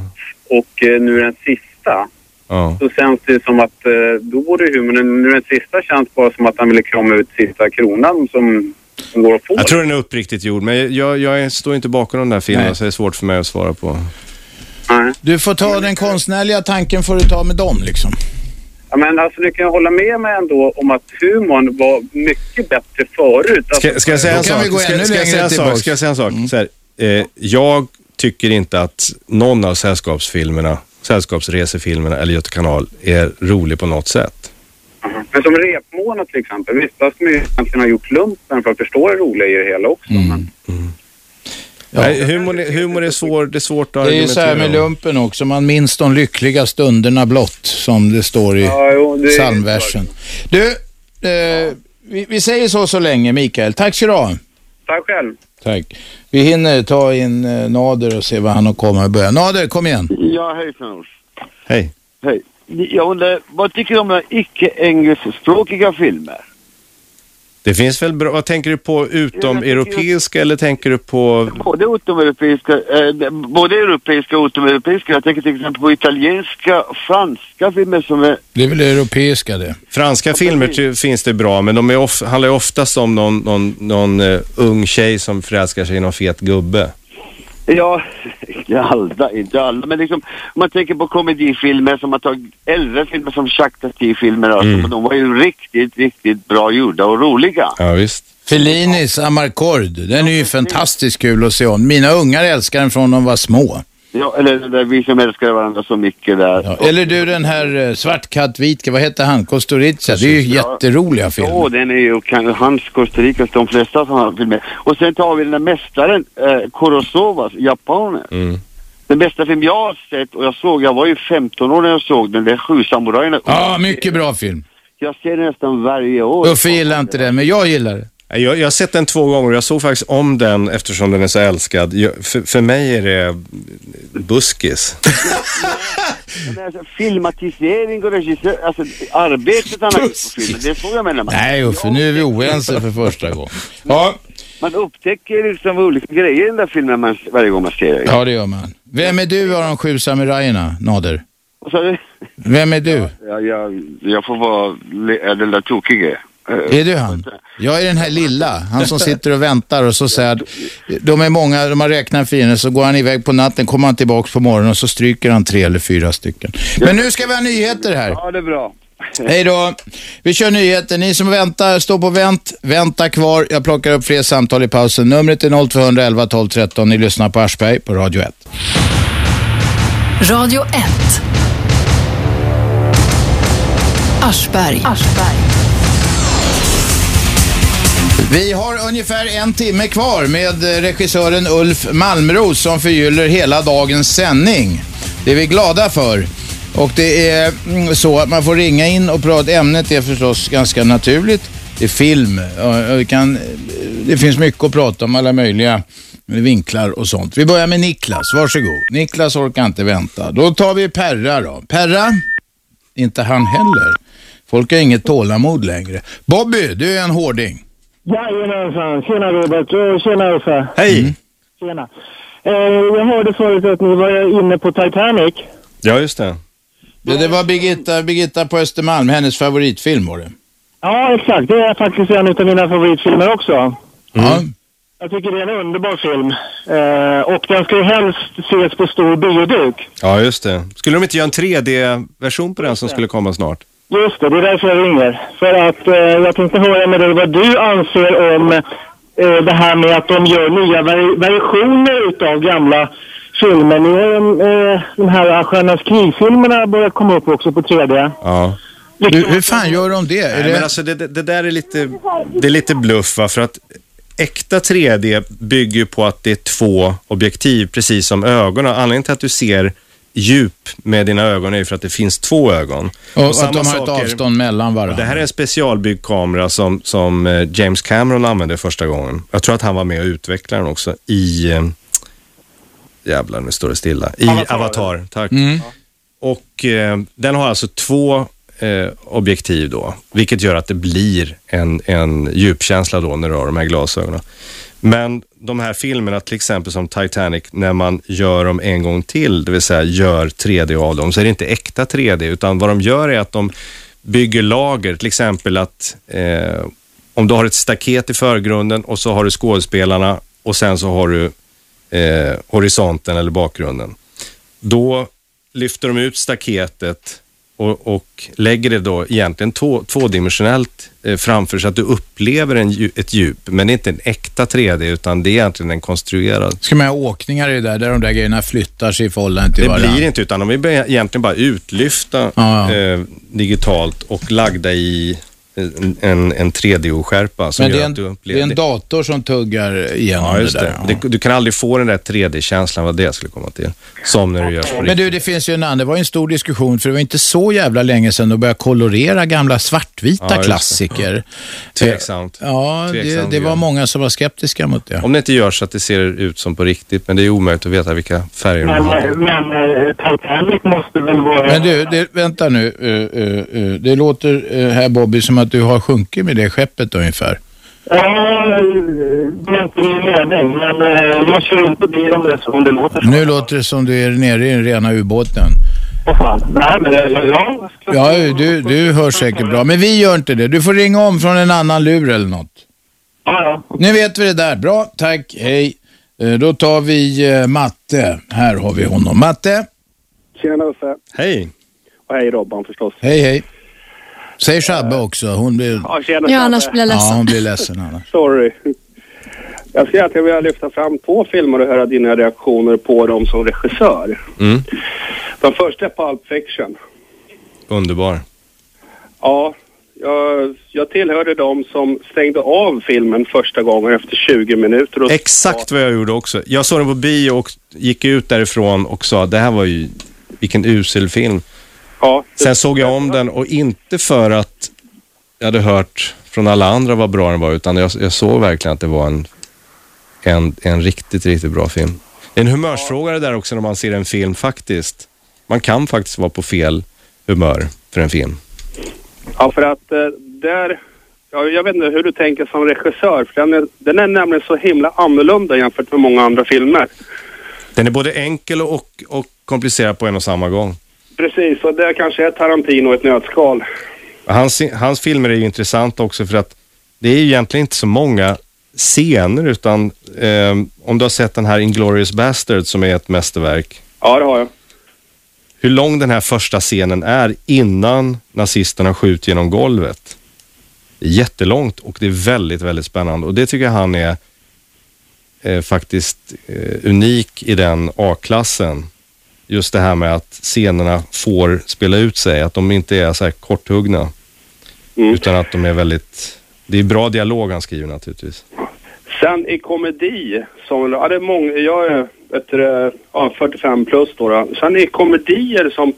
O: och eh, nu den sista.
C: Ja.
O: Då känns det som att, eh, då borde humorn, nu den sista känns bara som att han ville krama ut sista kronan som.
C: Jag tror den är uppriktigt gjord, men jag, jag står inte bakom de där filmerna
B: Nej.
C: så det är svårt för mig att svara på.
B: Du får ta den konstnärliga tanken får du ta med dem liksom.
O: Ja, men alltså du kan hålla med mig ändå om att humorn var mycket bättre förut. Alltså,
C: Ska, ska jag säga en sak? Ska, ska, jag säga en sak? Ska jag säga en sak? Så här, eh, jag tycker inte att någon av sällskapsfilmerna, sällskapsresefilmerna eller Göta kanal är rolig på något sätt.
O: Men som repmånad till exempel, visst, där skulle man ju egentligen ha gjort lumpen för att förstå det roliga i det hela också. Men,
C: Nej, humor, är- humor är, svår, det är svårt att
B: Det är så här med lumpen också, man minns de lyckliga stunderna blott, som det står i
O: Ja, jo, det är
B: psalmversen. Du, eh, vi, vi säger så så länge Mikael. Tack så du ha.
O: tack själv.
B: Tack. Vi hinner ta in eh, Nader och se vad han har kommit med börja. Nader, kom igen.
P: Ja, hej Fenors.
C: Hej.
P: Hej. Jag undrar, vad tycker du om icke-engelskspråkiga filmer?
C: Det finns väl bra, vad tänker du på utom europeiska eller tänker du på...
P: Både utomeuropeiska, eh, både europeiska och utomeuropeiska. Jag tänker till exempel på italienska och franska filmer som är...
B: Det är väl europeiska det.
C: Franska filmer ty- finns det bra, men de är of, handlar ju oftast om någon, någon, någon eh, ung tjej som förälskar sig i någon fet gubbe.
P: Ja, inte alla, inte alla. Men liksom, om man tänker på komedifilmer som har tagit äldre filmer som Jacques Tati-filmer. Alltså,
C: Mm.
P: De var ju riktigt, riktigt bra gjorda och roliga.
C: Ja, visst.
B: Fellinis Amarcord, den är ju fantastiskt kul att se om. Mina ungar älskar den från de var små.
P: Ja, eller där vi som älskar varandra så mycket där.
B: Ja, eller du den här eh, Svartkatt Vitke, vad heter han? Kosturica. Det är ju jätteroliga filmer.
P: Ja, den är ju kan, hans Costa de flesta som har filmer. Och sen tar vi den där mästaren, eh, Kurosavas, japanen.
C: Mm.
P: Den bästa film jag har sett och jag såg, jag var ju 15 år när jag såg den, det är Sju samurajerna.
B: Ja, mycket bra film.
P: Jag ser den nästan varje år.
B: Uffe gillar inte den, men jag gillar det.
C: Jag, jag har sett den två gånger och jag såg faktiskt om den eftersom den är så älskad. Jag, för, för mig är det buskis.
P: Men alltså, filmatisering och regissör, alltså arbetet han har gjort på filmen, det är så jag menar. Man,
B: Nej Uffe, nu är vi oense för första gången. Ja,
P: man upptäcker liksom olika grejer i den där filmen man, varje gång man ser den.
B: ja det gör man. Vem är du av de sju samurajerna, Nader?
P: Vad sa du?
B: Vem är du?
P: Ja, jag, jag får vara den där tokige.
B: Är du han? Jag är den här lilla, han som sitter och väntar och så säger de är många, de har räknat fiender, så går han iväg på natten, kommer han tillbaks på morgonen och så stryker han tre eller fyra stycken. Men nu ska vi ha nyheter här.
P: Ja, det är bra.
B: Hej då. Vi kör nyheter. Ni som väntar, står på vänt, vänta kvar. Jag plockar upp fler samtal i pausen. Numret är 0211 12 13. Ni lyssnar på Aschberg på Radio 1.
A: Radio 1. Aschberg.
B: Vi har ungefär en timme kvar med eh, regissören Ulf Malmros som förgyller hela dagens sändning. Det är vi glada för. Och det är mm, så att man får ringa in och prata. Ämnet är förstås ganska naturligt. Det är film. vi kan, eh, det finns mycket att prata om, alla möjliga vinklar och sånt. Vi börjar med Niklas, varsågod. Niklas orkar inte vänta. Då tar vi Perra då. Perra? Inte han heller. Folk har inget tålamod längre. Bobby, du är en hårding.
Q: Jajamensan. Tjena Robert och tjena Uffe.
C: Hej!
Q: Tjena. Eh, jag hörde förut att ni var inne på Titanic.
C: Ja, just det.
B: Det, det var Birgitta, Birgitta på Östermalm, hennes favoritfilm var det.
Q: Ja, exakt. Det är faktiskt en av mina favoritfilmer också.
B: Ja.
Q: Jag tycker det är en underbar film. Eh, och den ska ju helst ses på stor bioduk.
C: Ja, just det. Skulle de inte göra en 3D-version på den som skulle komma snart?
Q: Just det, det är därför jag ringer. För att eh, jag tänkte höra med dig vad du anser om eh, det här med att de gör nya vari- versioner utav gamla filmer. Nu är eh, de här Stjärnans krig-filmerna börjat komma upp också på 3D.
C: Ja.
B: Hur, hur fan gör de det?
C: Nej,
B: det...
C: men alltså det, det, det där är lite, det är lite bluff va? för att äkta 3D bygger ju på att det är två objektiv, precis som ögonen. Anledningen till att du ser djup med dina ögon är ju för att det finns två ögon.
B: Och, att
C: samma
B: de har ett
C: sak är-
B: avstånd mellan
C: och
B: varandra.
C: Det här är en specialbyggd kamera som, som eh, James Cameron använde första gången. Jag tror att han var med och utvecklade den också i... eh, Jävlar, nu står det stilla. I
Q: Avatar.
C: Avatar, tack.
B: Mm.
C: Och eh, den har alltså två eh, objektiv då, vilket gör att det blir en, en djupkänsla då när du har de här glasögonen. Men de här filmerna, till exempel som Titanic, när man gör dem en gång till, det vill säga gör 3D av dem, så är det inte äkta 3D, utan vad de gör är att de bygger lager, till exempel att eh, om du har ett staket i förgrunden och så har du skådespelarna och sen så har du eh, horisonten eller bakgrunden. Då lyfter de ut staketet och, och lägger det då egentligen två, tvådimensionellt eh, framför så att du upplever en, ett djup. Men det är inte en äkta 3D utan det är egentligen en konstruerad.
B: Ska man ha åkningar i det där, där de där grejerna flyttar sig i förhållande till
C: Det
B: varandra?
C: blir inte utan de är egentligen bara utlyfta
B: Ja, ja.
C: Eh, digitalt och lagda i en, en, en 3D-oskärpa som
B: Men det
C: gör
B: är,
C: att
B: en,
C: du
B: det är en dator som tuggar igenom
C: Ja, just
B: det där.
C: det. Du kan aldrig få den där 3D-känslan, vad det skulle komma till. Som när du gör på
B: Men du, det finns ju en annan, det var en stor diskussion för det var inte så jävla länge sedan de började kolorera gamla svartvita
C: Ja,
B: klassiker.
C: Tveksamt.
B: Ja, det,
C: Tveksam
B: det var många som var skeptiska mot det.
C: Om det inte görs så att det ser ut som på riktigt, men det är omöjligt att veta vilka färger de
Q: Men,
C: har.
Q: eh, men eh, Titanic måste väl vara...
B: Men du, det, vänta nu. eh, eh, eh, det låter här Bobby som att du har sjunkit med det skeppet ungefär.
Q: Ja, det är inte min mening, men eh, jag kör inte bil om det är så, om det låter så.
B: Nu låter det som du är nere i den rena ubåten.
Q: Åh fan. Nej, men eh, ja.
B: Ja, du, du hör säkert bra. Men vi gör inte det. Du får ringa om från en annan lur eller något.
Q: Ja, ja.
B: Nu vet vi det där. Bra, tack. Hej. Eh, Då tar vi Matte. Här har vi honom. Matte.
R: Tjena Uffe.
C: Hej.
R: Och hej Robban förstås.
B: Hej, hej. Säg Shabbe också. Hon blir...
R: Ja, tjena
D: Ja, annars blir jag ledsen.
B: Ja, hon blir ledsen annars.
R: Sorry. Jag skulle egentligen vilja lyfta fram två filmer och höra dina reaktioner på dem som regissör.
C: Mm.
R: Den första är Pulp Fiction.
C: Underbar.
R: Ja, jag, jag tillhörde dem som stängde av filmen första gången efter 20 minuter. Och
C: Exakt vad jag gjorde också. Jag såg den på bio och gick ut därifrån och sa det här var ju, vilken usel film.
R: Ja,
C: Sen såg jag om den och inte för att jag hade hört från alla andra vad bra den var, utan jag, jag såg verkligen att det var en, en, en riktigt, riktigt bra film. Det är en humörsfråga det där också när man ser en film faktiskt. Man kan faktiskt vara på fel humör för en film.
R: Ja, för att eh, där... Ja, jag vet inte hur du tänker som regissör, för den är, den är nämligen så himla annorlunda jämfört med många andra filmer.
C: Den är både enkel och, och komplicerad på en och samma gång.
R: Precis, och det kanske är Tarantino ett nötskal.
C: Hans, hans filmer är ju intressanta också för att det är ju egentligen inte så många scener utan eh, om du har sett den här Inglourious Bastard som är ett mästerverk.
R: Ja, det har jag.
C: Hur lång den här första scenen är innan nazisterna skjuter genom golvet. Det är jättelångt och det är väldigt, väldigt spännande och det tycker jag han är eh, faktiskt eh, unik i den A-klassen. Just det här med att scenerna får spela ut sig, att de inte är så här korthuggna. Utan att de är väldigt, det är bra dialog han skriver naturligtvis.
R: Sen i komedi, som, ja, det är många, jag är vet du, ja, 45 plus då, då. Sen i komedier som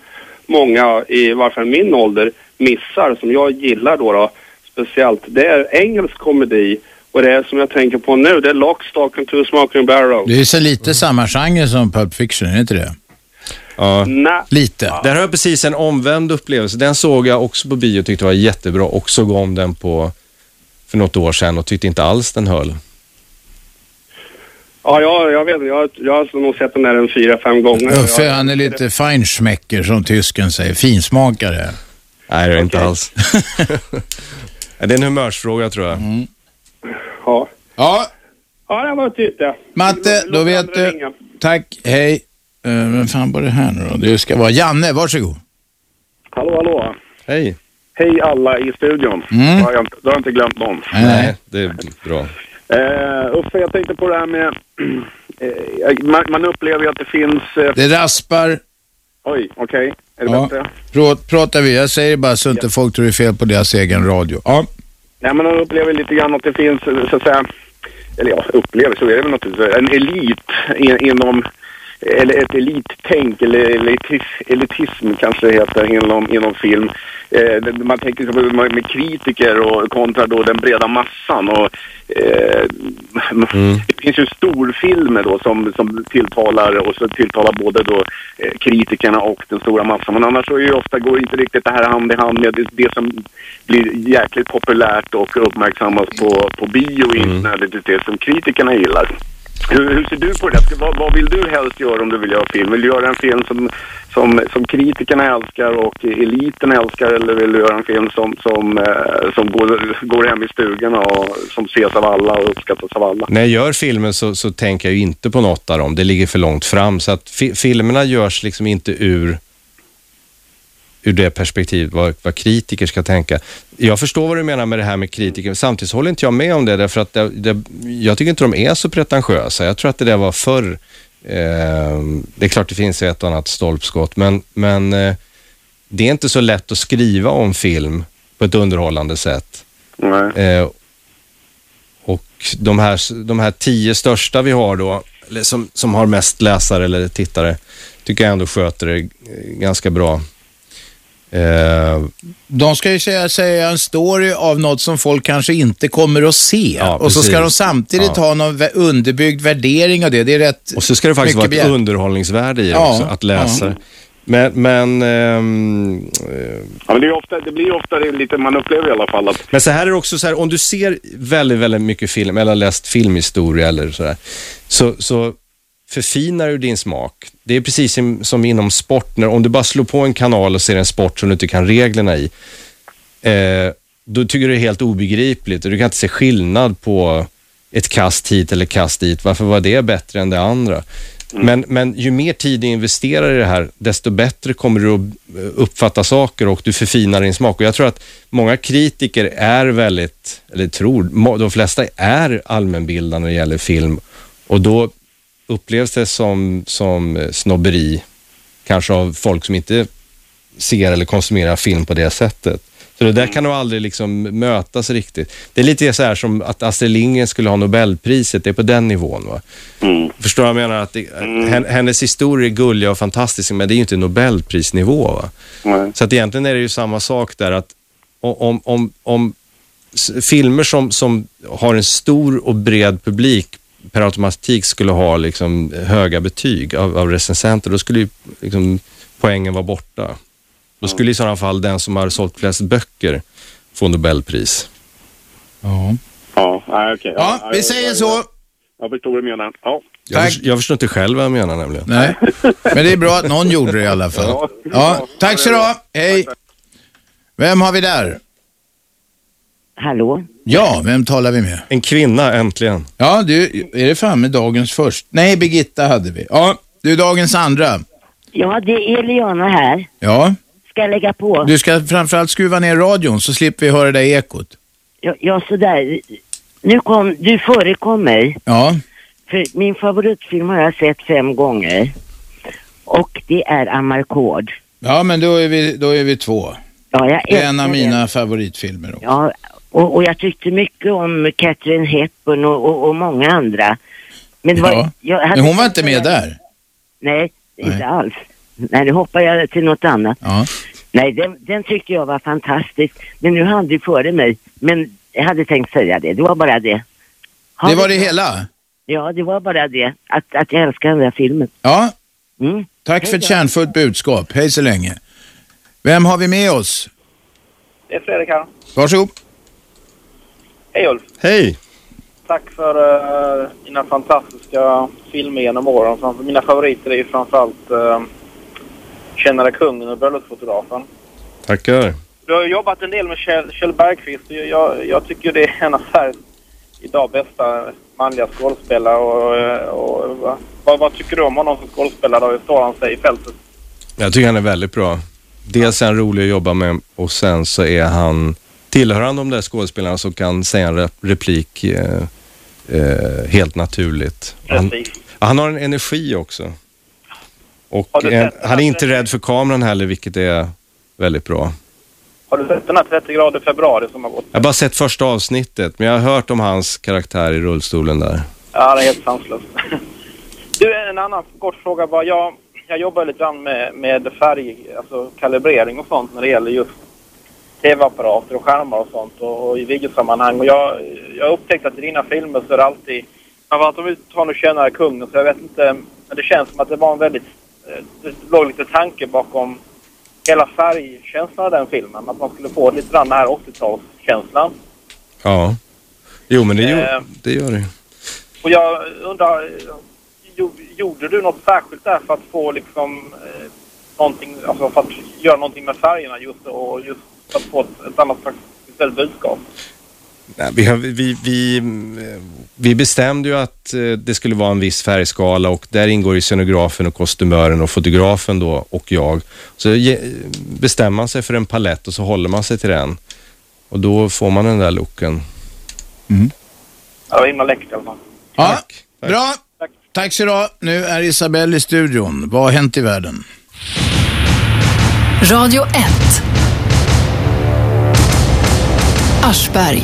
R: många, i varje fall min ålder, missar, som jag gillar då, då speciellt, det är engelsk komedi. Och det är som jag tänker på nu, det är Lock, Stock and Two Smoking Barrels.
B: Det är så lite samma genre som Pulp Fiction, är det inte det?
C: Ja.
R: Nej.
B: Lite.
C: Där har jag precis en omvänd upplevelse. Den såg jag också på bio och tyckte var jättebra och såg om den på för något år sedan och tyckte inte alls den höll.
R: Ja, jag, jag vet jag, jag har nog sett den där en fyra, fem gånger.
B: Uffe,
R: Jag-
B: han är lite feinschmecker som tysken säger. Finsmakare.
C: Nej, det är det inte alls. det är en humörsfråga tror jag.
R: Ja.
B: Ja.
R: Ja, det var det.
B: Matte, då vet du. Tack, hej. Uh, vem fan var det här nu då? Det ska vara Janne, varsågod.
S: Hallå, hallå.
C: Hej.
S: Hej alla i studion.
B: Mm.
S: Då, har jag, inte- då har jag inte glömt någon.
C: Nej, det är bra.
S: Uh, Uffe, jag tänkte på det här med... eh, man, man upplever ju att det finns... eh,
B: Det raspar.
S: Oj, okej. Är det
B: Ja.
S: bättre?
B: Prå- Pratar vi, jag säger bara så inte folk tror det är fel på deras egen radio. Ja.
S: Nej, men man upplever lite grann att det finns, eh, så att säga... Eller ja, upplever, så är det väl naturligtvis. En elit i- inom... Eller ett elittänk, eller elitis, elitism kanske det heter inom, inom film. Eh, man tänker så med, med kritiker och kontra då den breda massan. Och, eh, Det finns ju storfilmer då som, som tilltalar och så tilltalar både då eh, kritikerna och den stora massan. Men annars så är ju ofta går inte riktigt det här hand i hand med det, det som blir jäkligt populärt och uppmärksammas på, på bio och inte nödvändigtvis det som kritikerna gillar. Hur, hur ser du på det? Vad, vad vill du helst göra om du vill göra film? Vill du göra en film som, som, som kritikerna älskar och eliten älskar eller vill du göra en film som, som, eh, som går, går hem i stugorna och som ses av alla och uppskattas av alla?
C: När jag gör filmen så, så tänker jag ju inte på något av dem. Det ligger för långt fram. Så att fi filmerna görs liksom inte ur, ur det perspektivet vad, vad kritiker ska tänka. Jag förstår vad du menar med det här med kritiker. Samtidigt håller inte jag med om det därför att det, det, jag tycker inte de är så pretentiösa. Jag tror att det där var förr. Eh, det är klart det finns ett och annat stolpskott men, men eh, det är inte så lätt att skriva om film på ett underhållande sätt. Eh, och de här, de här tio största vi har då, som, som har mest läsare eller tittare, tycker jag ändå sköter det eh, ganska bra. Eh,
B: De ska ju säga, säga en story av något som folk kanske inte kommer att se.
C: Ja,
B: och så ska de samtidigt
C: Ja.
B: ha någon underbyggd värdering av det. Det är rätt
C: och så ska det faktiskt vara ett
B: begärt.
C: underhållningsvärde i det
B: Ja,
C: också, att läsa.
B: ja.
C: Men, men, ehm, eh,
S: Ja, men det, är ofta, det blir ofta det lite, man upplever i alla fall att
C: men så här är det också, så här, om du ser väldigt, väldigt mycket film, eller läst filmhistoria eller sådär, så, så förfinar du din smak. Det är precis som, inom sport, när, om du bara slår på en kanal och ser en sport som du inte kan reglerna i, eh, då tycker du det är helt obegripligt och du kan inte se skillnad på ett kast hit eller kast dit. Varför var det bättre än det andra? Men, men ju mer tid du investerar i det här, desto bättre kommer du att eh, uppfatta saker och du förfinar din smak. Och jag tror att många kritiker är väldigt, eller tror, de flesta är allmänbildade när det gäller film och då upplevs det som, som eh, snobberi, kanske av folk som inte ser eller konsumerar film på det sättet. Så det där kan nog aldrig liksom mötas riktigt. Det är lite så här som att Astrid Lindgren skulle ha Nobelpriset, det är på den nivån. Va? Förstår du vad jag menar? Att det, hen- Hennes historier är gulliga och fantastiska, men det är ju inte Nobelprisnivå. Va? Så att egentligen är det ju samma sak där att om, om, om filmer som, som har en stor och bred publik per automatik skulle ha liksom höga betyg av, av recensenter, då skulle ju liksom poängen vara borta. Då skulle i sådana fall den som har sålt flest böcker få Nobelpris.
B: Ja.
S: Ja, nej, okej.
B: Ja, vi säger så.
S: Jag förstår vad du menar. Ja.
C: Jag, förs- jag förstår inte själv vad jag menar nämligen.
B: Nej, men det är bra att någon gjorde det i alla fall. Ja, tack så du ha. Hej. Vem har vi där?
T: Hallå?
B: Ja, vem talar vi med?
C: En kvinna, äntligen.
B: Ja, du, är det framme dagens först? Nej, Birgitta hade vi. Ja, du är dagens andra.
T: Ja, det är Eliana här.
B: Ja,
T: Ska jag lägga på?
B: du ska framförallt skruva ner radion så slipper vi höra det där ekot.
T: Ja, ja sådär. Nu kom, du förekom mig.
B: Ja,
T: För min favoritfilm har jag sett fem gånger. Och det är Amarcord.
B: ja men då är vi, då är vi två.
T: Ja, jag
B: Det är en av mina
T: den.
B: favoritfilmer. Också.
T: Ja, och, och jag tyckte mycket om Catherine Hepburn och, och, och många andra. Men, var,
B: Ja.
T: jag hade
B: Men hon var inte med där.
T: Nej, inte alls. Nej, nu hoppar jag till något annat.
B: Ja.
T: Nej, den, den tyckte jag var fantastisk. Men nu hann du före mig. Men jag hade tänkt säga det. Det var bara det. Ha
B: Det var
T: det
B: hela?
T: Ja, det var bara det. Att, att jag älskar den där filmen.
B: Ja.
T: Mm.
B: Tack
T: Hej
B: för ett kärnfullt budskap. Hej så länge. Vem har vi med oss?
L: Det är Fredrik här.
B: Varsågod.
L: Hej Ulf.
C: Hej.
L: Tack för uh, dina fantastiska filmer genom åren. Framför- Mina favoriter är ju framförallt uh, Kännare kungen och Bröllopsfotografen.
C: Tackar.
L: Du har jobbat en del med Kjell, Kjell Bergqvist. och Jag, jag tycker det är en av Sveriges idag bästa manliga skådespelare. Och, eh, och, vad- vad, vad tycker du om honom som skådespelare? Hur står han sig i fältet?
C: Jag tycker han är väldigt bra. Dels är han rolig att jobba med och sen så är han, tillhör han de där skådespelarna som kan säga en rep- replik eh, eh, helt naturligt. Han, han har en energi också. Och
L: den
C: han är inte rädd för kameran heller, vilket är väldigt bra.
L: Har du sett den här 30 grader februari som har gått?
C: Jag har bara sett första avsnittet, men jag har hört om hans karaktär i rullstolen där.
L: Ja, det är helt sanslöst. Du, en annan kort fråga bara. Jag, jag jobbar lite grann med, med färg, alltså kalibrering och sånt när det gäller just tv-apparater och skärmar och sånt och, och i videosammanhang. Och jag, jag har upptäckt att i dina filmer så är det alltid, framförallt om vi tar nu Tjänare kungen, så jag vet inte, men det känns som att det var en väldigt, eh, det låg lite tanke bakom hela färgkänslan av den filmen. Att man skulle få lite grann den här 80-talskänslan.
C: Ja. Jo, men det,
L: Eh.
C: gör, det gör det.
L: Och jag undrar, eh, jo- gjorde du något särskilt där för att få liksom eh, någonting, alltså för att göra någonting med färgerna just och just att få ett, annat slags budskap?
C: Nej, vi, har, vi, vi, vi bestämde ju att eh, det skulle vara en viss färgskala och där ingår ju scenografen och kostymören och fotografen då och jag. Så ge- bestämmer man sig för en palett och så håller man sig till den. Och då får man den där looken.
L: Ja, det var himla läckert i alla fall.
B: Ja, bra. Tack så du. Nu är Isabelle i studion. Vad har hänt i världen?
A: Radio 1. Aschberg.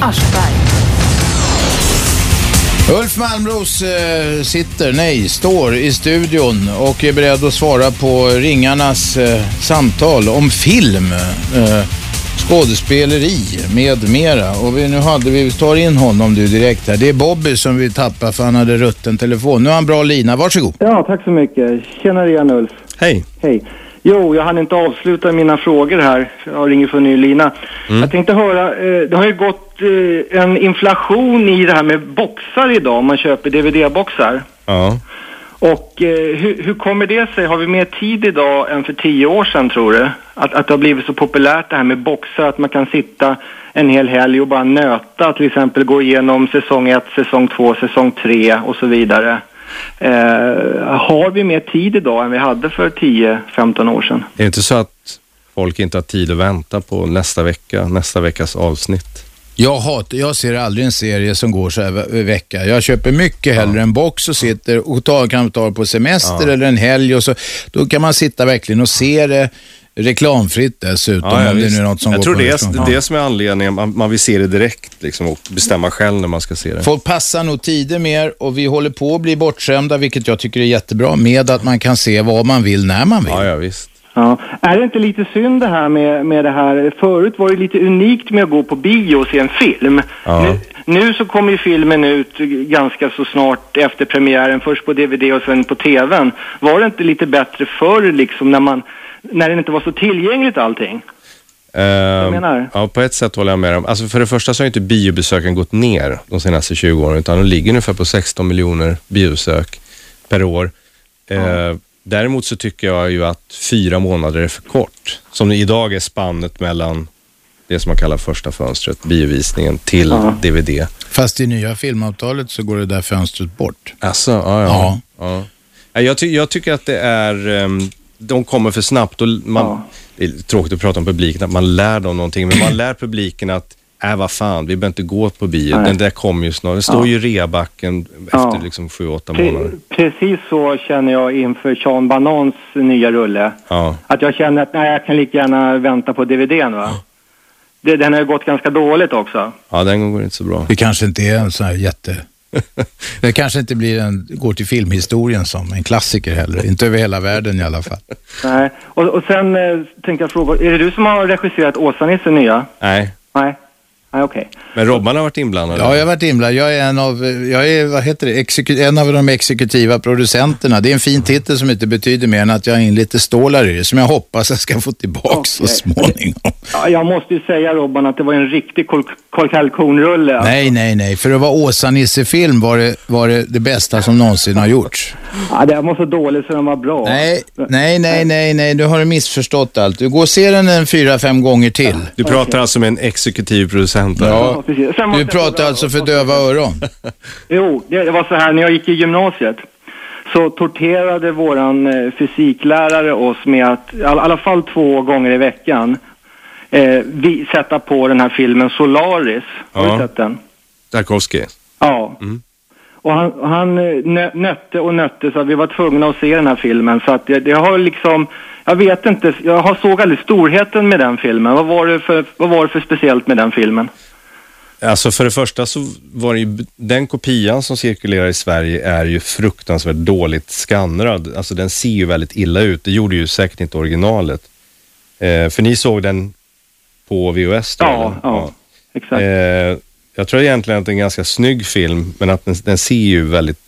B: Ulf Malmros eh, sitter, nej, står i studion och är beredd att svara på ringarnas eh, samtal om film, eh, skådespeleri med mera. Och vi, nu hade vi, vi tar in honom du direkt här. Det är Bobby som vi tappar för han hade rutten telefon. Nu har han bra lina, varsågod.
Q: Ja, tack så mycket. Tjena igen Ulf.
C: Hej.
Q: Hej. Jo, jag hann inte avsluta mina frågor här. Jag ringer för en ny lina. Jag tänkte höra, eh, det har ju gått eh, en inflation i det här med boxar idag, om man köper DVD-boxar.
C: Ja.
Q: Och eh, hur, hur kommer det sig? Har vi mer tid idag än för tio år sedan tror du? Att, att det har blivit så populärt det här med boxar, att man kan sitta en hel helg och bara nöta, till exempel gå igenom säsong 1, säsong 2, säsong 3 och så vidare.
U: Eh, har vi mer tid idag än vi hade för 10-15 år sedan?
C: Är det inte så att folk inte har tid att vänta på nästa vecka, nästa veckas avsnitt?
B: Jag, hat, jag ser aldrig en serie som går så här ve- vecka. Jag köper mycket hellre en box och sitter och tar, kan ta på semester
C: Ja.
B: eller en helg och så. Då kan man sitta verkligen och se det reklamfritt dessutom
C: Ja, ja,
B: om det nu är något som
C: Jag
B: går
C: tror
B: på
C: det är
B: reklam.
C: det är det som är anledningen. Man, man vill se det direkt liksom, och bestämma själv när man ska se det.
B: Folk passar nog tider mer och vi håller på att bli bortskämda, vilket jag tycker är jättebra, med att man kan se vad man vill när man vill.
C: Ja, ja visst.
U: Ja. Är det inte lite synd det här med, med det här? Förut var det lite unikt med att gå på bio och se en film.
C: Ja.
U: Nu, nu så kommer ju filmen ut ganska så snart efter premiären, först på DVD och sen på TVn. Var det inte lite bättre förr liksom när man, när det inte var så tillgängligt allting?
C: Ehm,
U: menar?
C: Ja, på ett sätt håller jag med om. Alltså för det första så har inte biobesöken gått ner de senaste 20 åren, utan de ligger ungefär på 16 miljoner biobesök per år. Eh, däremot så tycker jag ju att fyra månader är för kort. Som idag är spannet mellan det som man kallar första fönstret, biovisningen, till
B: Ja.
C: DVD.
B: Fast i nya filmavtalet så går det där fönstret bort.
C: Alltså, ja, ja. ja. ja. Jag, ty jag tycker att det är, ehm, de kommer för snabbt och man, det är tråkigt att prata om publiken, att man lär dem någonting, men man lär publiken att Äh, vad fan, vi behöver inte gå på bio.
U: Nej.
C: Den där kommer ju snart. Det står
U: Ja.
C: ju i reabacken
U: Ja.
C: efter liksom sju, åtta
U: Pre-
C: månader.
U: precis så känner jag inför Sean Banans nya rulle.
C: Ja.
U: Att jag känner att nej, jag kan lika gärna vänta på DVDn va. Det, den har ju gått ganska dåligt också.
C: ja, den går inte så bra.
B: Det kanske inte är en sån här jätte... det kanske inte blir en, går till filmhistorien som en klassiker heller. Inte över hela världen i alla fall.
U: Nej. Och, och sen eh, tänkte jag fråga, är det du som har regisserat Åsa-Nisse nya?
C: Nej,
U: Nej. Nej, okej.
C: men Robban har varit inblandad.
B: Ja, jag har varit inblandad. Jag är en av, jag är, vad heter det, Exeku en av de exekutiva producenterna. Det är en fin titel som inte betyder mer än att jag har in lite stålar i det, som jag hoppas jag ska få tillbaka så småningom.
U: Ja, jag måste ju säga Robban att det var en riktig kalkonrulle.
B: Nej, nej, nej. För att vara Åsa-Nisse-film var det, var det det bästa som någonsin har gjorts.
U: Ja, det var så dåligt så den var bra.
B: Nej, nej, nej, nej, nej. Du har du missförstått allt. Du går och ser den en fyra, fem gånger till.
C: Du pratar alltså med en exekutiv producent där.
B: Ja,
U: måste
B: du pratar alltså för döva öron.
U: Jo, det, var så här när jag gick i gymnasiet så torterade våran eh, fysiklärare oss med att i all, alla fall två gånger i veckan eh, vi, sätta på den här filmen Solaris. Har
C: Ja.
U: du sett den?
C: Tarkovsky.
U: Ja. Och han, han eh, nö, nötte och nötte så att vi var tvungna att se den här filmen. Så att det, det har liksom, jag vet inte, jag har såg aldrig storheten med den filmen. Vad var, det för, vad var det för speciellt med den filmen?
C: Alltså för det första så var det ju, den kopian som cirkulerar i Sverige är ju fruktansvärt dåligt skannrad. Alltså den ser ju väldigt illa ut. Det gjorde ju säkert inte originalet. Eh, för ni såg den på VHS då?
U: Ja,
C: eller?
U: ja, exakt.
C: Eh, jag tror egentligen att det är en ganska snygg film, men att den, den ser ju väldigt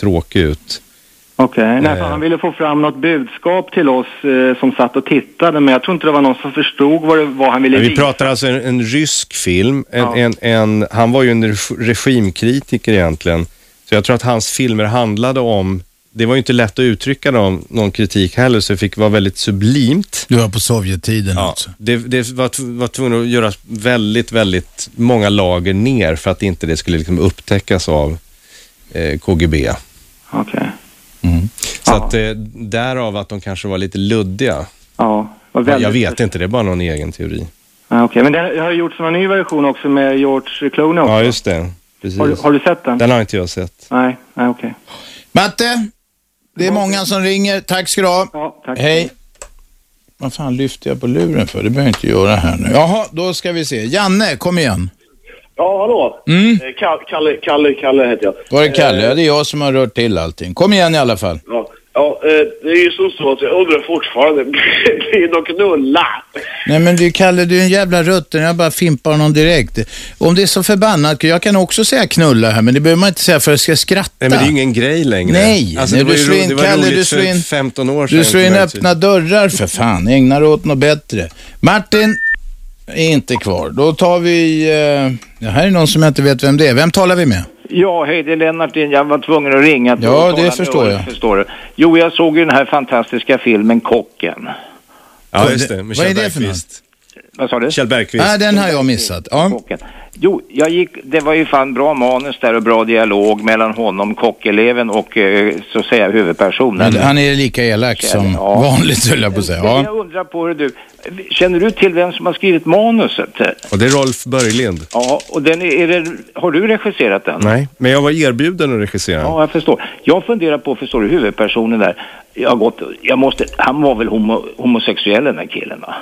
C: tråkig ut.
U: Okej, nej
C: Eh.
U: han ville få fram något budskap till oss eh, som satt och tittade men jag tror inte det var någon som förstod vad, det, vad han ville
C: Men vi
U: visa.
C: pratar alltså en, en rysk film. En,
U: Ja.
C: en, en, han var ju en reg- regimkritiker egentligen. Så jag tror att hans filmer handlade om, det var ju inte lätt att uttrycka någon, någon kritik heller, så det fick vara väldigt sublimt.
B: Du var på Sovjettiden
C: Ja,
B: alltså.
C: det, det var, var tvungen att göra väldigt, väldigt många lager ner för att inte det skulle liksom upptäckas av eh, KGB.
U: Okej.
C: Så att eh, därav att de kanske var lite luddiga.
U: Ja, väldigt-
C: jag vet inte, det är bara någon egen teori.
U: Ja, Okej, men det har ju gjorts en ny version också med George Clooney också.
C: Ja, just det. Precis.
U: Har, du- har du sett den?
C: Den har inte jag sett.
U: Nej, nej okej.
B: Matte, det är många som ringer. Tack ska du ha.
U: Ja, tack.
B: Hej. Vad fan lyfter jag på luren för? Det behöver jag inte göra här nu. Jaha, då ska vi se. Janne, kom igen.
G: Ja, hallå.
B: Mm.
G: Eh, Ka- Kalle, Kalle, Kalle heter jag.
B: Var det Kalle?
G: Eh,
B: Ja, det är jag som har rört till allting. Kom igen i alla fall.
G: Ja, ja eh, det är ju som så att jag undrar fortfarande, blir det knulla?
B: Nej men du Kalle, du är en jävla rutten. Jag bara fimpar honom direkt. Om det är så förbannat, jag kan också säga knulla här, men det behöver man inte säga för att jag ska skratta.
C: Nej, men det är ju ingen grej längre.
B: Nej,
C: Alltså,
B: nej,
C: det var
B: du
C: ju
B: slår in,
C: det var
B: Kalle,
C: roligt
B: du slår
C: för
B: in,
C: 15 år sedan.
B: du slår in öppna dörrar för fan. Ägna dig åt något bättre. Martin är inte kvar. Då tar vi, eh, det här är någon som jag inte vet vem det är. Vem talar vi med?
M: Ja, hej det är Lennart. Jag var tvungen att ringa.
B: Ja, det förstår jag.
M: Förstår du. Jo, jag såg ju den här fantastiska filmen Kocken.
C: Ja, just det. Med
B: Vad är det för
C: Bergqvist.
M: Vad sa du?
C: Kjell Bergqvist.
B: Nej, den har jag missat. Ja.
M: Kocken. Jo, jag gick, det var ju fan bra manus där och bra dialog mellan honom, kockeleven och eh, så att säga huvudpersonen.
B: Men han är lika elak som
M: Ja.
B: vanligt höll jag på att säga.
M: Men
B: Ja.
M: jag undrar på hur du, känner du till vem som har skrivit manuset?
C: Och det är Rolf Börjlind.
M: Ja, och den är, är det, har du regisserat den?
C: Nej, men jag var erbjuden att regissera.
M: Ja, jag förstår. Jag funderar på, förstår du, huvudpersonen där. Jag har gått, jag måste, han var väl homo, homosexuell den där killen va?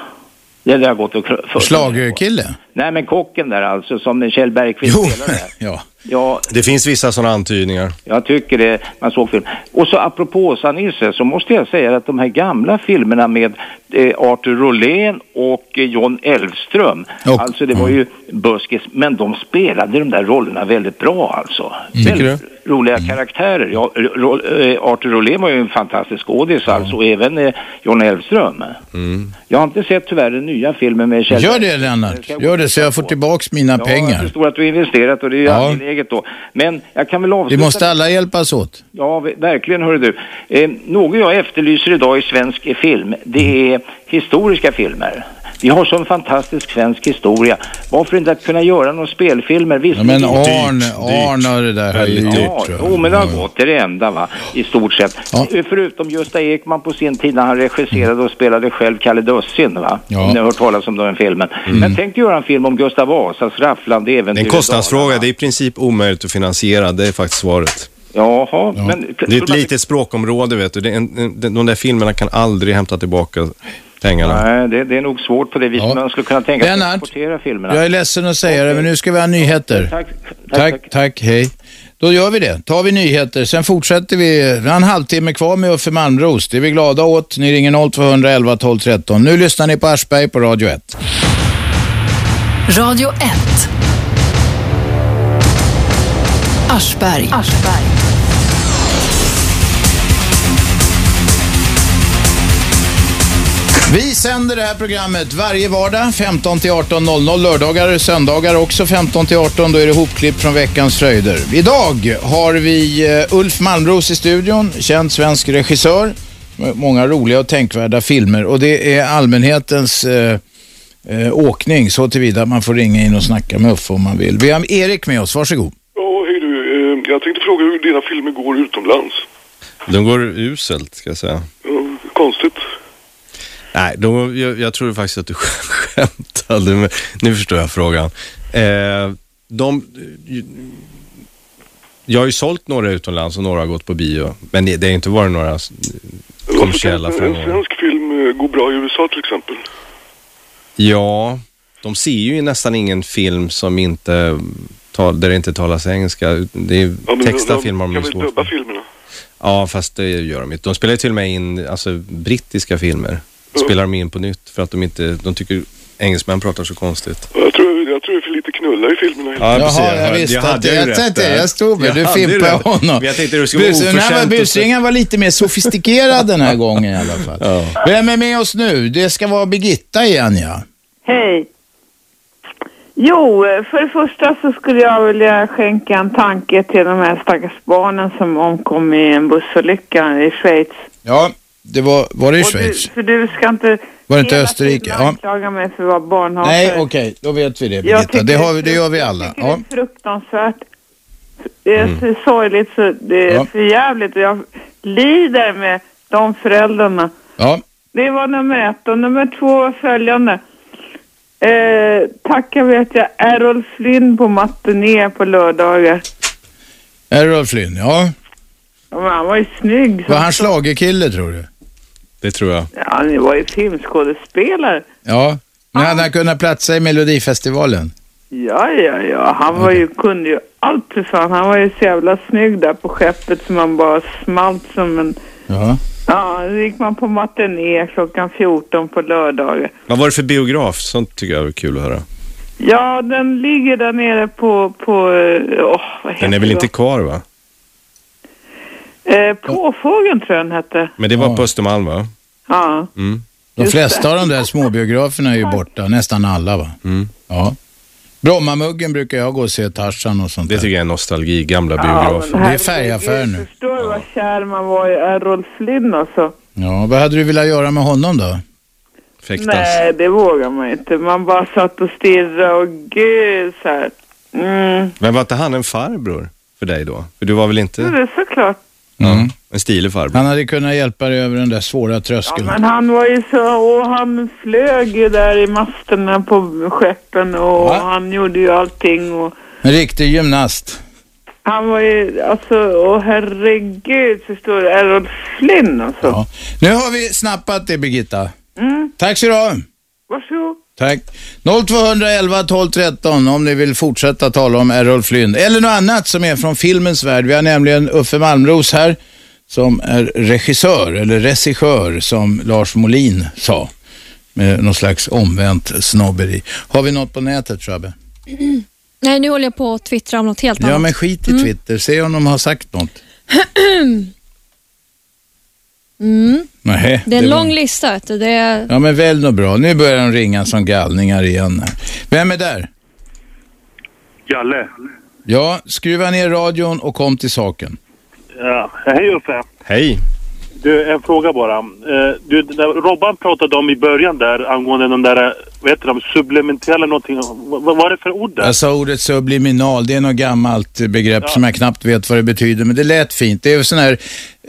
M: Det har jag gått och.
B: Schlagerkille?
M: Nej men kocken där alltså, som Kjell Bergqvist spelar där.
B: Ja.
M: Ja,
C: Det finns vissa sådana antydningar.
M: jag tycker det, man såg film. Och så apropå Åsa-Nisse så måste jag säga att de här gamla filmerna med Arthur Rolén och eh, John Elfström,
B: Och-
M: alltså det var ju buskis, men de spelade de där rollerna väldigt bra alltså.
C: Tycker
M: väldigt roliga karaktärer. Ja, eh, Arthur Rolén var ju en fantastisk skådis alltså, och även eh, John Elfström. Jag har inte sett tyvärr den nya filmen med Kjell
B: Gör det Lennart, gör det så jag får tillbaks mina
M: Ja, jag
B: pengar.
M: förstår att du har investerat och det är ju
B: Ja.
M: angeläget då. Men jag kan väl
B: Vi
M: avsluta...
B: måste alla hjälpas åt.
M: Ja, verkligen hörru du. Eh, något jag efterlyser idag i svensk eh, film, det är historiska filmer. Vi har sån fantastisk svensk historia. Varför inte att kunna göra några spelfilmer? Visst,
B: Ja, men Arn, Arn och det där har
M: Ja,
B: dyrt jag.
M: jo, men det har gått. Det är det enda va, i stort sett. Eh, Förutom Gösta Ekman på sin tid när han regisserade och spelade själv Kalle Dussin va.
C: Ja.
M: Om ni har hört talas om den filmen.
C: Mm.
M: Men tänk dig göra en film om Gustav Vasas rafflande äventyr
C: Det är en kostnadsfråga. Det är i princip omöjligt att finansiera. Det är faktiskt svaret.
M: Jaha, men...
C: Det är ett litet språkområde vet du. Det är en, en, de där filmerna kan aldrig hämta tillbaka pengarna.
M: Nej, det, det är nog svårt på det viset. Man skulle kunna tänka sig att exportera filmerna.
B: Jag är ledsen att säga det, men nu ska vi ha nyheter.
M: Tack,
B: tack, tack, hej. Då gör vi det. Tar vi nyheter. Sen fortsätter vi. Vi har en halvtimme kvar med Uffe Malmros. Det är vi glada åt. Ni ringer 0211 12 13. Nu lyssnar ni på Aschberg på Radio 1.
A: Radio 1. Aschberg.
B: Vi sänder det här programmet varje vardag 15 till 18.00. Lördagar, söndagar också 15 till 18. Då är det hopklipp från veckans fröjder. Idag har vi eh, Ulf Malmros i studion, känd svensk regissör. med Många roliga och tänkvärda filmer och det är allmänhetens eh, eh, åkning så tillvida att man får ringa in och snacka med Uffe om man vill. Vi har Erik med oss, varsågod.
V: Ja, hej du. Eh, Jag tänkte fråga hur dina filmer går utomlands.
C: De går uselt, ska jag säga.
V: Ja, konstigt.
C: Nej, de, jag, jag tror faktiskt att du skämtade. Men nu förstår jag frågan. Eh, de, jag har ju sålt några utomlands och några har gått på bio. Men det, det har inte varit några kommersiella
V: kan en
C: framgångar.
V: svensk film eh, gå bra i USA till exempel?
C: Ja, de ser ju nästan ingen film som inte tal, där det inte talas engelska. Det är
V: Ja,
C: texta filmer
V: de
C: de är
V: kan väl
C: svårt
V: dubba filmerna?
C: Ja, fast det gör de inte. De spelar ju till och med in alltså, brittiska filmer. Spelar de in på nytt för att de inte, de tycker engelsmän pratar så konstigt.
V: Jag tror, jag tror det är för lite knulla i filmerna.
C: Ja, precis.
B: Jaha, jag
C: hörde-
B: visste
C: hade
B: att det. Jag tänkte, jag stod med.
C: Jag
B: Du fimpade honom.
C: Jag tänkte det skulle vara
B: Bus- den här var-
C: oförtjänt
B: Busringen var lite mer sofistikerad den här gången i alla fall. Vem är med oss nu? Det ska vara Birgitta igen ja.
N: Hej. Jo, för det första så skulle jag vilja skänka en tanke till de här stackars barnen som omkom i en bussolycka i Schweiz.
B: Ja, det var, var det i
N: Och du,
B: Schweiz?
N: för du ska inte
B: Var det inte Österrike? Ja.
N: anklaga mig för att vara barnhatare.
B: Nej, okej, då vet vi det
N: Jag
B: Birgitta.
N: tycker
B: Det, har,
N: det
B: det gör vi alla.
N: Det
B: Ja.
N: är fruktansvärt. Det är
B: Mm.
N: så sorgligt så det är
B: Ja.
N: för jävligt jag lider med de föräldrarna.
B: Ja.
N: Det var nummer ett och nummer två var följande. Eh, tacka vet jag Errol Flynn på matiné på lördagar.
B: Errol Flynn, ja.
N: Ja, men han var ju snygg.
B: Var han schlagerkille tror du?
C: Det tror jag.
N: Ja, han var ju filmskådespelare.
B: Ja. Men hade han kunnat platsa i Melodifestivalen?
N: Ja, ja, ja. Han var ju, kunde ju allt för fan. Han var ju så jävla snygg där på skeppet som man bara smalt som en...
B: Ja.
N: Ja, då gick man på matiné klockan 14 på lördagar.
C: Vad var det för biograf? Sånt tycker jag är kul att höra.
N: Ja, den ligger där nere på, på, eh, åh, vad heter
C: Den är väl inte kvar va?
N: Eh, Påfågeln tror jag den hette.
C: Men det var på Östermalm va?
N: Ja.
C: Mm.
B: De flesta
N: det.
B: av de där småbiograferna är ju borta, nästan alla va?
C: Mm.
B: Ja. Brommamuggen brukar jag gå och se Tarzan och sånt
C: Det tycker jag är nostalgi, gamla
N: Ja,
C: biografer.
B: Det är färgaffär nu.
N: Förstår du vad kär man var i Errol Flynn alltså?
B: Ja, vad hade du velat göra med honom då?
N: Nej, det vågar man inte. Man bara satt och stirrade och gud så här. Mm.
C: Men var inte han en farbror för dig då? För du var väl inte
N: Det är såklart.
B: Mm.
C: en stilig farbror?
B: Han hade kunnat hjälpa dig över den där svåra
N: Ja,
B: tröskeln.
N: men han var ju så, och han flög ju där i masterna på skeppen och
B: Va?
N: han gjorde ju allting och
B: En riktig gymnast.
N: han var ju, alltså, åh herregud, förstår du, Errol Flynn alltså.
B: Ja. Nu har vi snappat det Birgitta.
N: Mm,
B: Tack så du ha.
N: varsågod.
B: Tack. 0211 12 13 om ni vill fortsätta tala om Errol Flynn. Eller något annat som är från filmens värld. Vi har nämligen Uffe Malmros här som är regissör, eller regissör som Lars Molin sa. Med någon slags omvänt snobberi. Har vi något på nätet Shabbe?
D: Nej, nu håller jag på att twittra om något helt
B: Ja
D: annat.
B: men skit i
D: Mm.
B: Twitter, se om de har sagt något.
D: Mm.
B: Nej,
D: Det är en
B: var-
D: lång lista. Det är...
B: Ja men väl något bra. Nu börjar de ringa som galningar igen. Vem är där?
K: Jalle.
B: Ja, skruva ner radion och kom till saken.
K: Ja, hej Uffe.
C: Hej.
K: Du, en fråga bara. Eh, Du, när Robban pratade om i början där angående de där, vad heter de, sublimentella någonting. Vad, vad var det för ord där?
B: Jag sa ordet subliminal, det är något gammalt begrepp som jag knappt vet vad det betyder, men det lät fint. Det är sån här,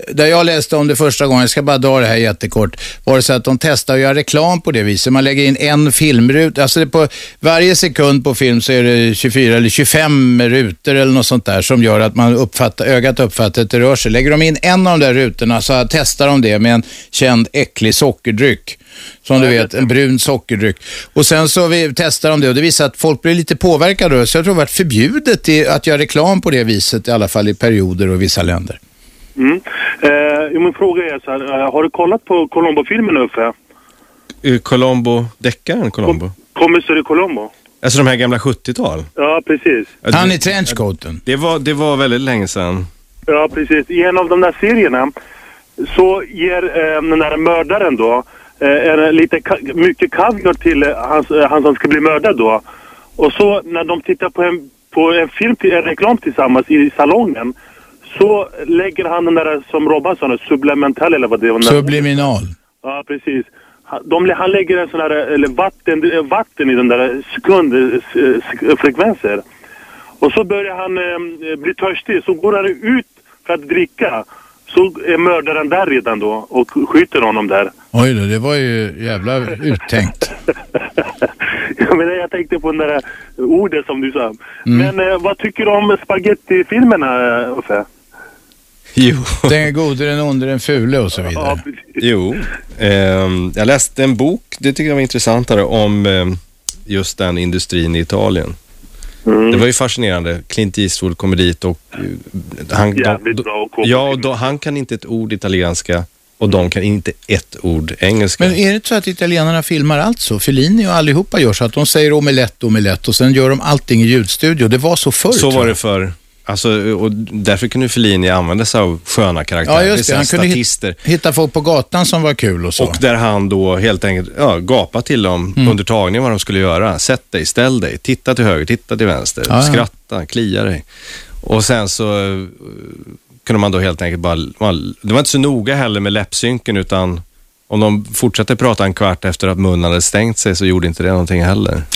B: där jag läste om det första gången, jag ska bara dra det här jättekort, var det så att de testar att göra reklam på det viset. Man lägger in en filmrut, alltså det på varje sekund på film så är det 24 eller 25 rutor eller något sånt där som gör att man uppfattar, ögat uppfattar att det rör sig. Lägger de in en av de där rutorna så testar de det med en känd äcklig sockerdryck. Som du vet, en brun sockerdryck. Och sen så vi testar de det och det visar att folk blir lite påverkade. Så jag tror det varit förbjudet att göra reklam på det viset, i alla fall i perioder och vissa länder.
K: Mm. Eh, jo, min fråga är så här, eh, har du kollat på Colombo-filmen Uffe?
C: Uh, Colombo, deckaren Colombo?
K: Kommissarie Colombo?
C: Alltså de här gamla 70-tal?
K: Ja, precis.
B: Han i trenchcoaten.
C: Det var, det var väldigt länge sedan.
K: Ja, precis. I en av de där serierna så ger eh, den där mördaren då eh, en, lite ka- mycket kaviar till eh, hans, eh, han som ska bli mördad då. Och så när de tittar på en, på en film, till, en reklam tillsammans i salongen så lägger han den där som Robban sa, sublimental eller vad det var.
B: Subliminal.
K: Ja, precis. Han, de, han lägger en sån här, eller vatten, vatten i den där sekundfrekvenser. Och så börjar han eh, bli törstig, så går han ut för att dricka. Så är mördaren där redan då och skjuter honom där.
B: Oj då, det var ju jävla uttänkt.
K: Jag, menar, jag tänkte på den där ordet som du sa. Men eh, vad tycker du om spagettifilmerna, eh, Uffe?
C: Jo.
B: Den är gode, den onde, den fule och så vidare.
C: Jo. Ehm, jag läste en bok, det tycker jag var intressantare, om ehm, just den industrin i Italien. Det var ju fascinerande. Clint Eastwood kommer dit och eh, han,
K: Jävligt
C: de,
K: bra
C: ja, då, han kan inte ett ord italienska och de kan inte ett ord engelska.
B: Men är det inte så att italienarna filmar allt så? Fellini och allihopa gör så att de säger omelett, omelett och sen gör de allting i ljudstudio. Det var så förr.
C: Så var det för Alltså, och därför kunde Fellini använda sig av sköna karaktärer.
B: Ja, just det. Han kunde
C: statister.
B: hit, hitta folk på gatan som var kul och så.
C: Och där han då helt enkelt ja, gapade till dem
B: Mm.
C: under tagningen vad de skulle göra. Sätt dig, ställ dig, titta till höger, titta till vänster,
B: Ja, ja.
C: skratta, klia dig. Och sen så eh, kunde man då helt enkelt bara, man, det var inte så noga heller med läppsynken utan om de fortsatte prata en kvart efter att munnen hade stängt sig så gjorde inte det någonting heller.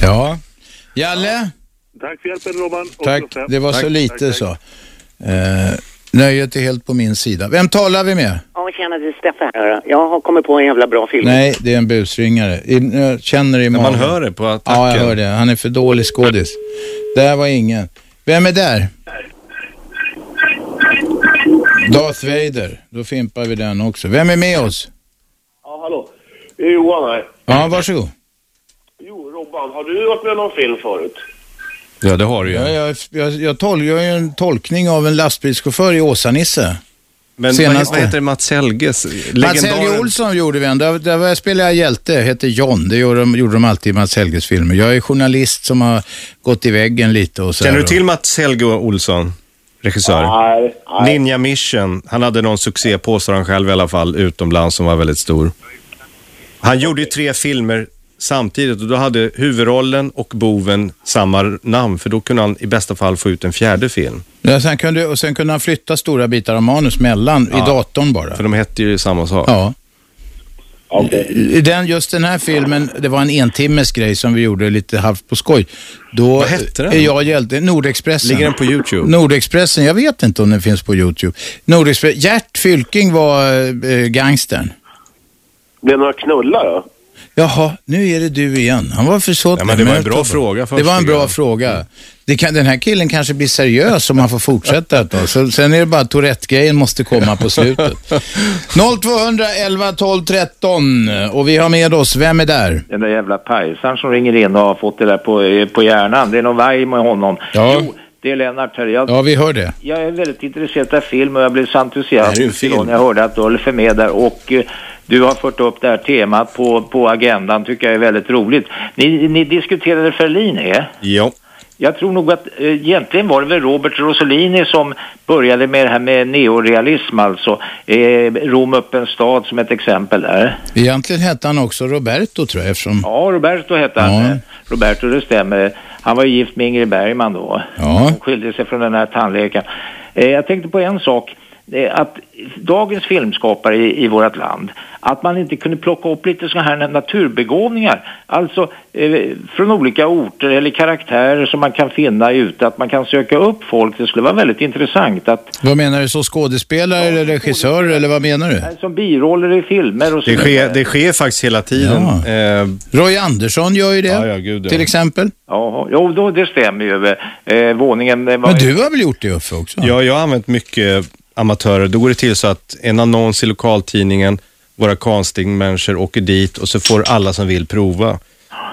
B: Ja. Jalle?
K: Tack för hjälpen Robban.
B: Tack. Det var så
K: Tack,
B: lite
K: tack, tack.
B: så. Eh, nöjet är helt på min sida. Vem talar vi med?
W: Ja, tjena, det är Steffe här. Jag har kommit på en jävla bra film.
B: Nej, det är en busringare. Jag känner det i magen.
C: man hör det på
B: Ja,
C: attacken.
B: jag hör det. Han är för dålig skådis. Där var ingen. Vem är där? Darth Vader. Då fimpar vi den också. Vem är med oss?
X: Ja, hallå. Det är Johan här.
B: Ja, varsågod.
X: Jo, Robban, har du varit med någon film förut?
C: Ja, det har du ju.
B: Ja, jag, jag, jag, tol, jag är en tolkning av en lastbilschaufför i Åsa-Nisse.
C: Men
B: Senaste.
C: vad heter Mats Helges?
B: Mats Helge Olsson gjorde vi en. Där, där var jag spelade jag hjälte, heter John. Det gjorde de, gjorde de alltid i Mats Helges filmer. Jag är journalist som har gått i väggen lite och så
C: Känner du till Mats Helge Olsson? Regissör?
X: Nej, nej.
C: Ninja Mission. Han hade någon succé, påstår han själv i alla fall, utomlands som var väldigt stor. Han gjorde ju tre filmer samtidigt och då hade huvudrollen och boven samma namn för då kunde han i bästa fall få ut en fjärde film.
B: Ja, sen kunde, och sen kunde han flytta stora bitar av manus mellan i datorn bara.
C: För de hette ju samma sak.
B: Ja. I den, just den här filmen, det var en entimmes grej som vi gjorde lite halvt på skoj. Då
C: Vad hette den?
B: är jag hjälte, Nordexpressen.
C: Ligger den på YouTube?
B: Nordexpressen, jag vet inte om den finns på YouTube. Nordexpressen, Gert Fylking var äh, gangstern.
X: Blev det några knullar då?
B: Jaha, nu är det du igen. Han var försåtlig.
C: Ja, det var en bra fråga först,
B: Det var en bra
C: jag.
B: fråga. Det kan, den här killen kanske blir seriös om han får fortsätta ett tag. Så, sen är det bara Tourette-grejen måste komma på slutet. 0211 12 13 och vi har med oss, vem är där?
M: Den där jävla pajsaren som ringer in och har fått det där på, eh, på hjärnan. Det är någon varg med honom.
B: Ja.
M: Jo, det är Lennart här. Jag,
B: Ja, vi hör det.
M: jag är väldigt intresserad av film och jag blev så entusiastisk
C: Det här är ju en film.
M: idag när jag hörde att Ulf är med där. Och eh, du har fört upp det här temat på, på agendan. tycker jag är väldigt roligt. Ni, ni diskuterade Fellini.
C: Ja.
M: Jag tror nog att eh, egentligen var det väl Robert Rossellini som började med det här med neorealism alltså. Eh, Rom upp en stad som ett exempel där.
B: Egentligen hette han också Roberto tror jag eftersom...
M: Ja, Roberto hette han.
B: Ja.
M: Roberto, det stämmer. Han var ju gift med Ingrid Bergman då.
B: Ja.
M: Hon skilde sig från den här tandläkaren. Eh, jag tänkte på en sak. Att dagens filmskapare i, i vårt land, att man inte kunde plocka upp lite sådana här naturbegåvningar. Alltså eh, från olika orter eller karaktärer som man kan finna ute. Att man kan söka upp folk. Det skulle vara väldigt intressant. Att,
B: Vad menar du, så skådespelare eller regissör eller vad menar du?
M: som biroller i filmer och så
C: Det sker,
M: vidare.
C: det sker faktiskt hela tiden.
B: Ja.
C: Eh,
B: Roy Andersson gör ju det,
C: Ja, ja, gud, ja.
B: till exempel.
M: Ja, jo, då, det stämmer ju. Eh, våningen eh, var
B: Men du har väl gjort det Uffe också?
C: Ja, jag har använt mycket amatörer. Då går det till så att en annons i lokaltidningen, våra castingmänniskor åker dit och så får alla som vill prova.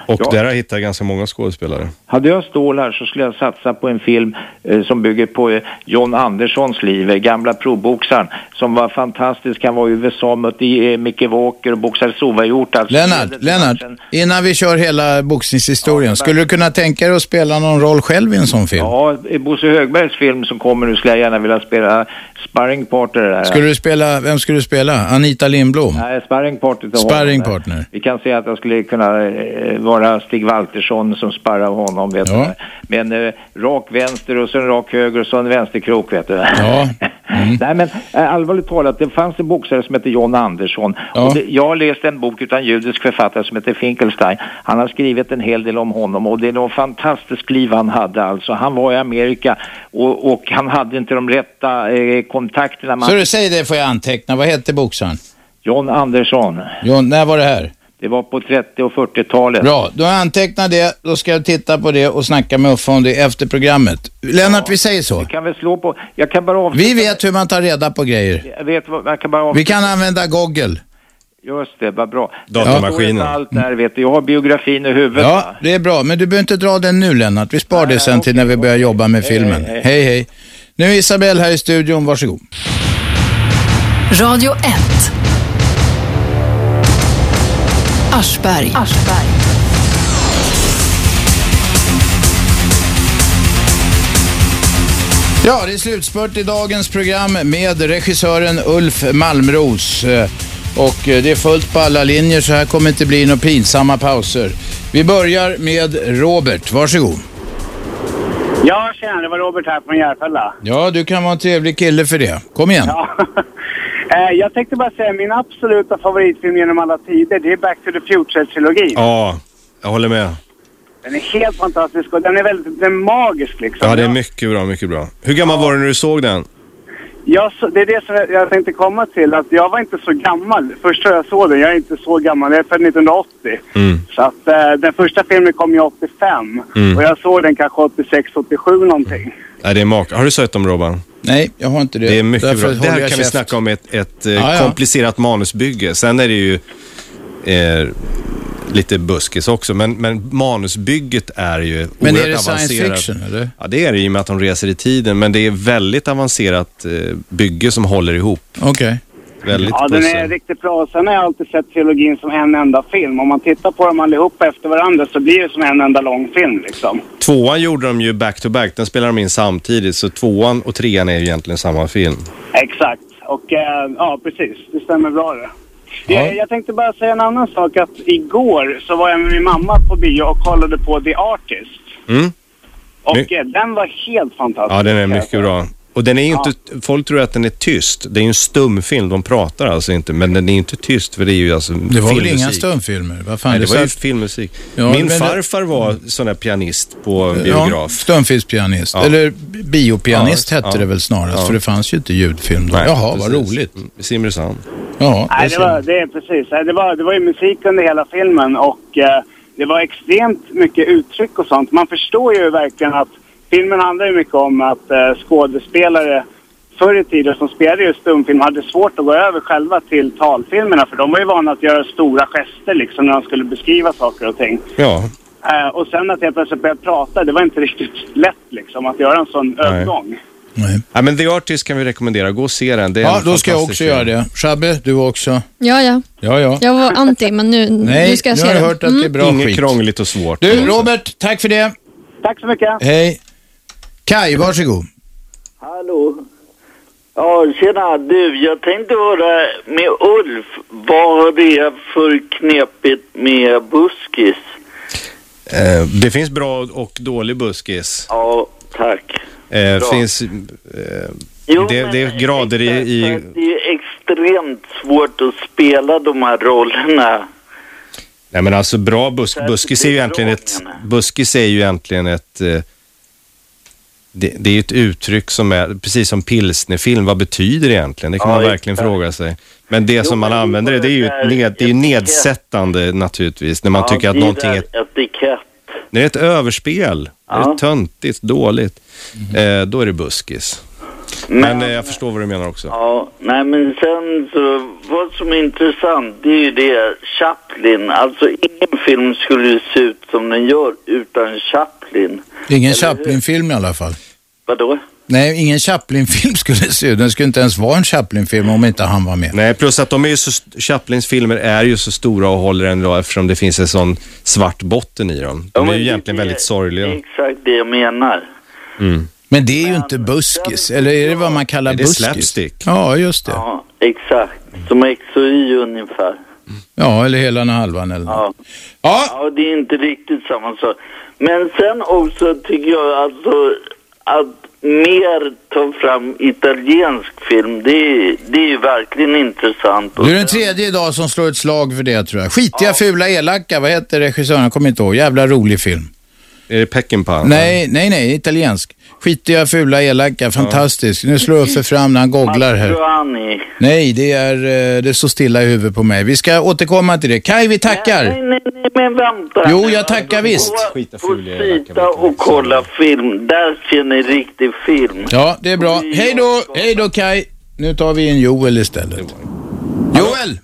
C: Och
M: Ja.
C: där har jag hittat ganska många skådespelare.
M: Hade jag stål här så skulle jag satsa på en film eh, som bygger på eh, John Anderssons liv, eh, gamla proboxaren som var fantastisk. Han var i USA, mötte eh, Micke Walker och boxade sovajort. Alltså,
B: Lennart, Lennart, innan vi kör hela boxningshistorien, skulle du kunna tänka dig att spela någon roll själv i en sån film?
M: Ja, i Bosse Högbergs film som kommer nu skulle jag gärna vilja spela sparringpartner där.
B: Skulle du spela, vem skulle du spela? Anita Lindblom?
M: Nej, sparringpartner till honom.
B: Sparringpartner.
M: Vi kan säga att jag skulle kunna eh, vara Stig Waltersson som sparrar honom, vet
B: Ja.
M: du. Men eh, rak vänster och så en rak höger och så en vänsterkrok, vet du.
B: Ja. Mm.
M: Nej, men eh, allvarligt talat, det fanns en boxare som hette John Andersson.
B: Ja.
M: Och det, jag har läst en bok utan judisk författare som heter Finkelstein. Han har skrivit en hel del om honom och det är något fantastiskt liv han hade alltså. Han var i Amerika och, och han hade inte de rätta eh, kontakterna. Man...
B: Så du säger det får jag anteckna. Vad hette boxaren?
M: John Andersson.
B: John, när var det här?
M: Det var på 30 och 40-talet.
B: Bra, då har jag antecknat det. Då ska jag titta på det och snacka med Uffe om det efter programmet. Lennart, vi säger så.
M: Jag kan väl slå på... Jag kan bara avsluta...
B: Vi vet hur man tar reda på grejer.
M: Jag vet vad... Jag kan bara avsluta...
B: Vi kan använda Google.
M: Just det, vad bra.
B: Datamaskinen.
M: Jag allt där, vet du. Jag har biografin i huvudet. va?
B: Ja, det är bra. Men du behöver inte dra den nu, Lennart. Vi spar det sen till när vi börjar jobba med filmen.
M: hej.
B: Hej, hej. Nu är Isabelle här i studion. Varsågod.
A: Radio 1. Aschberg.
B: Ja, det är slutspurt i dagens program med regissören Ulf Malmros. Eh, Och eh, det är fullt på alla linjer så här kommer inte bli några pinsamma pauser. Vi börjar med Robert. Varsågod.
O: Ja, tjena, det var Robert här från Järfälla.
B: Ja, du kan vara en trevlig kille för det. Kom igen.
O: Ja. Eh, Jag tänkte bara säga, min absoluta favoritfilm genom alla tider, det är Back to the Future-trilogin.
C: Ja, jag håller med.
O: Den är helt fantastisk och den är väldigt den är magisk liksom.
C: Ja, det är mycket bra, mycket bra. Hur gammal var du när du såg den?
O: Jag, det är det som jag- tänkte komma till, att jag var inte så gammal. Första jag såg den, jag är inte så gammal, jag är född 1980.
C: Mm.
O: Så att eh, den första filmen kom ju 85.
C: Mm.
O: Och jag såg den kanske 86, 87 någonting.
C: Nej, det är mak. Har du sett dem, Robban?
B: Nej, jag har inte det.
C: Det är mycket
B: Därför
C: bra. Där
B: jag
C: kan vi
B: käft.
C: snacka om ett, ett
B: ja.
C: komplicerat manusbygge. Sen är det ju eh, lite buskis också, men, men manusbygget är ju
B: Men är
C: oerhört
B: det science
C: avancerat.
B: fiction, eller?
C: Ja, det är det i och med att de reser i tiden, men det är väldigt avancerat eh, bygge som håller ihop.
B: Okej.
C: Väldigt
O: Ja, den är riktigt bra. Sen har jag alltid sett trilogin som en enda film. Om man tittar på dem allihopa efter varandra så blir det som en enda lång film liksom.
C: Tvåan gjorde de ju back to back, den spelade de in samtidigt, så tvåan och trean är ju egentligen samma film.
O: Exakt. Och eh, ja, precis. Det stämmer bra det. Jag, jag tänkte bara säga en annan sak. Att igår så var jag med min mamma på bio och kollade på The Artist.
C: Mm.
O: Och
C: My-
O: eh, den var helt fantastisk.
C: Ja, den är mycket bra. Och den är ju inte, folk tror att den är tyst. Det är ju en stumfilm, de pratar alltså inte, men den är ju inte tyst för det är ju alltså
B: Det var väl
C: filmmusik.
B: inga stumfilmer? Vad fan,
C: Nej, det
B: det
C: var ju filmmusik.
B: Ja,
C: Min farfar var sån där pianist på
B: Ja,
C: biograf.
B: stumfilmspianist.
C: Ja.
B: Eller biopianist
C: Ja,
B: hette
C: ja.
B: det väl snarast,
C: Ja.
B: för det fanns ju inte ljudfilm då.
C: Nej,
B: Jaha, vad
C: precis.
B: roligt.
C: Mm, Simrishamn.
B: Ja,
O: Nej, det, var, det är precis. Det var, det var ju musik under hela filmen och eh, det var extremt mycket uttryck och sånt. Man förstår ju verkligen att filmen handlar ju mycket om att eh, skådespelare förr i tiden som spelade just stumfilm hade svårt att gå över själva till talfilmerna för de var ju vana att göra stora gester liksom när de skulle beskriva saker och ting.
C: Ja.
O: Eh, och sen att jag plötsligt började prata, det var inte riktigt lätt liksom att göra en sån övergång.
C: Ja, men The Artist kan vi rekommendera. Gå och se den. Det är
B: Ja, då ska jag också göra
C: film.
B: det. Shabbe, du också?
D: Ja, ja.
B: Ja, ja.
D: Jag var anti, men nu,
B: Nej,
D: nu ska jag
B: nu
D: se
B: har jag
D: den.
B: hört att det är bra
C: Inget
B: skit.
C: krångligt och svårt.
B: Du, Robert, tack för det.
O: Tack så mycket.
B: Hej. Kai, varsågod.
Y: Hallå? Ja, tjena. Du, jag tänkte höra med Ulf, vad har det för knepigt med buskis?
C: Eh, det finns bra och dålig buskis.
Y: Ja, tack.
C: Eh,
Y: Bra.
C: finns, eh,
Y: Jo,
C: det,
Y: men
C: det är grader i... i
Y: Det är extremt svårt att spela de här rollerna.
C: nej men alltså bra busk, buskis är ju egentligen ett... Buskis är ju egentligen ett... Eh, det, det är ju ett uttryck som är, precis som pilsnerfilm, vad betyder det egentligen? Det kan
Y: Ja,
C: man verkligen
Y: exakt.
C: fråga sig. Men det
Y: Jo,
C: som man
Y: men det
C: använder det, det är ju, ett
Y: det
C: ned, det är nedsättande naturligtvis, när man
Y: Ja,
C: tycker att
Y: det
C: någonting är
Y: etikett.
C: Det är ett överspel. Det
Y: Ja.
C: är töntigt, dåligt. Eh, då är det buskis. Men, eh, jag förstår vad du menar också.
Y: Ja, nej men sen så, vad som är intressant det är ju det, Chaplin, alltså ingen film skulle se ut som den gör utan Chaplin.
B: Ingen? Chaplin-film i alla fall.
Y: Vadå?
B: Nej, ingen Chaplin-film skulle se ut. Den skulle inte ens vara en Chaplin-film om inte han var med.
C: Nej, plus att de är ju så, Chaplins filmer är ju så stora och håller än idag eftersom det finns en sån svart botten i dem.
Y: Ja,
C: De är ju
Y: det-
C: egentligen väldigt sorgliga.
Y: Exakt det jag menar.
C: Mm.
B: Men det är ju inte buskis, eller är det vad man kallar
C: Det är
B: buskis?
C: slapstick.
B: Ja, just det.
Y: Ja, exakt. Som XOI ungefär.
B: Ja, eller hela den halvan eller
Y: Ja.
B: Ja.
Y: ja, det är inte riktigt samma sak. Men sen också tycker jag alltså att mer ta fram italiensk film, det det är verkligen intressant.
B: Du är den tredje idag som slår ett slag för det tror jag. Skitiga, fula, elaka. Vad heter regissören? Jag kommer inte ihåg. Jävla rolig film.
C: Är det Peckinpah?
B: Nej, nej, nej. Italiensk. Skitiga, fula, elaka. Fantastisk. Nu slår Uffe fram när han googlar här.
Y: Mastroianni.
B: Nej, det är, eh, det står stilla i huvudet på mig. Vi ska återkomma till det. Kai, vi tackar.
Y: Nej, nej, nej, men vänta.
B: Jo, jag tackar visst.
Y: På Sita och kolla film. Där ser ni riktig film.
B: Ja, det är bra. Hej då, hej då Kai. Nu tar vi in Joel istället. Joel!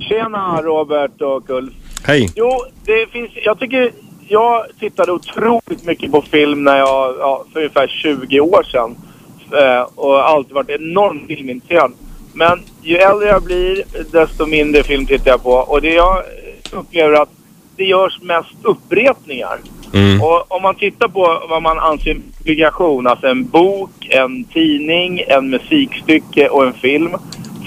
L: Tjena Robert och Ulf.
C: Hej.
L: Jo, det finns, jag tycker, jag tittade otroligt mycket på film när jag, ja, för ungefär 20 år sedan. Eh, och alltid varit enormt filmintresserad. Men ju äldre jag blir, desto mindre film tittar jag på. Och det jag upplever att det görs mest upprepningar.
C: Mm.
L: Och om man tittar på vad man anser publikation, alltså en bok, en tidning, en musikstycke och en film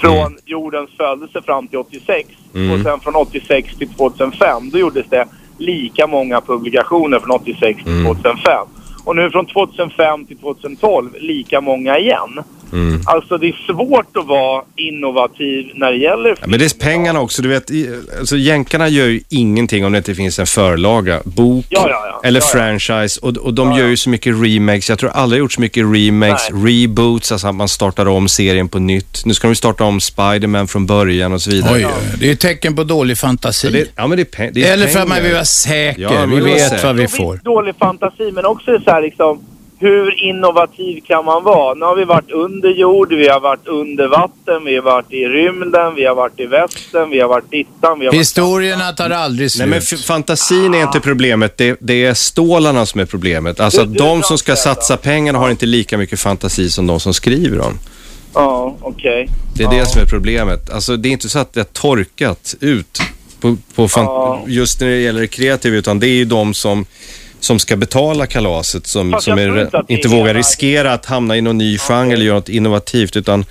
L: från jordens födelse fram till 86
C: Mm.
L: och sen från 86 till 2005, då gjordes det lika många publikationer från 86 till
C: Mm.
L: 2005. Och nu från 2005 till 2012 lika många igen.
C: Mm.
L: Alltså det är svårt att vara innovativ när det gäller
C: Ja, men det är pengarna också. Du vet, alltså, jänkarna gör ju ingenting om det inte finns en förlaga, bok
L: Ja, ja, ja.
C: eller
L: Ja, ja.
C: franchise. Och, och de gör ju så mycket remakes. Jag tror aldrig gjort så mycket remakes, reboots, alltså att man startar om serien på nytt. Nu ska de ju starta om Spider-Man från början och så vidare.
B: Oj, det är ett tecken på dålig fantasi.
C: det, ja, men det är, det är
B: Eller för att man vill vara säker. Vi vet
C: säker.
B: vad vi får.
L: dålig fantasi, men också så här liksom hur innovativ kan man vara? Nu har vi varit under jord, vi har varit under vatten, vi har varit i rymden, vi har varit i västern, vi har varit dittan, vi har varit...
B: Historierna tar aldrig
C: Nej,
B: slut.
C: men f- fantasin är inte problemet. Det, det är stålarna som är problemet. Alltså
L: Du-
C: att
L: du
C: de som ska satsa pengarna har inte lika mycket fantasi som de som skriver dem.
L: Ja, okej.
C: Det är det som är problemet. Alltså det är inte så att det har torkat ut på, på fan, just när det gäller det kreativa, utan det är ju de som, som ska betala kalaset som,
L: Fast
C: som är,
L: inte
C: vågar
L: hela-
C: riskera att hamna i någon ny genre eller göra något innovativt, utan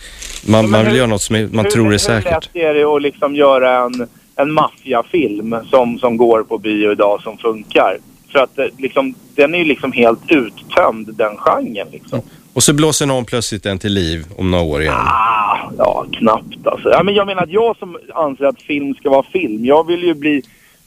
C: man, man vill
L: hur-
C: göra något som man
L: hur,
C: tror är
L: Hur
C: säkert.
L: lätt är det att liksom göra en, en maffiafilm som, som går på bio idag som funkar? För att eh, liksom, den är ju liksom helt uttömd, den genren liksom.
C: Och så blåser någon plötsligt den till liv om några år igen.
L: Ah, ja, knappt alltså. Ja, men jag menar att jag som anser att film ska vara film, jag vill ju bli,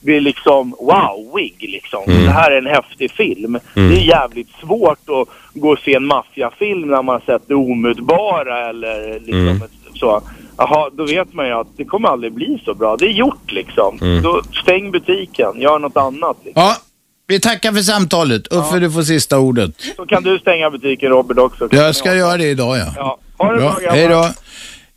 L: bli liksom wowig liksom.
C: Mm.
L: Det här är en häftig film.
C: Mm.
L: Det är jävligt svårt att gå och se en maffiafilm när man sett det omutbara eller liksom
C: Mm.
L: så. Jaha, då vet man ju att det kommer aldrig bli så bra. Det är gjort liksom.
B: Mm.
L: Då stäng butiken, gör något annat. Liksom.
B: Ja, vi tackar för samtalet. Uffe, du får sista ordet.
L: Så kan du stänga butiken Robert också.
B: Jag ska göra det idag, ja.
L: Ja, ha det
B: Bra.
L: bra.
B: Hej då.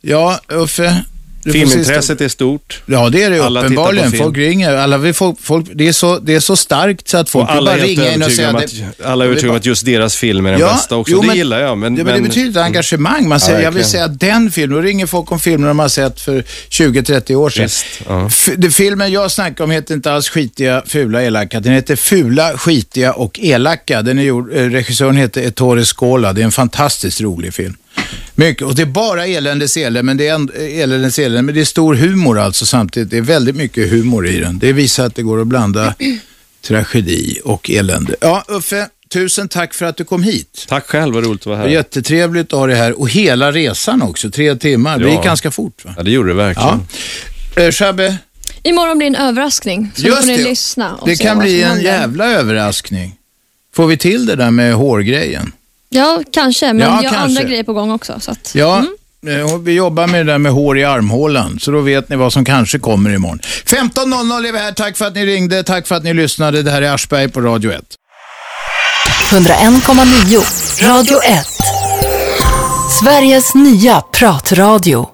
B: Ja, Uffe.
C: Filmintresset är stort.
B: Ja, det är det
C: Alla
B: uppenbarligen. Folk ringer. Alla vill folk, folk, det, är så, det är så starkt så att folk
C: Och alla
B: bara ringa in och säga...
C: att, alla är övertygade om att just deras film är den bästa också.
B: jo,
C: det
B: men-
C: gillar jag. Men,
B: det, men det betyder ett engagemang. Man säger,
C: Ja,
B: jag vill säga den filmen. Då ringer folk om filmer de har sett för 20-30 år sedan.
C: Visst, ja.
B: F- det filmen jag snackar om heter inte alls skitiga, fula, elaka. Den heter Fula, skitiga och elaka. Den är gjord, eh, regissören heter Ettore Scola. Det är en fantastiskt rolig film. Mycket, och det är bara eländes elände, men det är en- eländes elände, men det är stor humor alltså samtidigt. Det är väldigt mycket humor i den. Det visar att det går att blanda tragedi och elände. Ja, Uffe, tusen tack för att du kom hit.
C: Tack själv, vad roligt att vara
B: Det
C: här.
B: jättetrevligt att ha dig här och hela resan också, tre timmar. Det
C: Ja.
B: gick ganska fort va?
C: Ja, det gjorde det verkligen.
B: Ja. Eh, Shabbe,
D: Imorgon blir en överraskning. Så då
B: Just
D: får ni
B: det.
D: lyssna och
B: det kan bli en
D: händer.
B: jävla överraskning. Får vi till det där med hårgrejen?
D: Ja, kanske. Men
B: Ja,
D: jag har
B: kanske.
D: andra grejer på gång också. Så att,
B: Ja,
D: mm.
B: eh, vi jobbar med det där med hår i armhålan, så då vet ni vad som kanske kommer imorgon. 15.00 är vi här. Tack för att ni ringde, tack för att ni lyssnade. Det här är Aschberg på Radio 1.
A: 101,9 Radio 1. Sveriges nya pratradio.